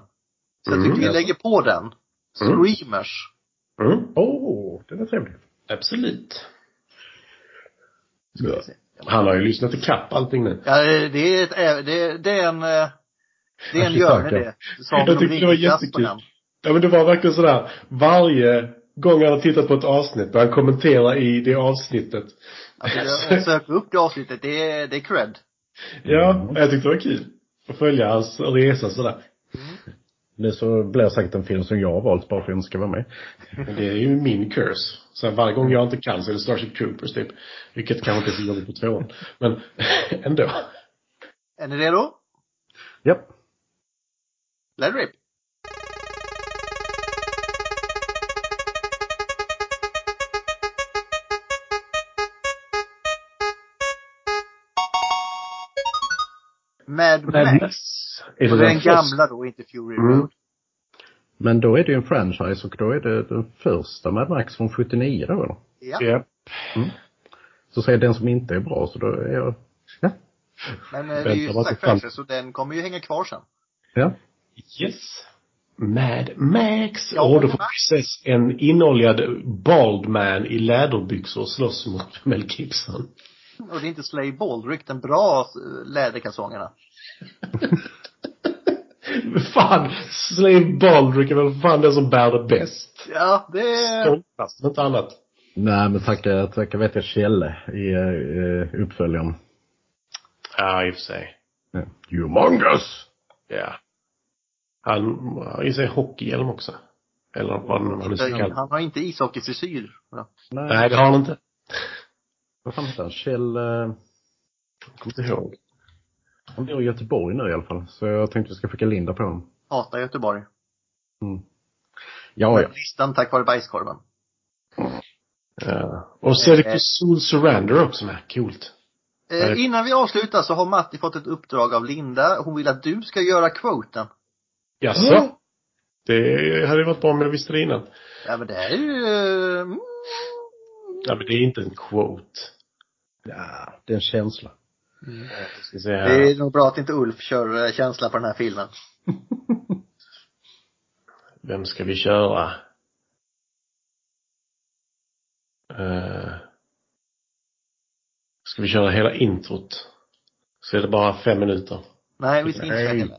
Så jag Mm, tycker vi jaså. lägger på den. Mm. Screamers. Mm. Åh, oh, den är trevlig. Absolut. Han har ju lyssnat i kapp allting nu. Ja, det är ett, det, det är en, det är en. Görne det. Som Jag tyckte det var jättekul. Ja men det var verkligen sådär, varje gång han har tittat på ett avsnitt och han kommenterar i det avsnittet. Alltså, jag söker upp det avsnittet, det är, det är cred. Ja, jag tyckte det var kul. Att följa hans resa sådär. Nu så blir det säkert en film som jag har valt bara för att jag inte ska vara med. Det är ju min curse. Så varje gång jag inte kan så är det Starship Troopers typ. Vilket kanske inte är så jobbigt på tvåan. Men ändå. Är ni redo? Japp. Yep. Let rip. Mad Max. Är det Och den första? gamla då, inte Fury Mm. Road. Men då är det ju en franchise och då är det den första Mad Max från 79 då eller? Ja. Ja. Så säger den som inte är bra så då är jag, ja. Men eh, det är ju sagt franchise, så den kommer ju hänga kvar sen. Ja. Yes. Mad Max. Ja, och då får vi ses en inoljad bald man i läderbyxor slåss mot Mel Gibson. Och det är inte Slay Baldrick, den bra eh, läderkalsongerna. fan, Slave Baldrick är väl fan den som bär det bäst. Ja, det är... Stoltast, men inte annat. Nej men tacka, tacka vet jag Kjelle i uh, uppföljaren. Ja, i och för sig. Ja. Humongous! Ja. Han har i sig hockeyhjälm också. Eller vad man nu ska kalla. Han har inte ishockeysysyr. Ja. Nej, Nej, det har han inte. vad fan heter han? Kjell, uh, Jag kommer inte ihåg. Han bor i Göteborg nu i alla fall. Så jag tänkte vi ska skicka Linda på honom. Hatar Göteborg. Mm. Ja, ja. Listan tack vare bajskorven. Ja. Och så är det Eh, på Soul Surrender också med. Coolt. Eh, innan vi avslutar så har Matti fått ett uppdrag av Linda. Hon vill att du ska göra quoten. Jaså? Det hade varit bra om jag visste det innan. Ja men det är ju... eh, Mm, Ja, men det är inte en quote. ja. Det är en känsla. Ska se det är nog bra att inte Ulf kör eh, känsla på den här filmen. Vem ska vi köra? Uh, ska vi köra hela introt? Så är det bara fem minuter. Nej, vi ska inte köra hela.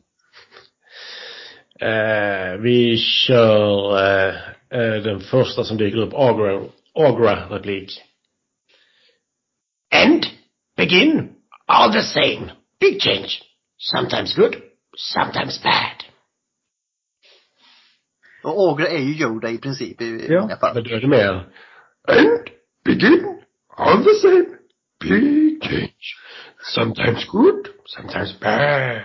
Eh, vi kör eh, eh, den första som dyker upp, Agra, Agra-replik. End. Begin. All the same. Big change. Sometimes good, sometimes bad. Och Ågra är ju Yoda i princip i, Ja, många fall. Men då är det mer And begin all the same. Big change. Sometimes good, sometimes bad.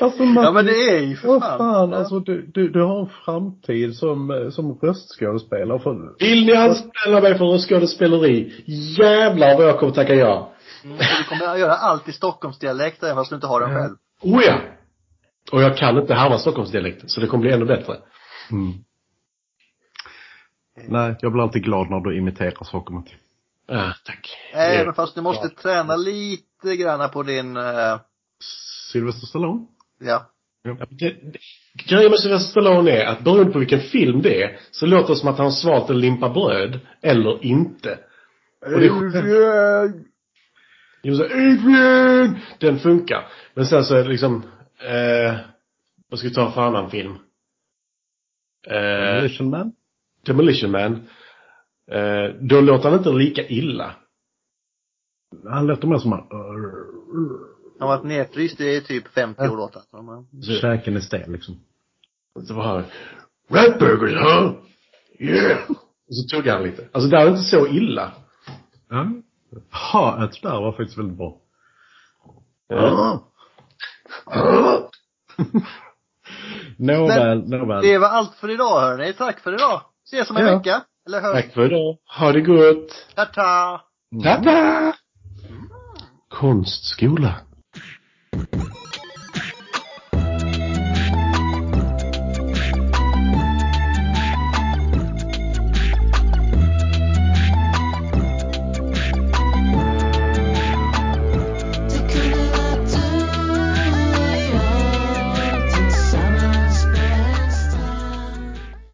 Alltså Ja men det är ju för fan. fan, Ja. alltså du, du, du har en framtid som, som röstskådespelare för, Vill ni anställa mig för skådespeleri? Jävlar vad jag kommer tacka ja. Mm, du kommer att göra allt i Stockholmsdialekt även fast du inte har den själv. Oh ja! Och jag kan inte härma Stockholmsdialekten, så det kommer bli ännu bättre. mm. Nej, jag blir alltid glad när du imiterar saker Matti. Ah, tack. Även fast du måste träna lite granna på din, eh, Sylvester Stallone? ja. Ja, det- det- Grejen med Sylvester Stallone är att beroende på vilken film det är, så låter det som att han har svalt en limpa bröd, eller inte. Och det är Jo, så Adrian! Den funkar. Men sen så är det liksom, eh, vad ska vi ta för annan film? Eh, Demolition Man? Demolition Man. Eh, då låter han inte lika illa. Han låter mer som han, Han har varit nedfryst i typ 50 år låtar. Så man- käken är stel liksom. Så var han, Ratburgers, huh? Yeah! Och så tuggar han lite. Alltså det är inte så illa. Ja. Haet där var faktiskt väldigt bra. Ja. Nåväl, nåväl. Det var allt för idag hörni. Tack för idag. Ses om en Ja. vecka. Eller hörs. Tack för idag. Ha det gott. Ta-ta. Ta-ta! Konstskola.